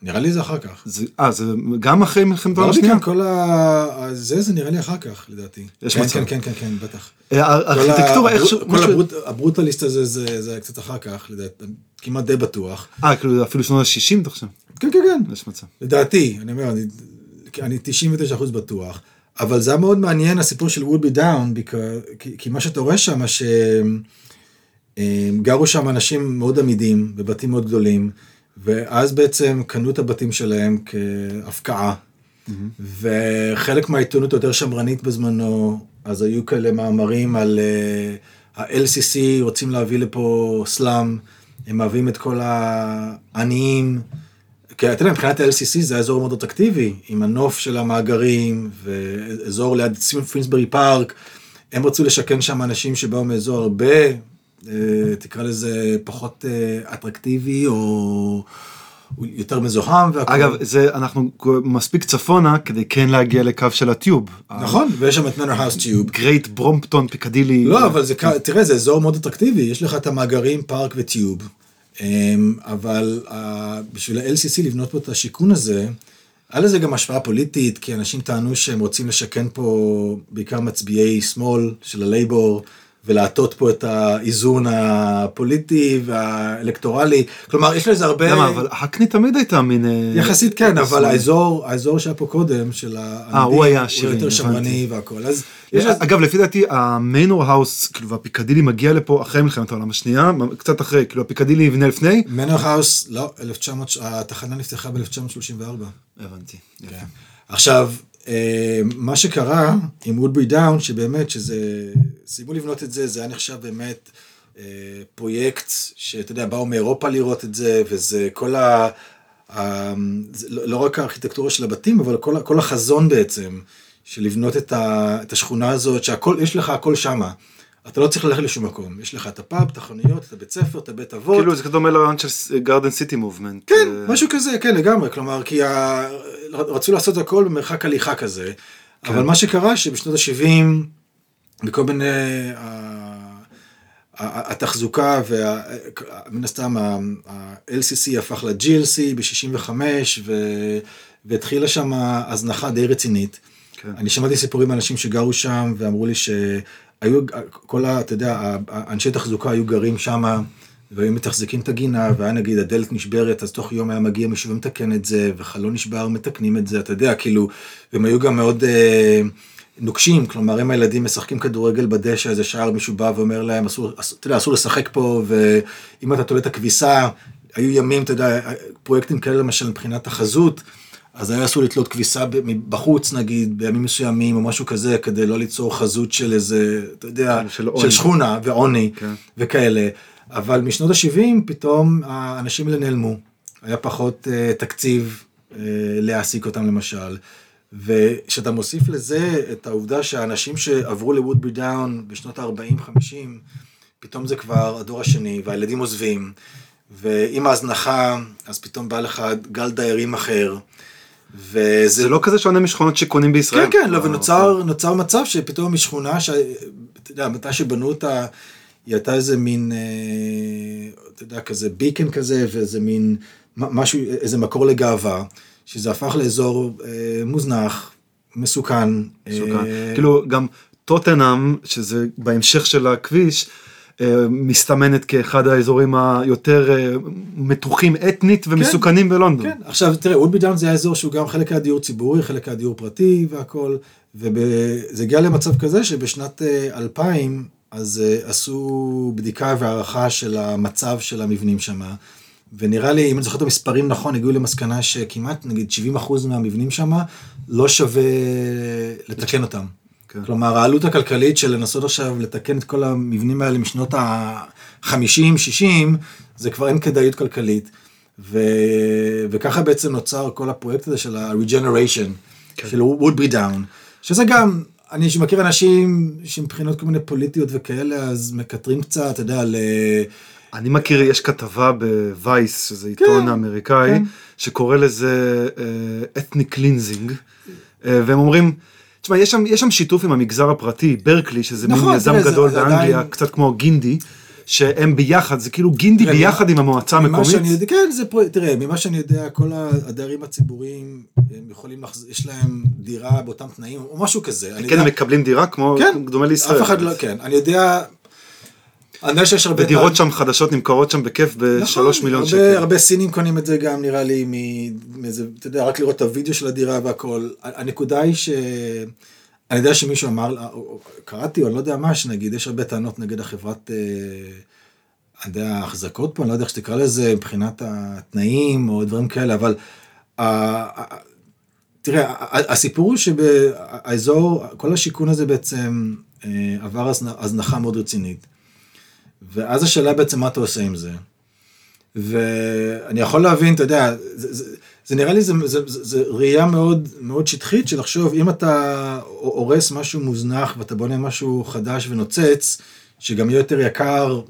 נראה לי זה אחר כך. אה, זה גם אחרי מלחמת העולם השנייה? כל ה... זה, זה נראה לי אחר כך, לדעתי. יש כן, מצב. כן, כן, כן, כן, בטח. אה, הארכיטקטורה איכשהו... כל הברוט, הברוטליסט הזה, זה, זה קצת אחר כך, לדעתי, כמעט די בטוח. אה, כאילו אפילו שנות ה-60 אתה חושב? כן, כן, כן. יש מצב. לדעתי, אני אומר, אני, אני 99% בטוח. אבל זה היה מאוד מעניין הסיפור של וודבי דאון, כי, כי מה שאתה רואה שם, שגרו שם אנשים מאוד עמידים בבתים מאוד גדולים, ואז בעצם קנו את הבתים שלהם כהפקעה. Mm-hmm. וחלק מהעיתונות היותר שמרנית בזמנו, אז היו כאלה מאמרים על uh, ה-LCC רוצים להביא לפה סלאם, הם מביאים את כל העניים. כי אתה יודע, מבחינת ה-LCC זה אזור מאוד אטרקטיבי, עם הנוף של המאגרים, ואזור ליד פינסברי פארק, הם רצו לשכן שם אנשים שבאו מאזור הרבה, אה, תקרא לזה פחות אה, אטרקטיבי, או... יותר מזוהם והכל. אגב, זה, אנחנו מספיק צפונה כדי כן להגיע לקו של ה tube. נכון, ויש שם את מנור האוס tube. גרייט ברומפטון פיקדילי. לא, אבל זה, תראה, זה אזור מאוד אטרקטיבי, יש לך את המאגרים, פארק וטיוב. אמ, אבל בשביל ה-LCC לבנות פה את השיכון הזה, היה לזה גם השפעה פוליטית, כי אנשים טענו שהם רוצים לשכן פה בעיקר מצביעי שמאל של הלייבור, ולהטות פה את האיזון הפוליטי והאלקטורלי. כלומר, יש לזה הרבה... למה, אבל הקני תמיד הייתה מין... אה, יחסית כן, אבל האזור, האזור שהיה פה קודם, של אה, הוא היה יותר שמרני והכל. אז יש... אגב, לפי דעתי, המנור האוס, כאילו, והפיקדילי מגיע לפה אחרי מלחמת העולם השנייה, קצת אחרי, כאילו, הפיקדילי נבנה לפני. מנור האוס, לא, 1900, התחנה נפתחה ב-1934. הבנתי. כן. עכשיו, אה, מה שקרה עם וודברי דאון, שבאמת, שזה, סיימו לבנות את זה, זה היה נחשב באמת אה, פרויקט, שאתה יודע, באו מאירופה לראות את זה, וזה כל ה... ה זה לא, לא רק הארכיטקטורה של הבתים, אבל כל, כל החזון בעצם, של לבנות את, ה, את השכונה הזאת, שהכל, יש לך הכל שמה. אתה לא צריך ללכת לשום מקום, יש לך את הפאב, את החנויות, את הבית ספר, את הבית אבות. כאילו זה דומה לרעיון של גרדן סיטי מובמנט. כן, משהו כזה, כן, לגמרי, כלומר, כי ה... רצו לעשות הכל במרחק הליכה כזה, כן. אבל מה שקרה שבשנות ה-70, בכל מיני, התחזוקה, ומן הסתם ה-LCC הפך ל-GLC ב-65, והתחילה שם הזנחה די רצינית. כן. אני שמעתי סיפורים מאנשים שגרו שם ואמרו לי שהיו, כל ה... אתה יודע, אנשי תחזוקה היו גרים שם. והיו מתחזקים את הגינה, והיה נגיד הדלת נשברת, אז תוך יום היה מגיע מישהו ומתקן את זה, וחלון נשבר, מתקנים את זה, אתה יודע, כאילו, והם היו גם מאוד אה, נוקשים, כלומר, אם הילדים משחקים כדורגל בדשא, איזה שער מישהו בא ואומר להם, אסור, אתה יודע, אסור לשחק פה, ואם אתה תולה את הכביסה, היו ימים, אתה יודע, פרויקטים כאלה למשל מבחינת החזות, אז היה אסור לתלות כביסה בחוץ נגיד, בימים מסוימים או משהו כזה, כדי לא ליצור חזות של איזה, אתה יודע, של, של שכונה ועוני כן. וכאלה. אבל משנות ה-70 פתאום האנשים האלה נעלמו. היה פחות uh, תקציב uh, להעסיק אותם למשל. וכשאתה מוסיף לזה את העובדה שהאנשים שעברו לוודבי דאון בשנות ה-40-50, פתאום זה כבר הדור השני, והילדים עוזבים, ועם ההזנחה, אז פתאום בא לך גל דיירים אחר. וזה זה לא כזה שונה משכונות שקונים בישראל. כן, כן, לא, ונוצר אוקיי. מצב שפתאום משכונה, אתה יודע, מתי שבנו אותה, היא הייתה איזה מין, אה, אתה יודע, כזה ביקן כזה, ואיזה מין, משהו, איזה מקור לגאווה, שזה הפך לאזור אה, מוזנח, מסוכן. מסוכן. אה, כאילו, גם טוטנאם, שזה בהמשך של הכביש, מסתמנת כאחד האזורים היותר אה, מתוחים אתנית ומסוכנים כן, בלונדון. כן, עכשיו תראה, וודבי דאון זה היה אזור שהוא גם חלק היה דיור ציבורי, חלק היה דיור פרטי והכל, וזה הגיע למצב כזה שבשנת 2000 אז uh, עשו בדיקה והערכה של המצב של המבנים שם, ונראה לי, אם אני זוכר את המספרים נכון, הגיעו למסקנה שכמעט, נגיד, 70% מהמבנים שם, לא שווה לתקן אותם. כן. כלומר, העלות הכלכלית של לנסות עכשיו לתקן את כל המבנים האלה משנות ה-50, 60, זה כבר אין כדאיות כלכלית. ו... וככה בעצם נוצר כל הפרויקט הזה של ה-regeneration, כן. של woodbury down, שזה גם אני מכיר אנשים שמבחינות כל מיני פוליטיות וכאלה, אז מקטרים קצת, אתה יודע, ל... אני מכיר, יש כתבה בווייס, שזה עיתון כן, אמריקאי, כן. שקורא לזה ethnic uh, cleansing, uh, והם אומרים, תשמע, יש יש שם שיתוף עם המגזר הפרטי, ברקלי, שזה נכון, מין יזם גדול באנגליה, עדיין... קצת כמו גינדי. שהם ביחד, זה כאילו גינדי תראה, ביחד עם המועצה המקומית. שאני יודע, כן, זה פה, תראה, ממה שאני יודע, כל הדיירים הציבוריים, הם יכולים לחז... יש להם דירה באותם תנאים, או משהו כזה. כן, יודע... הם מקבלים דירה כמו, כן, דומה לישראל. אף אחד לא, כן, אני יודע, אני יודע שיש הרבה... ודירות שם חדשות נמכרות שם בכיף בשלוש נכון, מיליון שקל. הרבה סינים קונים את זה גם, נראה לי, מאיזה, אתה יודע, רק לראות את הוידאו של הדירה והכל. הנקודה היא ש... אני יודע שמישהו אמר, קראתי או אני לא יודע מה, שנגיד, יש הרבה טענות נגד החברת, אה, אני יודע, ההחזקות פה, אני לא יודע איך שתקרא לזה, מבחינת התנאים או דברים כאלה, אבל תראה, הסיפור הוא שבאזור, כל השיכון הזה בעצם אה, עבר הזנחה מאוד רצינית. ואז השאלה בעצם מה אתה עושה עם זה. ואני יכול להבין, אתה יודע, זה, זה, זה נראה לי, זה, זה, זה, זה ראייה מאוד, מאוד שטחית של לחשוב, אם אתה הורס משהו מוזנח ואתה בונה משהו חדש ונוצץ, שגם יהיה יותר יקר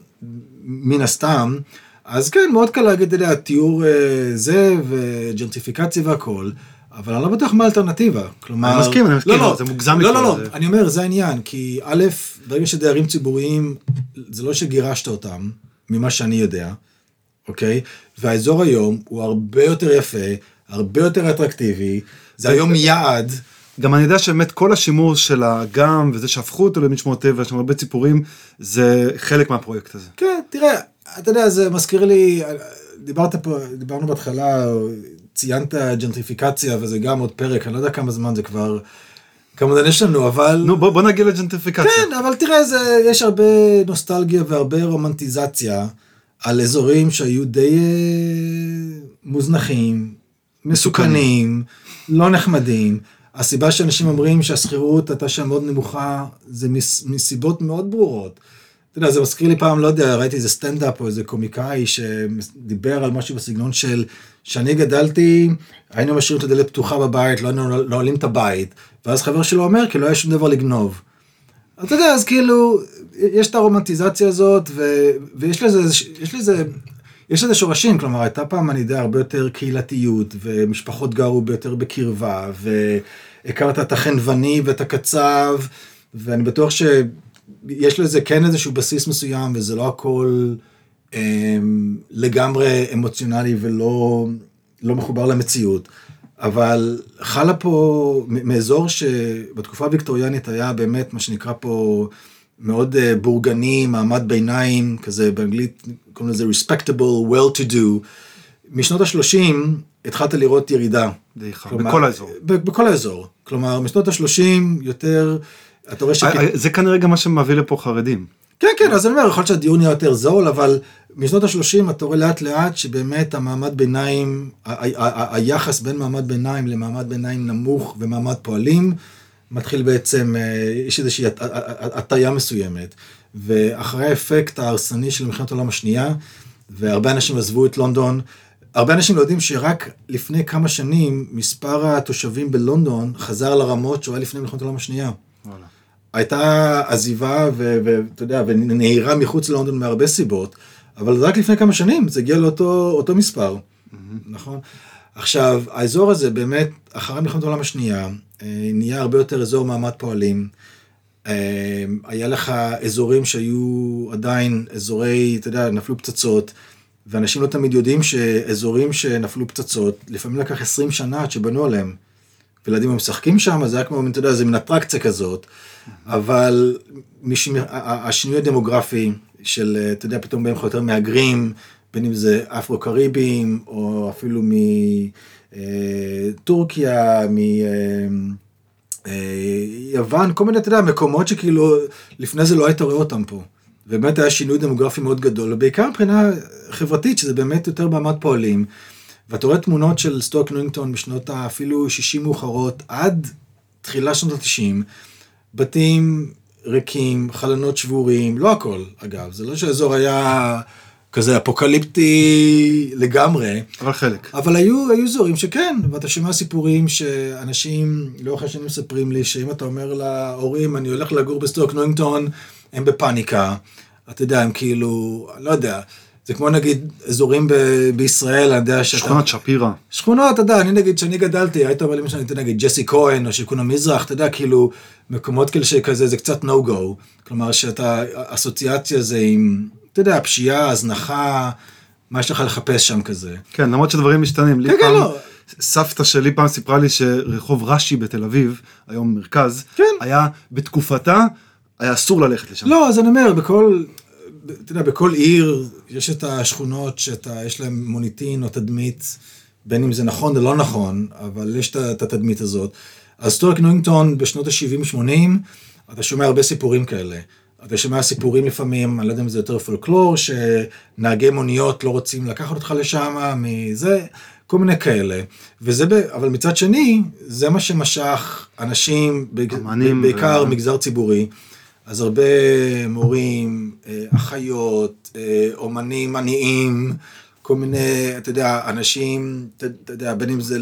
מן הסתם, אז כן, מאוד קל להגיד, אתה יודע, תיאור אה, זה וג'נטריפיקציה והכל. אבל אני לא בטוח מה האלטרנטיבה, כלומר... אני מסכים, אני מסכים, לא, לא, זה מוגזם לא, לא, לא, אני אומר, זה העניין, כי א', ברגע שדיירים ציבוריים, זה לא שגירשת אותם, ממה שאני יודע, אוקיי? והאזור היום הוא הרבה יותר יפה, הרבה יותר אטרקטיבי, זה היום יעד. גם אני יודע שבאמת כל השימור של האגם וזה שהפכו אותו למין שמורת טבע, יש שם הרבה ציפורים, זה חלק מהפרויקט הזה. כן, תראה, אתה יודע, זה מזכיר לי, דיברת פה, דיברנו בהתחלה, ציינת ג'נטריפיקציה, וזה גם עוד פרק, אני לא יודע כמה זמן זה כבר, כמה זמן יש לנו, אבל... נו, בוא, בוא נגיע לג'נטריפיקציה. כן, אבל תראה, זה, יש הרבה נוסטלגיה והרבה רומנטיזציה על אזורים שהיו די אה, מוזנחים, מסוכנים, לא נחמדים. הסיבה שאנשים אומרים שהשכירות הייתה שם מאוד נמוכה, זה מס, מסיבות מאוד ברורות. אתה יודע, זה מזכיר לי פעם, לא יודע, ראיתי איזה סטנדאפ או איזה קומיקאי שדיבר על משהו בסגנון של, שאני גדלתי, היינו משאירים את הדלת פתוחה בבית, לא היינו נועלים את הבית, ואז חבר שלו אומר, כי לא היה שום דבר לגנוב. אתה יודע, אז כאילו, יש את הרומנטיזציה הזאת, ו, ויש לזה, יש לזה, יש לזה שורשים, כלומר, הייתה פעם, אני יודע, הרבה יותר קהילתיות, ומשפחות גרו ביותר בקרבה, והכרת את החנווני ואת הקצב, ואני בטוח שיש לזה כן איזשהו בסיס מסוים, וזה לא הכל לגמרי אמוציונלי ולא לא מחובר למציאות. אבל חלה פה, מאזור שבתקופה הוויקטוריאנית היה באמת מה שנקרא פה מאוד אה, בורגני, מעמד ביניים, כזה באנגלית קוראים לזה respectable, well to do. משנות ה-30 התחלת לראות ירידה. דעיכה, בכל האזור. בכל האזור. כלומר, משנות ה-30 יותר, אתה רואה ש... אה, זה כנראה גם מה שמביא לפה חרדים. כן, כן, אז אני אומר, יכול להיות שהדיון יהיה יותר זול, אבל משנות ה-30 אתה רואה לאט לאט שבאמת המעמד ביניים, היחס בין מעמד ביניים למעמד ביניים נמוך ומעמד פועלים, מתחיל בעצם, אה, יש איזושהי הטיה מסוימת. ואחרי האפקט ההרסני של מלחמת העולם השנייה, והרבה אנשים עזבו את לונדון, הרבה אנשים לא יודעים שרק לפני כמה שנים מספר התושבים בלונדון חזר לרמות שהוא היה לפני מלחמת העולם השנייה. וואלה. הייתה עזיבה ואתה יודע, ונהירה מחוץ ללונדון מהרבה סיבות, אבל רק לפני כמה שנים זה הגיע לאותו מספר, mm-hmm. נכון? עכשיו, האזור הזה באמת, אחרי מלחמת העולם השנייה, אה, נהיה הרבה יותר אזור מעמד פועלים. אה, היה לך אזורים שהיו עדיין אזורי, אתה יודע, נפלו פצצות, ואנשים לא תמיד יודעים שאזורים שנפלו פצצות, לפעמים לקח 20 שנה עד שבנו עליהם. וילדים משחקים שם, זה היה כמו, אתה יודע, זה מין אטרקציה כזאת, אבל השינוי הדמוגרפי של, אתה יודע, פתאום באים לך יותר מהגרים, בין אם זה אפרו-קריבים, או אפילו מטורקיה, מיוון, כל מיני, אתה יודע, מקומות שכאילו, לפני זה לא היית רואה אותם פה. ובאמת היה שינוי דמוגרפי מאוד גדול, ובעיקר מבחינה חברתית, שזה באמת יותר מעמד פועלים. ואתה רואה תמונות של סטוק ניואינגטון בשנות אפילו 60 מאוחרות, עד תחילה שנות ה-90, בתים ריקים, חלונות שבורים, לא הכל, אגב, זה לא שהאזור היה כזה אפוקליפטי לגמרי. אבל חלק. אבל היו, היו אזורים שכן, ואתה שומע סיפורים שאנשים לאורך השנים מספרים לי, שאם אתה אומר להורים, אני הולך לגור בסטוק ניואינגטון, הם בפאניקה. אתה יודע, הם כאילו, לא יודע. זה כמו נגיד אזורים ב- בישראל, אני יודע שאתה... שכונת שפירא. שכונות, אתה יודע, אני נגיד, כשאני גדלתי, היית אומר לי משהו, נגיד ג'סי כהן או שיכון המזרח, אתה יודע, כאילו, מקומות כאלה שכזה, זה קצת no go. כלומר, שאתה, אסוציאציה זה עם, אתה יודע, פשיעה, הזנחה, מה יש לך לחפש שם כזה. כן, למרות שדברים משתנים. כן, כן, לא. סבתא שלי פעם סיפרה לי שרחוב רש"י בתל אביב, היום מרכז, כן. היה בתקופתה, היה אסור ללכת לשם. לא, אז אני אומר, בכל, אתה יודע, בכל עיר יש את השכונות שיש להן מוניטין או תדמית, בין אם זה נכון או לא נכון, אבל יש את התדמית הזאת. אז סטוק ניואינגטון בשנות ה-70-80, אתה שומע הרבה סיפורים כאלה. אתה שומע סיפורים לפעמים, אני לא יודע אם זה יותר פולקלור, שנהגי מוניות לא רוצים לקחת אותך לשם, מזה, כל מיני כאלה. וזה, ב... אבל מצד שני, זה מה שמשך אנשים, אמנים בעיקר ו... מגזר ציבורי. אז הרבה מורים, אה, אחיות, אה, אומנים עניים, כל מיני, אתה יודע, אנשים, אתה יודע, בין אם זה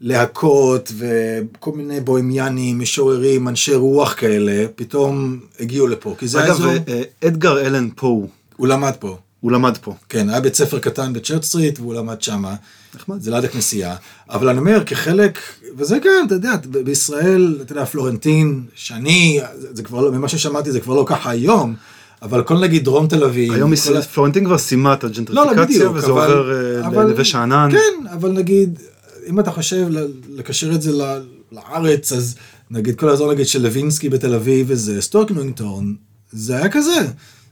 להקות וכל מיני בוהמיאנים, משוררים, אנשי רוח כאלה, פתאום הגיעו לפה. כי זה אגב, האזור... אה, אדגר אלן פה, הוא למד פה. הוא למד פה. כן, היה בית ספר קטן בצ'רט סטריט והוא למד שמה. נחמד. זה ליד הכנסייה. אבל אני אומר, כחלק, וזה כן, אתה יודע, בישראל, אתה יודע, פלורנטין, שאני, זה כבר לא, ממה ששמעתי זה כבר לא ככה היום, אבל כל נגיד דרום תל אביב. היום כל פלורנטין כבר סיימה את לא, לא, הג'נטריפיקציה, בדיוק, וזה אבל- עובר אה, אבל- לנווה שאנן. כן, אבל נגיד, אם אתה חושב לקשר את זה ל- לארץ, אז נגיד כל האזור נגיד של לוינסקי בתל אביב וזה, סטוק ניואינגטון, זה היה כזה.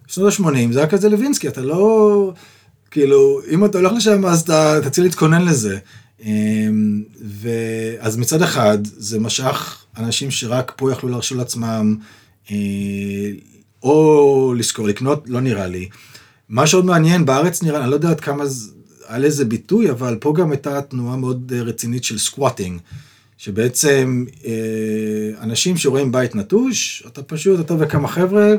שנות ה-80 זה היה כזה לוינסקי, אתה לא... כאילו, אם אתה הולך לשם אז אתה אתה צריך להתכונן לזה. אמ, ואז מצד אחד זה משך אנשים שרק פה יכלו להרשות לעצמם אה, או לשכור, לקנות, לא נראה לי. מה שעוד מעניין, בארץ נראה, אני לא יודע עד כמה זה- היה לזה ביטוי, אבל פה גם הייתה תנועה מאוד אה, רצינית של squatting. שבעצם אה, אנשים שרואים בית נטוש, אתה פשוט, אתה וכמה חבר'ה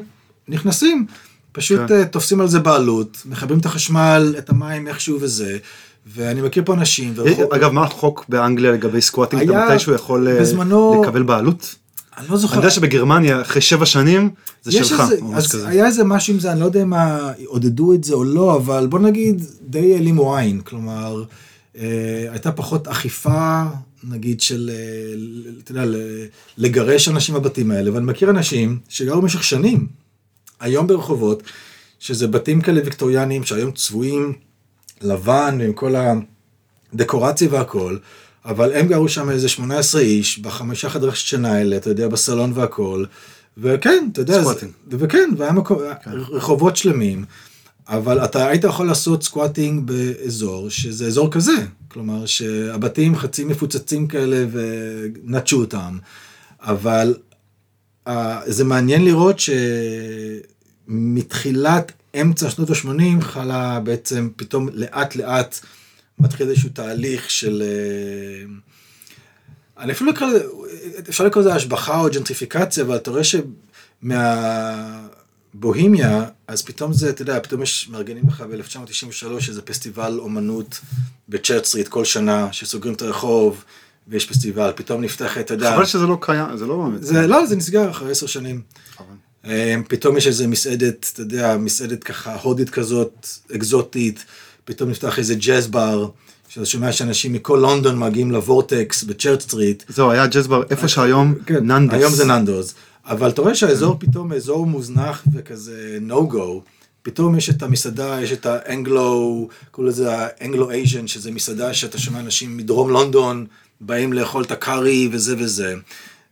נכנסים, פשוט כן. תופסים על זה בעלות, מכבים את החשמל, את המים איכשהו וזה, ואני מכיר פה אנשים, ורחוב- אגב, מה החוק באנגליה לגבי סקואטינג? אתה היה- מתישהו יכול אה, בזמנו- לקבל בעלות? אני לא זוכר, אני יודע שבגרמניה, אחרי שבע שנים, זה שלך. איזה, אז כזה. היה איזה משהו עם זה, אני לא יודע אם עודדו את זה או לא, אבל בוא נגיד די העלימו עין, כלומר, אה, הייתה פחות אכיפה, נגיד של, אה, אתה יודע, לגרש אנשים בבתים האלה, ואני מכיר אנשים שגרו במשך שנים, היום ברחובות, שזה בתים כאלה ויקטוריאניים שהיום צבועים לבן עם כל הדקורציה והכל, אבל הם גרו שם איזה 18 איש בחמישה חדרי שינה האלה, אתה יודע, בסלון והכל, וכן, אתה יודע, סקואטינג. זה, וכן, והיה מקום, רחובות שלמים, אבל אתה היית יכול לעשות סקואטינג באזור שזה אזור כזה, כלומר שהבתים חצי מפוצצים כאלה ונטשו אותם, אבל אה, זה מעניין לראות שמתחילת אמצע שנות ה-80 חלה בעצם פתאום לאט לאט מתחיל איזשהו תהליך של... אה, אני אפילו לא אקרא לזה, אפשר לקרוא לזה השבחה או ג'נטריפיקציה, אבל אתה רואה שמהבוהמיה, אז פתאום זה, אתה יודע, פתאום יש, מארגנים לך ב-1993 איזה פסטיבל אומנות בצ'רט סטריט כל שנה, שסוגרים את הרחוב, ויש פסטיבל, פתאום נפתחת, אתה יודע, חבל שזה לא קיים, זה לא באמת. זה, לא, זה נסגר אחרי עשר שנים. חבל. אה, פתאום יש איזה מסעדת, אתה יודע, מסעדת ככה הודית כזאת, אקזוטית, פתאום נפתח איזה ג'אז בר, שאתה שומע שאנשים מכל לונדון מגיעים לוורטקס ב Church Street. זהו, היה ג'אז בר, איפה שהיום כן, ננדס. היום זה ננדוס. אבל אתה רואה שהאזור פתאום אזור מוזנח וכזה no go. פתאום יש את המסעדה, יש את האנגלו, קוראים לזה ה Anglo Asian, שזה מסעדה שאתה שומע אנשים מדרום לונדון באים לאכול את הקארי וזה וזה.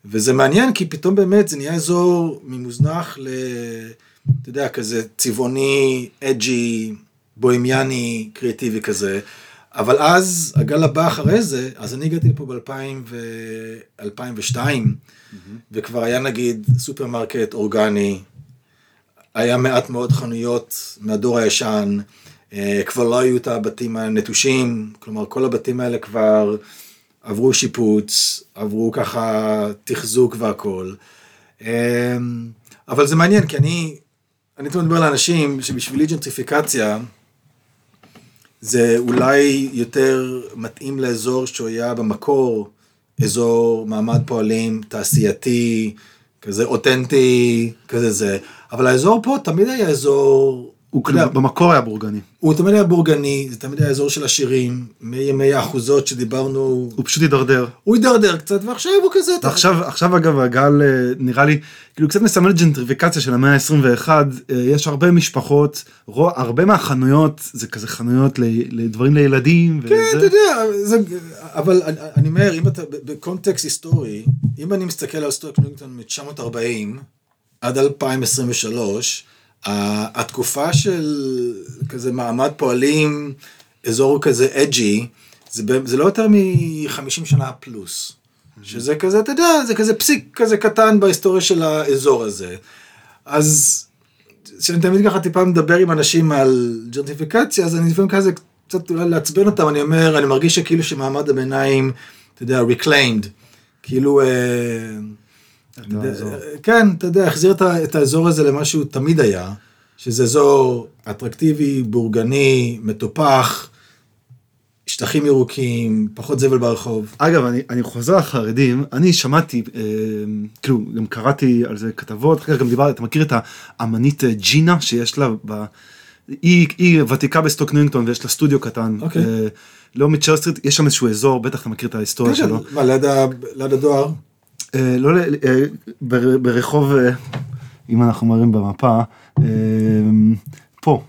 וזה מעניין כי פתאום באמת זה נהיה אזור ממוזנח ל... אתה יודע, כזה צבעוני, edgy, בוהמיאני, קריאטיבי כזה. אבל אז, הגל הבא אחרי זה, אז אני הגעתי לפה ב-2002, וכבר היה נגיד סופרמרקט אורגני, היה מעט מאוד חנויות מהדור הישן, אה, כבר לא היו את הבתים הנטושים, כלומר כל הבתים האלה כבר עברו שיפוץ, עברו ככה תחזוק והכל. אה, אבל זה מעניין, כי אני, אני תמיד מדבר לאנשים שבשבילי ג'נטריפיקציה, זה אולי יותר מתאים לאזור שהוא היה במקור אזור מעמד פועלים, תעשייתי, כזה אותנטי, כזה זה. אבל האזור פה תמיד היה אזור, הוא אתה כאילו במקור היה בורגני. הוא תמיד היה בורגני, זה תמיד היה אזור של עשירים, מימי האחוזות שדיברנו, הוא פשוט הידרדר. הוא הידרדר קצת, ועכשיו הוא כזה, אתה- ועכשיו, עכשיו אגב הגל אה, נראה לי, כאילו קצת מסמל ג'נטריפיקציה של המאה ה-21, יש הרבה משפחות, רוא, הרבה מהחנויות זה כזה חנויות ל, לדברים לילדים, כן, אתה וזה, יודע, זה, אבל אני, אני אומר, אם אתה, בקונטקסט היסטורי, אם אני מסתכל על סטוק נינגטון מ-940 עד 2023, ה- התקופה של כזה מעמד פועלים, אזור כזה אג'י, זה, זה לא יותר מ-50 שנה פלוס. שזה כזה, אתה יודע, זה כזה פסיק כזה קטן בהיסטוריה של האזור הזה. אז כשאני תמיד ככה טיפה מדבר עם אנשים על ג'נטריפיקציה, אז אני לפעמים כזה קצת אולי לעצבן אותם, אני אומר, אני מרגיש שכאילו שמעמד הביניים, אתה יודע, reclaimed, כאילו, אה. כן, אתה יודע, החזיר את, האזור הזה למה שהוא תמיד היה, שזה אזור אטרקטיבי, בורגני, מטופח, שטחים ירוקים, פחות זבל ברחוב. אגב, אני, אני חוזר לחרדים, אני שמעתי, אה, כאילו, גם קראתי על זה כתבות, אחר כך גם דיברתי, אתה מכיר את האמנית אה, ג'ינה שיש לה, ב, היא, היא ותיקה בסטוק ניונגטון ויש לה סטודיו קטן, אוקיי. אה, לא מ Church Street, יש שם איזשהו אזור, בטח אתה מכיר את ההיסטוריה כן, שלו, מה, ליד הדואר? אה, לא, אה, בר- ברחוב, אה, אם אנחנו מראים במפה, פה,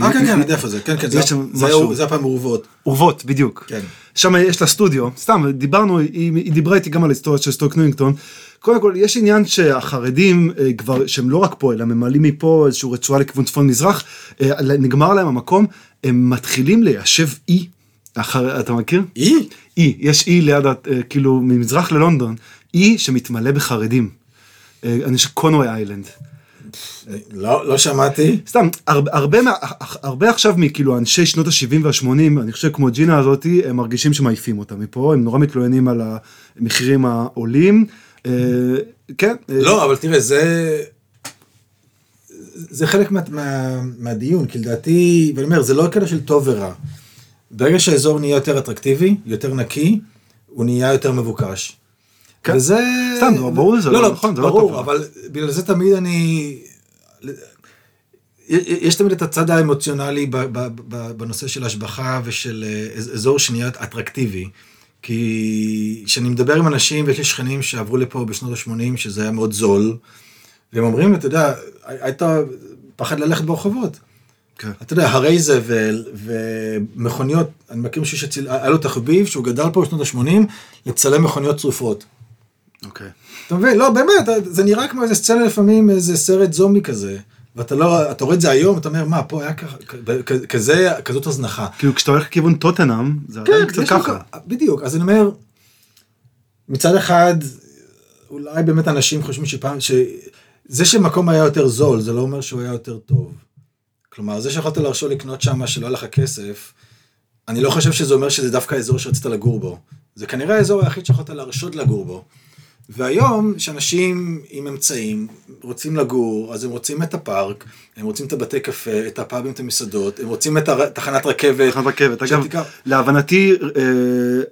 אה, כן, כן, אני יודע איפה זה, כן, כן, זה- הפעם מעורבות. אורוות, בדיוק. כן. שם יש לה סטודיו, סתם, דיברנו, היא, היא דיברה איתי גם על ההיסטוריה של סטוק ניוינגטון. קודם כל, יש עניין שהחרדים כבר, שהם לא רק פה, אלא ממלאים מפה איזושהי רצועה לכיוון צפון מזרח, אה, נגמר להם המקום, הם מתחילים ליישב אי, אחר, אתה מכיר? אי? אי, יש אי ליד, כאילו, ממזרח ללונדון, אי שמתמלא בחרדים. אה, אני חושב קונווי איילנד. לא, לא שמעתי. סתם, הרבה, הרבה, עכשיו מכאילו אנשי שנות ה-70 וה-80, אני חושב כמו ג'ינה הזאתי, הם מרגישים שמעיפים אותם מפה, הם נורא מתלוננים על המחירים העולים. אה, כן. אה, לא, אבל תראה, זה... זה חלק מה, מה, מהדיון, כי לדעתי, ואני אומר, זה לא קטע של טוב ורע. ברגע שהאזור נהיה יותר אטרקטיבי, יותר נקי, הוא נהיה יותר מבוקש. כן. וזה... סתם, זה ברור לי, זה לא נכון, זה לא טוב ברור, ורע. אבל בגלל זה תמיד אני... יש תמיד את הצד האמוציונלי בנושא של השבחה ושל אה, אז- אזור שנהיה אטרקטיבי. כי כשאני מדבר עם אנשים, ויש לי שכנים שעברו לפה בשנות ה-80, שזה היה מאוד זול, והם אומרים, אתה יודע, היית פחד ללכת ברחובות. כן. אתה יודע, הרי זבל ומכוניות, אני מכיר מישהו שציל... היה לו תחביב שהוא גדל פה בשנות ה-80 לצלם מכוניות שרופות. אוקיי. אתה מבין? לא, באמת, זה נראה כמו איזה סצנה לפעמים, איזה סרט זומבי כזה. ואתה לא, אתה רואה את זה היום, אתה אומר, מה, פה היה ככה, כזה, כזאת הזנחה. כאילו כשאתה הולך לכיוון טוטנאם, זה עדיין קצת כן, לו ככה. בדיוק, אז אני אומר, מצד אחד, אולי באמת אנשים חושבים שפעם, שזה שמקום היה יותר זול, זה לא אומר שהוא היה יותר טוב. כלומר, זה שיכולת להרשות לקנות שם שלא היה לך כסף, אני לא חושב שזה אומר שזה דווקא האזור שרצית לגור בו. זה כנראה האזור היחיד שיכולת להרשות לגור בו. והיום, שאנשים עם אמצעים רוצים לגור, אז הם רוצים את הפארק, הם רוצים את הבתי קפה, את הפאבים, את המסעדות, הם רוצים את הר- תחנת רכבת. תחנת רכבת. אגב, שתיקח- להבנתי, להבנתי, אה,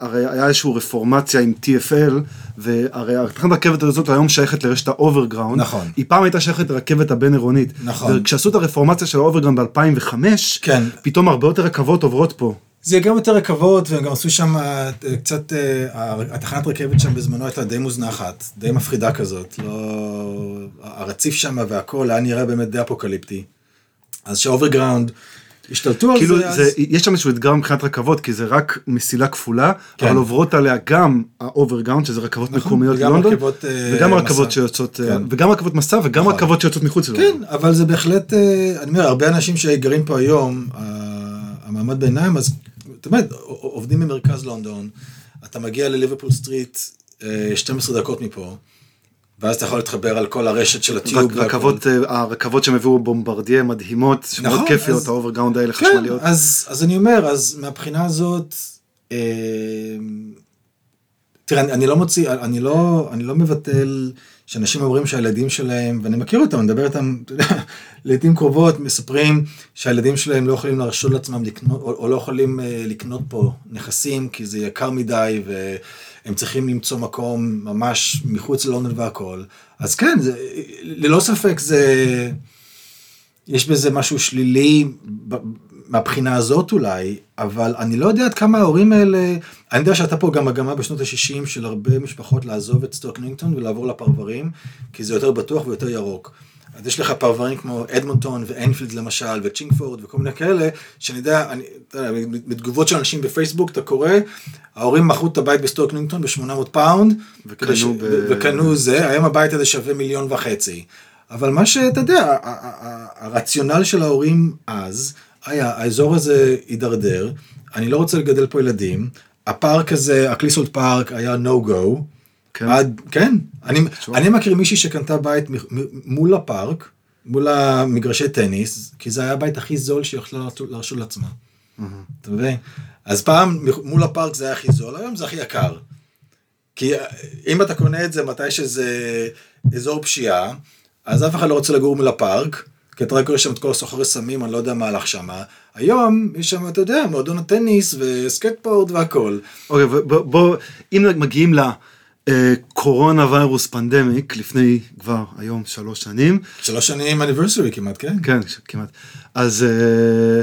הרי היה איזושהי רפורמציה עם TFL, והרי התחנת הרכבת הזאת היום שייכת לרשת ה Overground. נכון. היא פעם הייתה שייכת לרכבת הבין-עירונית. נכון. וכשעשו את הרפורמציה של ה Overground ב-2005, כן. פתאום הרבה יותר רכבות עוברות פה. זה גם יותר רכבות, והם גם עשו שם אה, קצת, אה, התחנת רכבת שם בזמנו הייתה די מוזנחת, די מפחידה כזאת, לא... הרציף שם והכל היה נראה באמת די אפוקליפטי. אז שה Overground השתלטו על כאילו, זה, זה, אז... יש שם איזשהו אתגר מבחינת רכבות, כי זה רק מסילה כפולה, כן. אבל עוברות עליה גם ה Overground, שזה רכבות נכון, מקומיות ללונדון, רכבות, אה, וגם מסע. רכבות שיוצאות, אה, כן. וגם רכבות מסע, וגם נכון. רכבות שיוצאות מחוץ ללונדון. כן, אבל זה בהחלט, אני אומר, הרבה אנשים שגרים פה היום, המעמד ביניים, אז אתה יודע, עובדים במרכז לונדון, אתה מגיע לליברפול סטריט אה, 12 דקות מפה, ואז אתה יכול להתחבר על כל הרשת של ה Tube. רכבות, אה, הרכבות שהם הביאו בומברדיה מדהימות, שמאוד נכון, כיפיות, ה Overground האלה כן, חשמליות. אז, אז אני אומר, אז מהבחינה הזאת, אה, תראה, אני, אני לא מוציא, אני לא, אני לא מבטל שאנשים אומרים שהילדים שלהם, ואני מכיר אותם, אני מדבר איתם, לעיתים קרובות מספרים שהילדים שלהם לא יכולים להרשות לעצמם לקנות, או, או לא יכולים אה, לקנות פה נכסים, כי זה יקר מדי, והם צריכים למצוא מקום ממש מחוץ ללונדון והכל. אז כן, זה, ללא ספק זה... יש בזה משהו שלילי ב- מהבחינה הזאת אולי, אבל אני לא יודע עד כמה ההורים האלה, אני יודע שהייתה פה גם מגמה בשנות ה-60 של הרבה משפחות לעזוב את סטוק ניוינגטון ולעבור לפרברים, כי זה יותר בטוח ויותר ירוק. אז יש לך פרברים כמו אדמונטון ואנפילד למשל, וצ'ינגפורד וכל מיני כאלה, שאני יודע, אני, אתה יודע, בתגובות של אנשים בפייסבוק אתה קורא, ההורים מכרו את הבית בסטוק ניוינגטון ב-800 פאונד, וקנו כדי ש- ב- וקנו זה, היום הבית הזה שווה מיליון וחצי. אבל מה שאתה יודע, הרציונל של ההורים אז, היה, האזור הזה הידרדר, אני לא רוצה לגדל פה ילדים, הפארק הזה, הקליסולד פארק היה no go, כן. עד, כן, אני, אני מכיר מישהי שקנתה בית מ- מ- מול הפארק, מול המגרשי טניס, כי זה היה הבית הכי זול שהיא יכלה להרשות- להרשות לעצמה. אתה מבין? אז פעם מול הפארק זה היה הכי זול, היום זה הכי יקר. כי אם אתה קונה את זה מתי שזה אזור פשיעה, אז אף אחד לא רוצה לגור מול הפארק, כי אתה רק רואה שם את כל הסוחרי סמים, אני לא יודע מה הלך שם. היום יש שם, אתה יודע, מועדון הטניס וסקטבורד והכל. אוקיי, ובוא, בוא, אם מגיעים לקורונה ויירוס פנדמיק, לפני כבר היום שלוש שנים, שלוש שנים אניברסרי כמעט, כן? כן, כמעט. אז אה,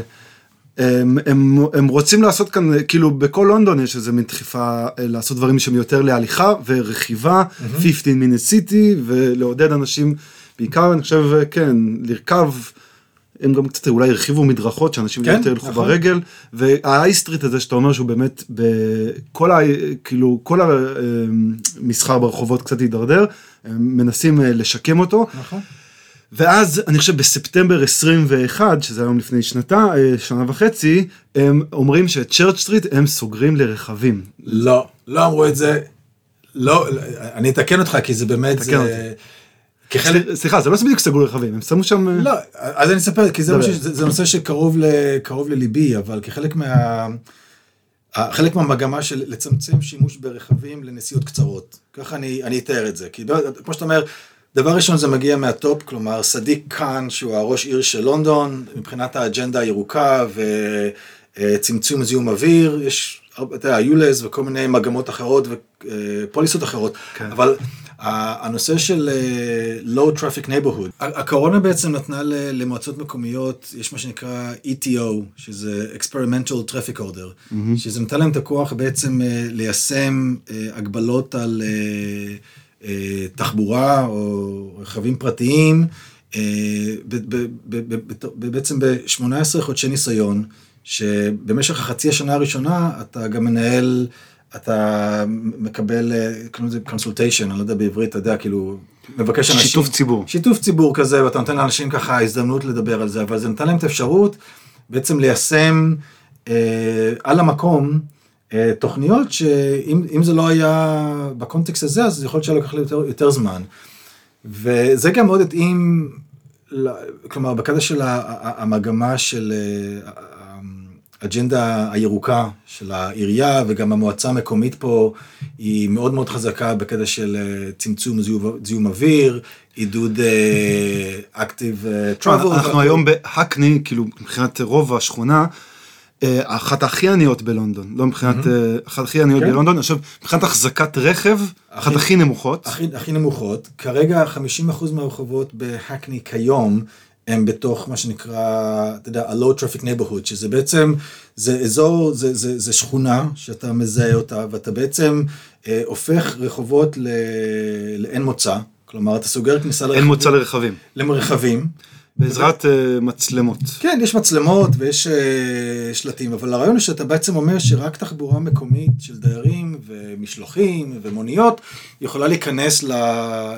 הם, הם, הם רוצים לעשות כאן, אה, כאילו בכל לונדון יש איזה מין דחיפה אה, לעשות דברים שהם יותר להליכה ורכיבה, 15 minute city, ולעודד אנשים, בעיקר אני חושב, כן, לרכב הם גם קצת אולי הרחיבו מדרכות, שאנשים כן, יותר ילכו נכון. ברגל, והאייסטריט הזה שאתה אומר שהוא באמת, בכל ה... כאילו, כל המסחר ברחובות קצת הידרדר, הם מנסים אה, לשקם אותו. נכון. ואז אני חושב בספטמבר 21, שזה היום לפני שנתה, אה, שנה וחצי, הם אומרים שאת צ'רץ' סטריט הם סוגרים לרכבים. לא, לא אמרו את זה. לא, אני אתקן אותך, כי זה באמת, תקן זה... אותי. כחלק... סליחה, זה לא בדיוק סגרו לרכבים, הם שמו שם... אה, לא, אז אני אספר, כי זה. משהו, זה, זה נושא שקרוב ל, לליבי, אבל כחלק מה... חלק מהמגמה של לצמצם שימוש ברכבים לנסיעות קצרות. ככה אני, אני אתאר את זה. כי כמו שאתה אומר, דבר ראשון זה מגיע מהטופ, כלומר סאדיק קאן, שהוא הראש עיר של לונדון, מבחינת האג'נדה הירוקה וצמצום זיהום אוויר, יש, אתה יודע, ULEZ וכל מיני מגמות אחרות ופוליסות אחרות, כן. אבל הנושא של אה, low traffic neighborhood, הקורונה בעצם נתנה למועצות מקומיות, יש מה שנקרא ETO, שזה experimental traffic order, שזה נתן להם את הכוח בעצם אה, ליישם אה, הגבלות על תחבורה או רכבים פרטיים, בעצם ב-18 חודשי ניסיון, שבמשך החצי השנה הראשונה אתה גם מנהל, אתה מקבל, אה, קוראים לזה consultation, אני לא יודע בעברית, אתה יודע, כאילו, מבקש אנשים. שיתוף ציבור. שיתוף ציבור כזה, ואתה נותן לאנשים ככה הזדמנות לדבר על זה, אבל זה נתן להם את האפשרות בעצם ליישם אה, על המקום אה, תוכניות שאם אם זה לא היה בקונטקסט הזה, אז יכול להיות שהיה לוקח לי יותר, יותר זמן. וזה גם מאוד התאים, כלומר, בקטע של המגמה של אה, האג'נדה הירוקה של העירייה, וגם המועצה המקומית פה היא מאוד מאוד חזקה בקטע של אה, צמצום זיהום, זיהום אוויר, עידוד אקטיב טראבל. אנחנו היום בהקני, כאילו מבחינת רוב השכונה, אה, אחת הכי עניות בלונדון, לא מבחינת, אה, אחת הכי עניות כן. בלונדון, עכשיו מבחינת החזקת רכב, אחת הכי- נמוכות. הכי נמוכות. כרגע 50% מהרחובות בהקני כיום הם בתוך מה שנקרא, אתה יודע, ה-low traffic neighborhood, שזה בעצם, זה אזור, זה, זה, זה שכונה שאתה מזהה אותה, ואתה בעצם אה, הופך רחובות ל, לאין מוצא. כלומר, אתה סוגר כניסה אין לרכבים. מוצא לרכבים, לרכבים. בעזרת אה, מצלמות. כן, יש מצלמות ויש אה, שלטים, אבל הרעיון הוא שאתה בעצם אומר שרק תחבורה מקומית של דיירים ומשלוחים ומוניות יכולה להיכנס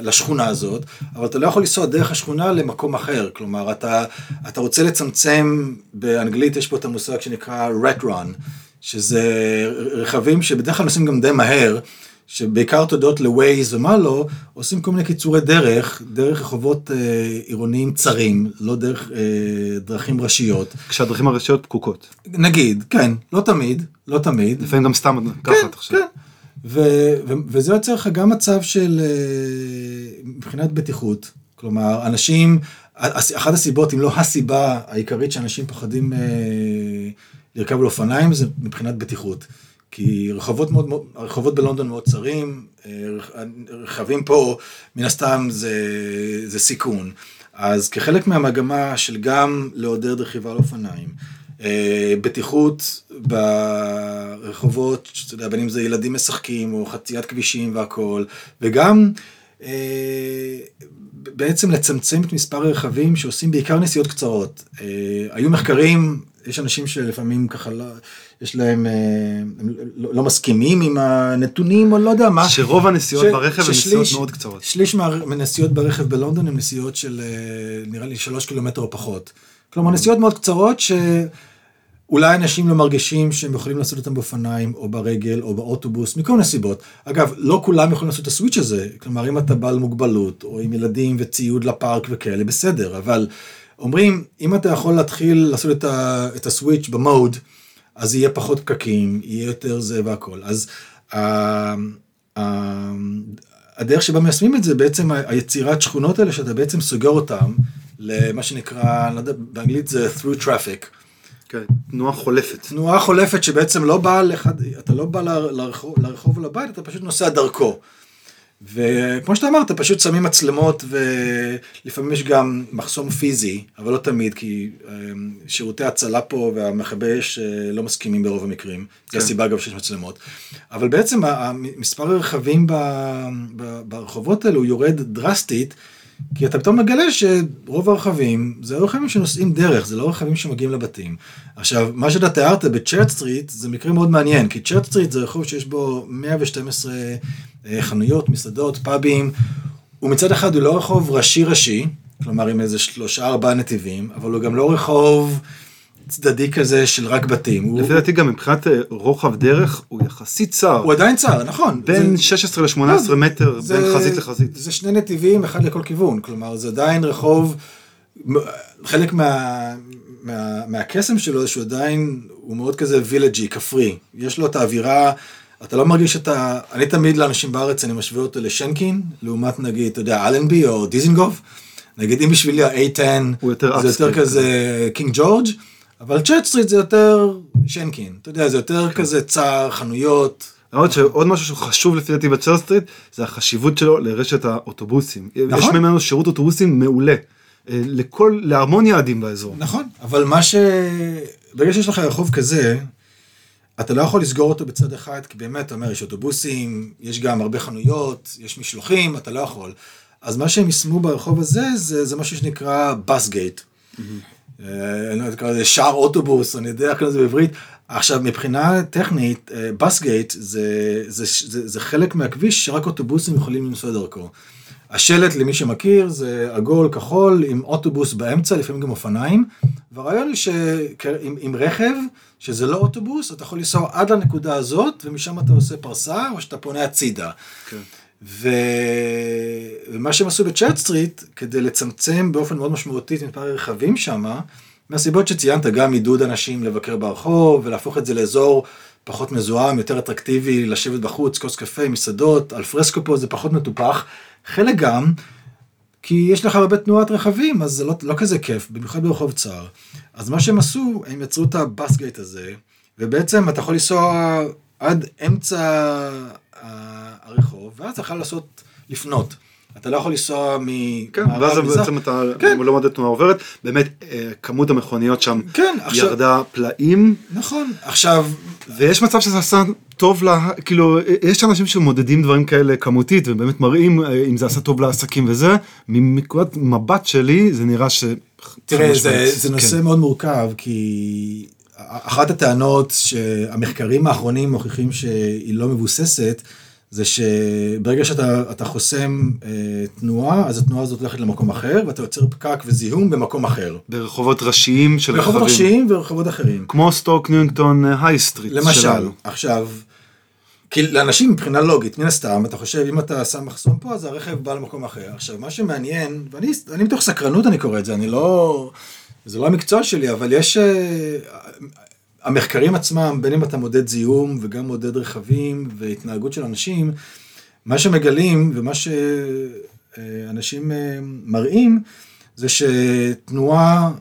לשכונה הזאת, אבל אתה לא יכול לנסוע דרך השכונה למקום אחר. כלומר, אתה, אתה רוצה לצמצם, באנגלית יש פה את המושג שנקרא rat run, שזה רכבים שבדרך כלל נוסעים גם די מהר. שבעיקר תודות לווייז ומה לא, עושים כל מיני קיצורי דרך, דרך רחובות אה, עירוניים צרים, לא דרך אה, דרכים ראשיות. כשהדרכים הראשיות פקוקות. נגיד, כן, לא תמיד, לא תמיד. לפעמים גם סתם כן, ככה תחשוב. כן. ו- ו- וזה יוצר לך גם מצב של אה, מבחינת בטיחות, כלומר, אנשים, אחת הסיבות, אם לא הסיבה העיקרית שאנשים פוחדים אה, לרכב על אופניים, זה מבחינת בטיחות. כי רחובות מאוד, הרחובות בלונדון מאוד צרים, אה, רכ- רכבים פה, מן הסתם זה, זה סיכון. אז כחלק מהמגמה של גם לעודד רכיבה על אופניים, אה, בטיחות ברחובות, שאתה יודע, בין אם זה ילדים משחקים או חציית כבישים והכל, וגם אה, בעצם לצמצם את מספר הרכבים שעושים בעיקר נסיעות קצרות. היו מחקרים, יש אנשים שלפעמים ככה לא, יש להם, אה, הם לא, לא מסכימים עם הנתונים או לא יודע מה. שרוב הנסיעות ש- ברכב הן נסיעות מאוד קצרות. שליש מה- מהנסיעות ברכב בלונדון הן נסיעות של אה, נראה לי שלוש קילומטר או פחות. כלומר נסיעות מאוד קצרות שאולי אנשים לא מרגישים שהם יכולים לעשות אותם באופניים או ברגל או באוטובוס מכל מיני סיבות. אגב לא כולם יכולים לעשות את הסוויץ' הזה. כלומר אם אתה בעל מוגבלות או עם ילדים וציוד לפארק וכאלה בסדר אבל אומרים אם אתה יכול להתחיל לעשות את, ה, את הסוויץ' במוד אז יהיה פחות פקקים יהיה יותר זה והכל אז. ה- ה- הדרך שבה מיישמים את זה בעצם היצירת שכונות האלה שאתה בעצם סוגר אותם למה שנקרא, לא יודע, באנגלית זה through traffic. כן, תנועה חולפת. תנועה חולפת שבעצם לא באה לחד... אתה לא בא לרחוב, לרחוב או לבית, אתה פשוט נוסע דרכו. וכמו שאתה אמרת, פשוט שמים מצלמות ולפעמים יש גם מחסום פיזי, אבל לא תמיד, כי אמ, שירותי הצלה פה והמכבי אש אה, לא מסכימים ברוב המקרים. זו כן. הסיבה אגב שיש מצלמות. אבל בעצם מספר הרכבים ברחובות האלו יורד דרסטית, כי אתה פתאום מגלה שרוב הרכבים זה רכבים שנוסעים דרך, זה לא רכבים שמגיעים לבתים. עכשיו, מה שאתה תיארת ב Church Street זה מקרה מאוד מעניין, כי Church Street זה רחוב שיש בו 112 אה, חנויות, מסעדות, פאבים, ומצד אחד הוא לא רחוב ראשי ראשי, כלומר עם איזה שלושה ארבעה נתיבים, אבל הוא גם לא רחוב צדדי כזה של רק בתים. לפי הוא, דעתי גם מבחינת אה, רוחב דרך הוא יחסית צר. הוא עדיין צר, נכון. בין זה- 16 ל-18 לא, מטר, זה- בין חזית לחזית. זה שני נתיבים, אחד לכל כיוון. כלומר, זה עדיין רחוב, חלק מה, מה, מהקסם שלו זה שהוא עדיין, הוא מאוד כזה וילג'י, כפרי. יש לו את האווירה, אתה לא מרגיש שאתה, אני תמיד לאנשים בארץ, אני משווה אותו לשנקין, לעומת נגיד, אתה יודע, אלנבי או דיזנגוף. נגיד, אם בשבילי ה-A10, הוא יותר זה יותר כזה קינג ג'ורג', אבל צ'רץ' סטריט זה יותר שנקין. אתה יודע, זה יותר כזה צר, חנויות. למרות שעוד משהו שהוא חשוב לפי דעתי בצ'רץ' סטריט, זה החשיבות שלו לרשת האוטובוסים. נכון. יש ממנו שירות אוטובוסים מעולה. אה, לכל, להמון יעדים באזור. נכון, אבל מה ש... ברגע שיש לך רחוב כזה, אתה לא יכול לסגור אותו בצד אחד, כי באמת, אתה אומר, יש אוטובוסים, יש גם הרבה חנויות, יש משלוחים, אתה לא יכול. אז מה שהם יישמו ברחוב הזה, זה, זה משהו שנקרא בס גייט. אה, אני לא יודע, קורא לזה שער אוטובוס, אני יודע איך קוראים לזה בעברית. עכשיו, מבחינה טכנית, בס גייט זה, זה, זה, זה חלק מהכביש שרק אוטובוסים יכולים לנסוע דרכו. השלט, למי שמכיר, זה עגול כחול עם אוטובוס באמצע, לפעמים גם אופניים. והרעיון הוא שעם עם רכב, שזה לא אוטובוס, אתה יכול לנסוע עד לנקודה הזאת, ומשם אתה עושה פרסה, או שאתה פונה הצידה. כן. ו... ומה שהם עשו בצ'אט סטריט, כדי לצמצם באופן מאוד משמעותי את מספר הרכבים שם, מהסיבות שציינת, גם עידוד אנשים לבקר ברחוב, ולהפוך את זה לאזור פחות מזוהם, יותר אטרקטיבי, לשבת בחוץ, כוס קפה, מסעדות, על פרסקו פה זה פחות מטופח. חלק גם, כי יש לך הרבה תנועת רכבים, אז זה לא, לא כזה כיף, במיוחד ברחוב צר. אז מה שהם עשו, הם יצרו את הבסגייט הזה, ובעצם אתה יכול לנסוע עד אמצע הרחוב, ואז אתה יכול לעשות, לפנות. אתה לא יכול לנסוע מ... כן, ואז. בעצם אתה כן. לא מודד תנועה עוברת, באמת אה, כמות המכוניות שם כן, עכשיו- ירדה פלאים, נכון. עכשיו, ויש מצב שזה עשה טוב, לה, כאילו, יש אנשים שמודדים דברים כאלה כמותית, ובאמת מראים אה, אם זה עשה טוב לעסקים וזה, מנקודת מבט שלי זה נראה ש... תראה, זה, זה נושא כן. מאוד מורכב, כי אחת הטענות שהמחקרים האחרונים מוכיחים שהיא לא מבוססת, זה שברגע שאתה אתה חוסם אה, תנועה, אז התנועה הזאת הולכת למקום אחר, ואתה יוצר פקק וזיהום במקום אחר. ברחובות ראשיים של ברחובות רכבים. ראשיים ורחובות אחרים. כמו סטוק ניוינגטון אה, היי סטריט למשל, שלנו. עכשיו, כי לאנשים מבחינה לוגית, מן הסתם, אתה חושב, אם אתה שם מחסום פה, אז הרכב בא למקום אחר. עכשיו, מה שמעניין, ואני אני מתוך סקרנות אני קורא את זה, אני לא... זה לא המקצוע שלי, אבל יש... המחקרים עצמם, בין אם אתה מודד זיהום וגם מודד רכבים והתנהגות של אנשים, מה שמגלים ומה שאנשים אה, מראים, זה שתנועה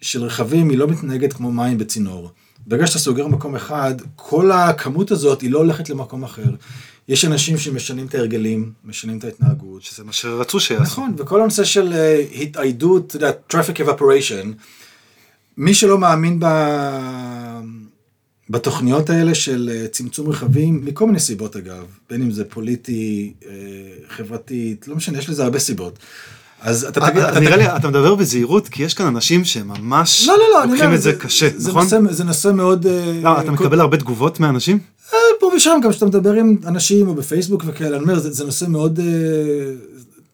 של רכבים היא לא מתנהגת כמו מים בצינור. ברגע שאתה סוגר מקום אחד, כל הכמות הזאת היא לא הולכת למקום אחר. יש אנשים שמשנים את ההרגלים, משנים את ההתנהגות. שזה מה שרצו שיעשו. נכון, וכל הנושא של אה, התאיידות, אתה יודע, traffic evaporation, מי שלא מאמין ב... בתוכניות האלה של אה, צמצום רכבים, מכל מיני סיבות אגב, בין אם זה פוליטי, אה, חברתית, לא משנה, יש לזה הרבה סיבות. אז אתה תגיד, אה, אתה נראה תגיד- לי, אתה מדבר בזהירות, כי יש כאן אנשים שממש לא, לא, לא, לוקחים את זה קשה, נכון? זה נושא מאוד... אתה מקבל הרבה תגובות מאנשים? פה ושם, גם כשאתה מדבר עם אנשים או בפייסבוק וכאלה, אני אומר, זה, נושא מאוד,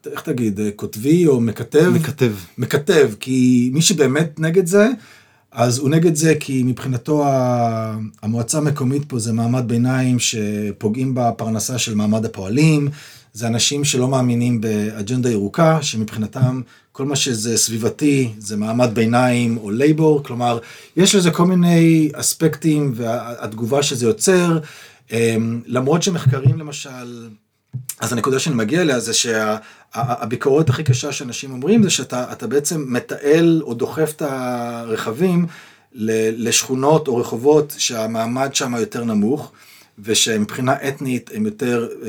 איך תגיד, אה, כותבי או מקטב? מקטב. מקטב, כי מי שבאמת נגד זה, אז הוא נגד זה כי מבחינתו המועצה המקומית פה זה מעמד ביניים שפוגעים בפרנסה של מעמד הפועלים, זה אנשים שלא מאמינים באג'נדה ירוקה, שמבחינתם כל מה שזה סביבתי זה מעמד ביניים או לייבור, כלומר, יש לזה כל מיני אספקטים והתגובה שזה יוצר, אמ, למרות שמחקרים למשל, אז הנקודה שאני מגיע אליה זה שהביקורת הכי קשה שאנשים אומרים זה שאתה אתה בעצם מתעל או דוחף את הרכבים לשכונות או רחובות שהמעמד שם יותר נמוך ושמבחינה אתנית הן יותר אה,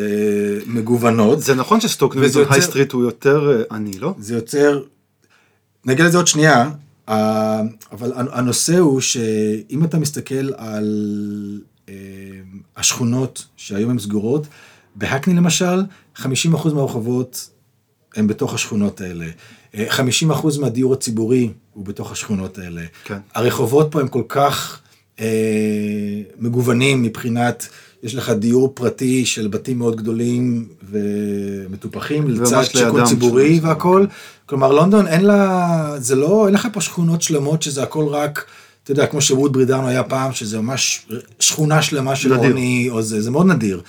מגוונות. זה נכון שסטוק וזה ניוינגטון יוצר- היי סטריט הוא יותר אה, עני, לא? זה יוצר, נגיע לזה עוד שנייה, אה, אבל הנושא הוא שאם אתה מסתכל על אה, השכונות שהיום הן סגורות, בהקני למשל, 50% מהרחובות הם בתוך השכונות האלה. אה, 50% מהדיור הציבורי הוא בתוך השכונות האלה. כן. הרחובות פה הם כל כך אה, מגוונים מבחינת, יש לך דיור פרטי של בתים מאוד גדולים ומטופחים, לצד שיכון לידם ציבורי שם. והכל. כלומר, לונדון אין לה, זה לא, אין לך פה שכונות שלמות שזה הכל רק, אתה יודע, כמו שווד ברידנו היה פעם, שזה ממש שכונה שלמה של. עוני, או זה, זה מאוד נדיר.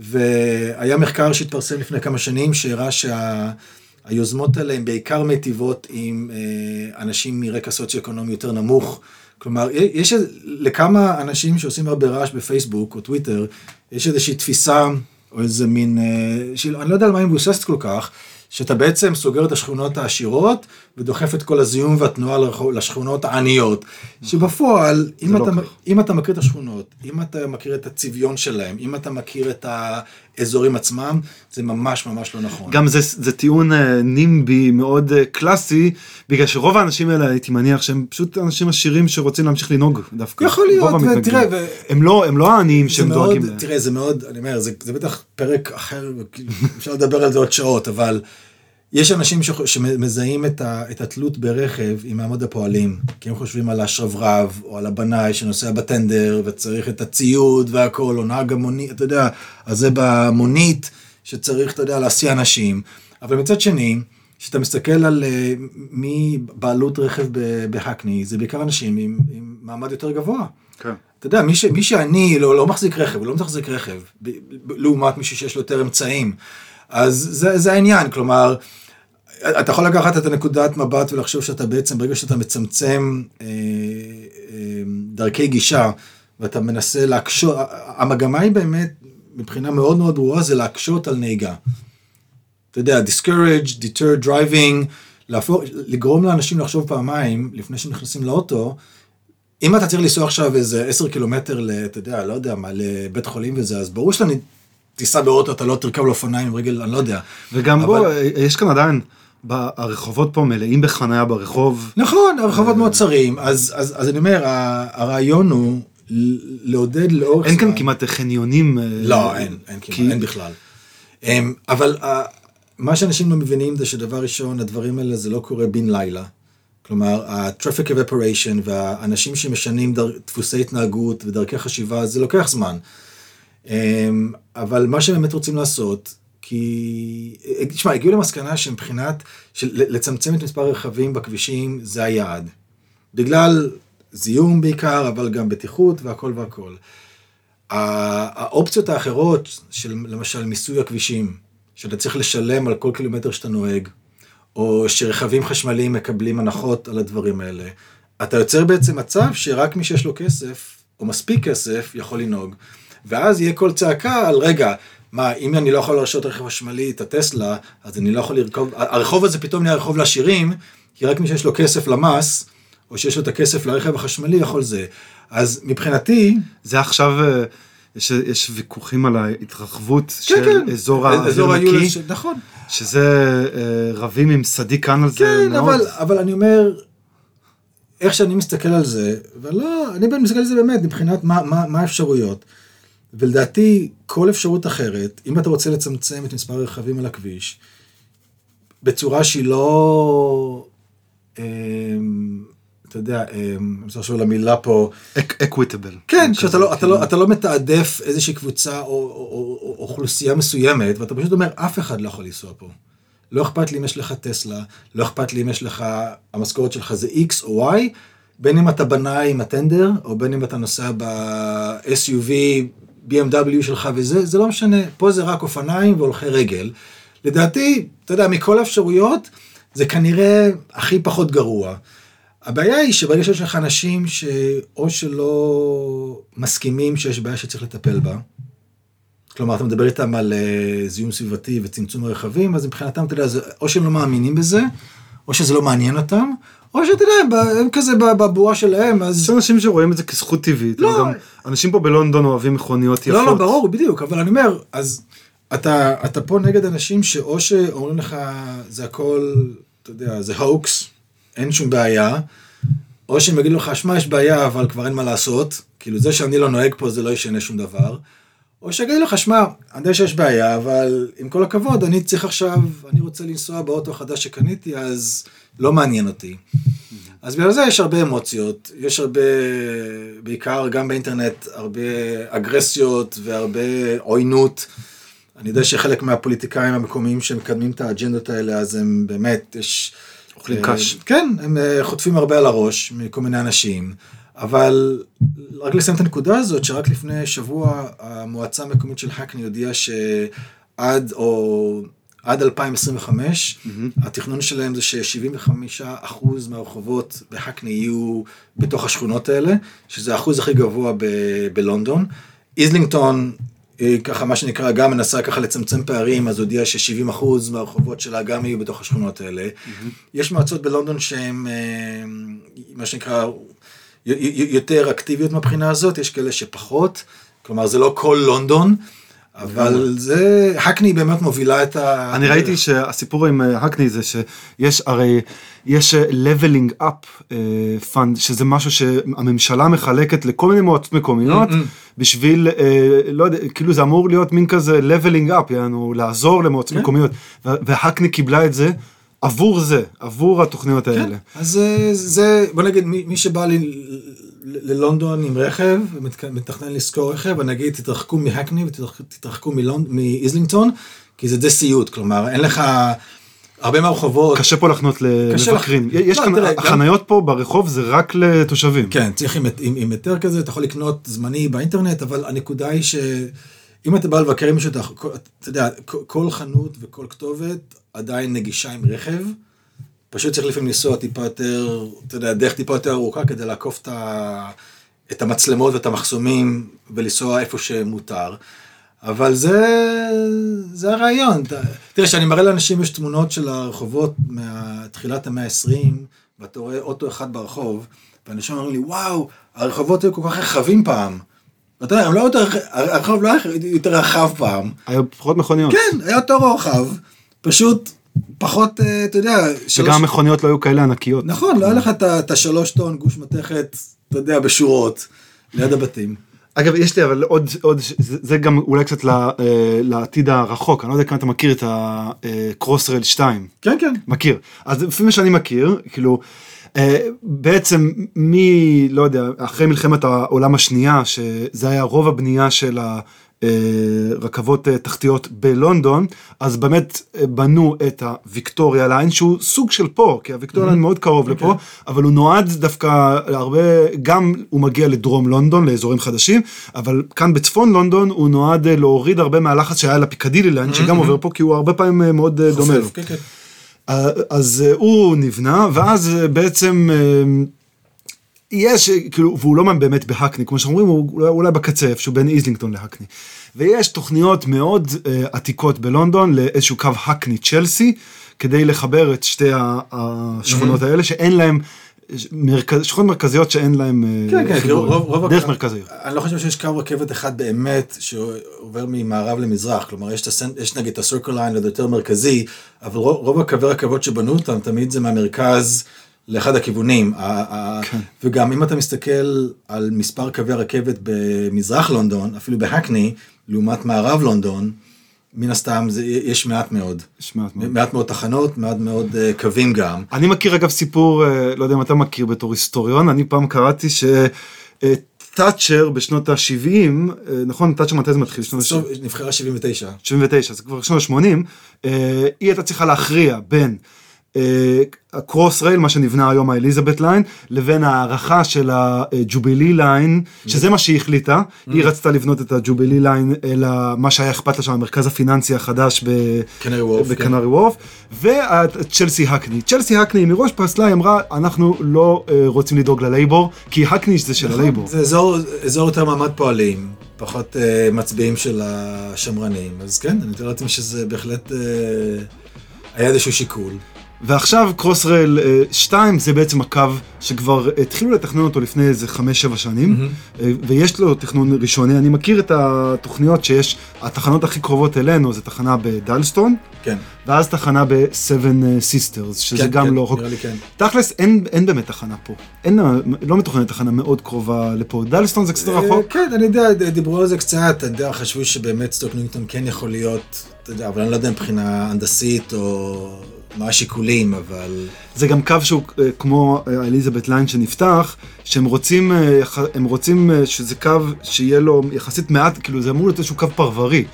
והיה מחקר שהתפרסם לפני כמה שנים, שהראה שהיוזמות האלה הן בעיקר מיטיבות עם אה, אנשים מרקע סוציו-אקונומי יותר נמוך. כלומר, יש לכמה אנשים שעושים הרבה רעש בפייסבוק או טוויטר, יש איזושהי תפיסה, או איזה מין, אה, של, אני לא יודע על מה היא מבוססת כל כך, שאתה בעצם סוגר את השכונות העשירות ודוחף את כל הזיהום והתנועה לשכונות העניות. שבפועל, אם לא אתה, ככה. אם אתה מכיר את השכונות, אם אתה מכיר את הצביון שלהם, אם אתה מכיר את האזורים עצמם, זה ממש ממש לא נכון. גם זה, זה טיעון אה, נימבי מאוד אה, קלאסי, בגלל שרוב האנשים האלה הייתי מניח שהם פשוט אנשים עשירים שרוצים להמשיך לנהוג דווקא. יכול להיות. ותראה, ו- הם לא, הם לא העניים שהם מאוד, דואגים להם. תראה, זה מאוד, אני אומר, זה, זה בטח פרק אחר, כאילו, אפשר לדבר על זה עוד שעות, אבל יש אנשים ש, שמזהים את, ה, את התלות ברכב עם מעמד הפועלים, כי הם חושבים על השרברב, או על הבנאי שנוסע בטנדר, וצריך את הציוד והכל, או נהג המונית, אתה יודע, אז זה במונית, שצריך, אתה יודע, להסיע אנשים. אבל מצד שני, כשאתה מסתכל על אה, מי בעלות רכב ב- בהקני, זה בעיקר אנשים עם, עם מעמד יותר גבוה. כן. אתה יודע, מי, ש, מי שאני לא, לא מחזיק רכב, הוא לא מתחזק רכב, ב, ב, לעומת מישהו שיש לו יותר אמצעים. אז זה, זה העניין, כלומר, אתה יכול לקחת את הנקודת מבט ולחשוב שאתה בעצם, ברגע שאתה מצמצם אה, אה, דרכי גישה, ואתה מנסה להקשות, המגמה היא באמת, מבחינה מאוד מאוד ברורה, זה להקשות על נהיגה. אתה יודע, discourage, deter driving, להפוך, לגרום לאנשים לחשוב פעמיים לפני שהם נכנסים לאוטו, אם אתה צריך לנסוע עכשיו איזה 10 קילומטר, אתה יודע, לא יודע מה, לבית חולים וזה, אז ברור שאתה תיסע באוטו, אתה לא תרכב לאופניים עם רגל, אני לא יודע. וגם אבל- בוא, אה, יש כאן עדיין, הרחובות פה מלאים בחניה ברחוב. נכון, הרחובות מאוד צרים, אז, אז, אז אני אומר, הרעיון הוא לעודד לאורך אין כאן זמן- כמעט חניונים. אה, לא, אין, אין כמעט, כי- אין בכלל. אמ, אבל ה- מה שאנשים לא מבינים זה שדבר ראשון, הדברים האלה זה לא קורה בן לילה. כלומר, ה-traffic evaporation והאנשים שמשנים דר, דפוסי התנהגות ודרכי חשיבה, זה לוקח זמן. אמ, אבל מה שהם באמת רוצים לעשות, כי, תשמע, הגיעו למסקנה שמבחינת, של לצמצם את מספר הרכבים בכבישים, זה היעד. בגלל זיהום בעיקר, אבל גם בטיחות והכל והכל. האופציות האחרות של למשל מיסוי הכבישים, שאתה צריך לשלם על כל קילומטר שאתה נוהג, או שרכבים חשמליים מקבלים הנחות על הדברים האלה, אתה יוצר בעצם מצב שרק מי שיש לו כסף, או מספיק כסף, יכול לנהוג. ואז יהיה קול צעקה על רגע, מה, אם אני לא יכול להרשות רכב חשמלי, את הטסלה, אז אני לא יכול לרכוב, הרחוב הזה פתאום נהיה רחוב לעשירים, כי רק מי שיש לו כסף למס, או שיש לו את הכסף לרכב החשמלי, יכול זה. אז מבחינתי, זה עכשיו, אה, יש, יש ויכוחים על ההתרחבות כן, של כן, אזור האוויר היולס, נקי, ש- נכון. שזה אה, רבים עם סדיק כאן על זה כן, מאוד. אבל, אבל אני אומר, איך שאני מסתכל על זה, ולא, אני מסתכל על זה באמת, מבחינת מה, מה, מה האפשרויות. ולדעתי, כל אפשרות אחרת, אם אתה רוצה לצמצם את מספר הרכבים על הכביש, בצורה שהיא לא, אמ, אתה יודע, אמ, אני רוצה לחשוב על המילה פה, אקוויטבל. כן, שאתה לא, אתה לא, אתה לא מתעדף איזושהי קבוצה או, או, או, או אוכלוסייה מסוימת, ואתה פשוט אומר, אף אחד לא יכול לנסוע פה. לא אכפת לי אם יש לך טסלה, לא אכפת לי אם יש לך, המשכורת שלך זה X או Y, בין אם אתה בנאי עם הטנדר, או בין אם אתה נוסע ב-SUV, BMW שלך וזה, זה לא משנה, פה זה רק אופניים והולכי רגל. לדעתי, אתה יודע, מכל האפשרויות, זה כנראה הכי פחות גרוע. הבעיה היא שברגע שיש לך אנשים שאו שלא מסכימים שיש בעיה שצריך לטפל בה, כלומר, אתה מדבר איתם על אה, זיהום סביבתי וצמצום הרכבים, אז מבחינתם, אתה יודע, או שהם לא מאמינים בזה, או שזה לא מעניין אותם, או שאתה יודע, הם כזה בבועה שלהם, אז... יש אנשים שרואים את זה כזכות טבעית. לא. גם אנשים פה בלונדון אוהבים מכוניות יפות. לא, לא, ברור, בדיוק, אבל אני אומר, אז אתה, אתה פה נגד אנשים שאו שאומרים לך, זה הכל, אתה יודע, זה הוקס, אין שום בעיה, או שהם יגידו לך, שמע, יש בעיה, אבל כבר אין מה לעשות, כאילו זה שאני לא נוהג פה זה לא ישנה שום דבר, או שיגידו לך, שמע, אני יודע שיש בעיה, אבל עם כל הכבוד, אני צריך עכשיו, אני רוצה לנסוע באוטו החדש שקניתי, אז לא מעניין אותי. אז בגלל זה יש הרבה אמוציות, יש הרבה, בעיקר גם באינטרנט, הרבה אגרסיות והרבה עוינות. אני יודע שחלק מהפוליטיקאים המקומיים שמקדמים את האג'נדות האלה, אז הם באמת, יש... אוכלים אה, קש. כן, הם אה, חוטפים הרבה על הראש מכל מיני אנשים, אבל רק לסיים את הנקודה הזאת, שרק לפני שבוע המועצה המקומית של הקני הודיעה שעד או... עד 2025, התכנון שלהם זה ש-75% מהרחובות בהקני יהיו בתוך השכונות האלה, שזה האחוז הכי גבוה ב- בלונדון. איזלינגטון, היא ככה מה שנקרא, גם מנסה ככה לצמצם פערים, אז הודיעה ש-70% מהרחובות שלה גם יהיו בתוך השכונות האלה. יש מועצות בלונדון שהן, אה, מה שנקרא, יותר אקטיביות מהבחינה הזאת, יש כאלה שפחות, כלומר זה לא כל לונדון, אבל זה, הקני באמת מובילה את ה... אני ראיתי שהסיפור עם אה, הקני זה שיש הרי יש leveling up פאנד שזה משהו שהממשלה מחלקת לכל מיני מועצות מקומיות בשביל אה, לא יודע כאילו זה אמור להיות מין כזה leveling up יענו לעזור למועצות מקומיות. וה- והקני קיבלה את זה עבור זה עבור התוכניות כן, האלה. אז אה, זה, בוא נגיד, מי, מי שבא ל, ל, ללונדון עם רכב ומתכנן לשכור רכב, אני אגיד, תתרחקו מהקני ותתרחקו מאיזלינגטון, כי זה די סיוט, כלומר, אין לך, הרבה מהרחובות, קשה פה לחנות למבקרים. יש לא, כאן תראה, גם- החניות פה ברחוב זה רק לתושבים. כן, צריך עם, עם, עם היתר כזה, אתה יכול לקנות זמני באינטרנט, אבל הנקודה היא שאם אתה בא לבקר עם מישהו, אתה, יודע, כל חנות וכל כתובת עדיין נגישה עם רכב, פשוט צריך לפעמים לנסוע טיפה יותר, אתה יודע, דרך טיפה יותר ארוכה כדי לעקוף את, ה, את המצלמות ואת המחסומים ולנסוע איפה שמותר. אבל זה, זה הרעיון. תראה, כשאני מראה לאנשים, יש תמונות של הרחובות מתחילת המאה ה-20, ואתה רואה אוטו אחד ברחוב, ואנשים אומרים לי, וואו, הרחובות היו כל כך רחבים פעם. ואתה יודע, הם לא יותר, הרחוב לא היה יותר רחב פעם. היו פחות מכוניות. כן, היה אותו רוחב, פשוט פחות, אה, אתה יודע, שלוש... וגם המכוניות לא היו כאלה ענקיות. נכון, לא היה לך את השלוש טון גוש מתכת, אתה יודע, בשורות, ליד הבתים. אגב, יש לי אבל עוד, עוד, זה, זה גם אולי קצת ל, אה, לעתיד הרחוק, אני לא יודע כמה אתה מכיר את ה-Crossrail 2. כן, כן. מכיר. אז לפי מה שאני מכיר, כאילו, אה, בעצם מ... לא יודע, אחרי מלחמת העולם השנייה, שזה היה רוב הבנייה של הרכבות אה, תחתיות בלונדון, אז באמת אה, בנו את הוויקטוריה ליין, שהוא סוג של פה, כי הוויקטוריה ליין מאוד קרוב לפה, אבל הוא נועד דווקא הרבה, גם הוא מגיע לדרום לונדון, לאזורים חדשים, אבל כאן בצפון לונדון הוא נועד אה, להוריד הרבה מהלחץ שהיה לפיקדילי ליין, שגם עובר פה, כי הוא הרבה פעמים אה, מאוד אה, דומה לו. כן, כן. אה, אז אה, הוא נבנה, ואז אה, בעצם אה, יש, כאילו, והוא לא באמת בהקני, כמו שאומרים, הוא אולי- בקצה, איפשהו בין איזלינגטון להקני. ויש תוכניות מאוד אה, עתיקות בלונדון לאיזשהו קו הקני צ'לסי, כדי לחבר את שתי השכונות האלה, שאין להם, מרכז, שכונות מרכזיות שאין להם אה, כן, כן, כי חיבורים. רוב, רוב דרך מרכזיות. אני לא חושב שיש קו רכבת אחד באמת שעובר ממערב למזרח, כלומר יש, הסנ... יש נגיד את הסרקל ליין, זה יותר מרכזי, אבל רוב, רוב הקווי רכבות שבנו אותם תמיד זה מהמרכז לאחד הכיוונים, כן. וגם אם אתה מסתכל על מספר קווי הרכבת במזרח לונדון, אפילו בהקני, לעומת מערב לונדון, מן הסתם זה, יש מעט מאוד. יש מעט מאוד. מעט מאוד תחנות, מעט מאוד אה, קווים גם. אני מכיר אגב סיפור, אה, לא יודע אם אתה מכיר בתור היסטוריון, אני פעם קראתי שתאצ'ר בשנות ה-70, נכון? תאצ'ר מתי זה מתחיל? שנות ה-70? בסוף נבחרה 79. 79, זה כבר שנות ה-80, אה, היא הייתה צריכה להכריע בין אה, הקרוס רייל, מה שנבנה היום האליזבת ליין, לבין הארכה של הג'ובילי ליין, שזה מה שהיא החליטה, היא רצתה לבנות את הג'ובילי ליין, אלא מה שהיה אכפת לה שם, המרכז הפיננסי החדש כן. בקנרי וורף, וצ'לסי הקני. צ'לסי הקני מראש פסלה, היא אמרה, אנחנו לא אה, רוצים לדאוג ללייבור, כי הקני זה של הלייבור. זה אזור, אזור יותר מעמד פועלים, פחות uh, מצביעים של השמרנים, אז כן, אני מתאר לעצמי שזה בהחלט uh, היה איזשהו שיקול. ועכשיו קרוס רייל 2 זה בעצם הקו שכבר התחילו לתכנן אותו לפני איזה 5-7 שנים, אה, ויש לו תכנון ראשוני, אני מכיר את התוכניות שיש, התחנות הכי קרובות אלינו זה תחנה בדלסטון, כן. ואז תחנה ב-7 סיסטרס, שזה כן, גם כן, לא רחוק. כן. תכלס אין, אין באמת תחנה פה, אין, לא מתוכננת תחנה מאוד קרובה לפה, דלסטון זה קצת אה, רחוק. כן, אני יודע, דיברו על זה קצת, אתה יודע, חשבו שבאמת סטוק ניוינגטון כן יכול להיות, אתה יודע, אבל אני לא יודע מבחינה הנדסית או מה השיקולים, אבל... זה גם קו שהוא אה, כמו אה, אליזבת ליין שנפתח, שהם רוצים, אה, הם רוצים שזה קו שיהיה לו יחסית מעט, כאילו זה אמור להיות איזשהו קו פרברי.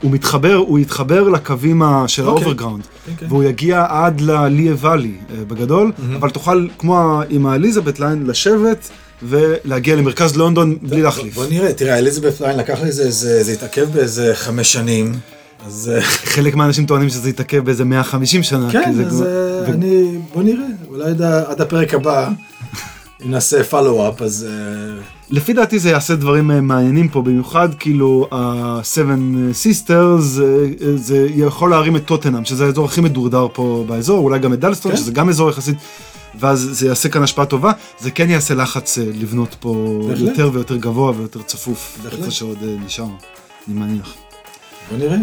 הוא מתחבר, הוא יתחבר לקווים של אוקיי. האוברגראונד, כן, כן. והוא יגיע עד ללי ואלי בגדול, אבל תוכל כמו עם האליזבת ליין לשבת ולהגיע למרכז לונדון בלי להחליף. בוא נראה, תראה, אליזבת ליין לקח לזה, זה, זה התעכב באיזה חמש שנים, אז... אה, חלק מהאנשים טוענים שזה יתעכב באיזה 150 שנה. כן, זה אז כבר- אה, ו- אני, בוא נראה, אולי עד, עד הפרק הבא, אם נעשה follow-up, אז... אה, לפי דעתי זה יעשה דברים מעניינים פה, במיוחד כאילו ה-7 Sisters, זה יכול להרים את טוטנאם, שזה האזור הכי מדורדר פה באזור, אולי גם את דלסטון, כן. שזה גם אזור יחסית, ואז זה יעשה כאן השפעה טובה, זה כן יעשה לחץ לבנות פה בהחלט. יותר ויותר גבוה ויותר צפוף, בהחלט. איפה שעוד נשאר, אני מניח. בוא נראה.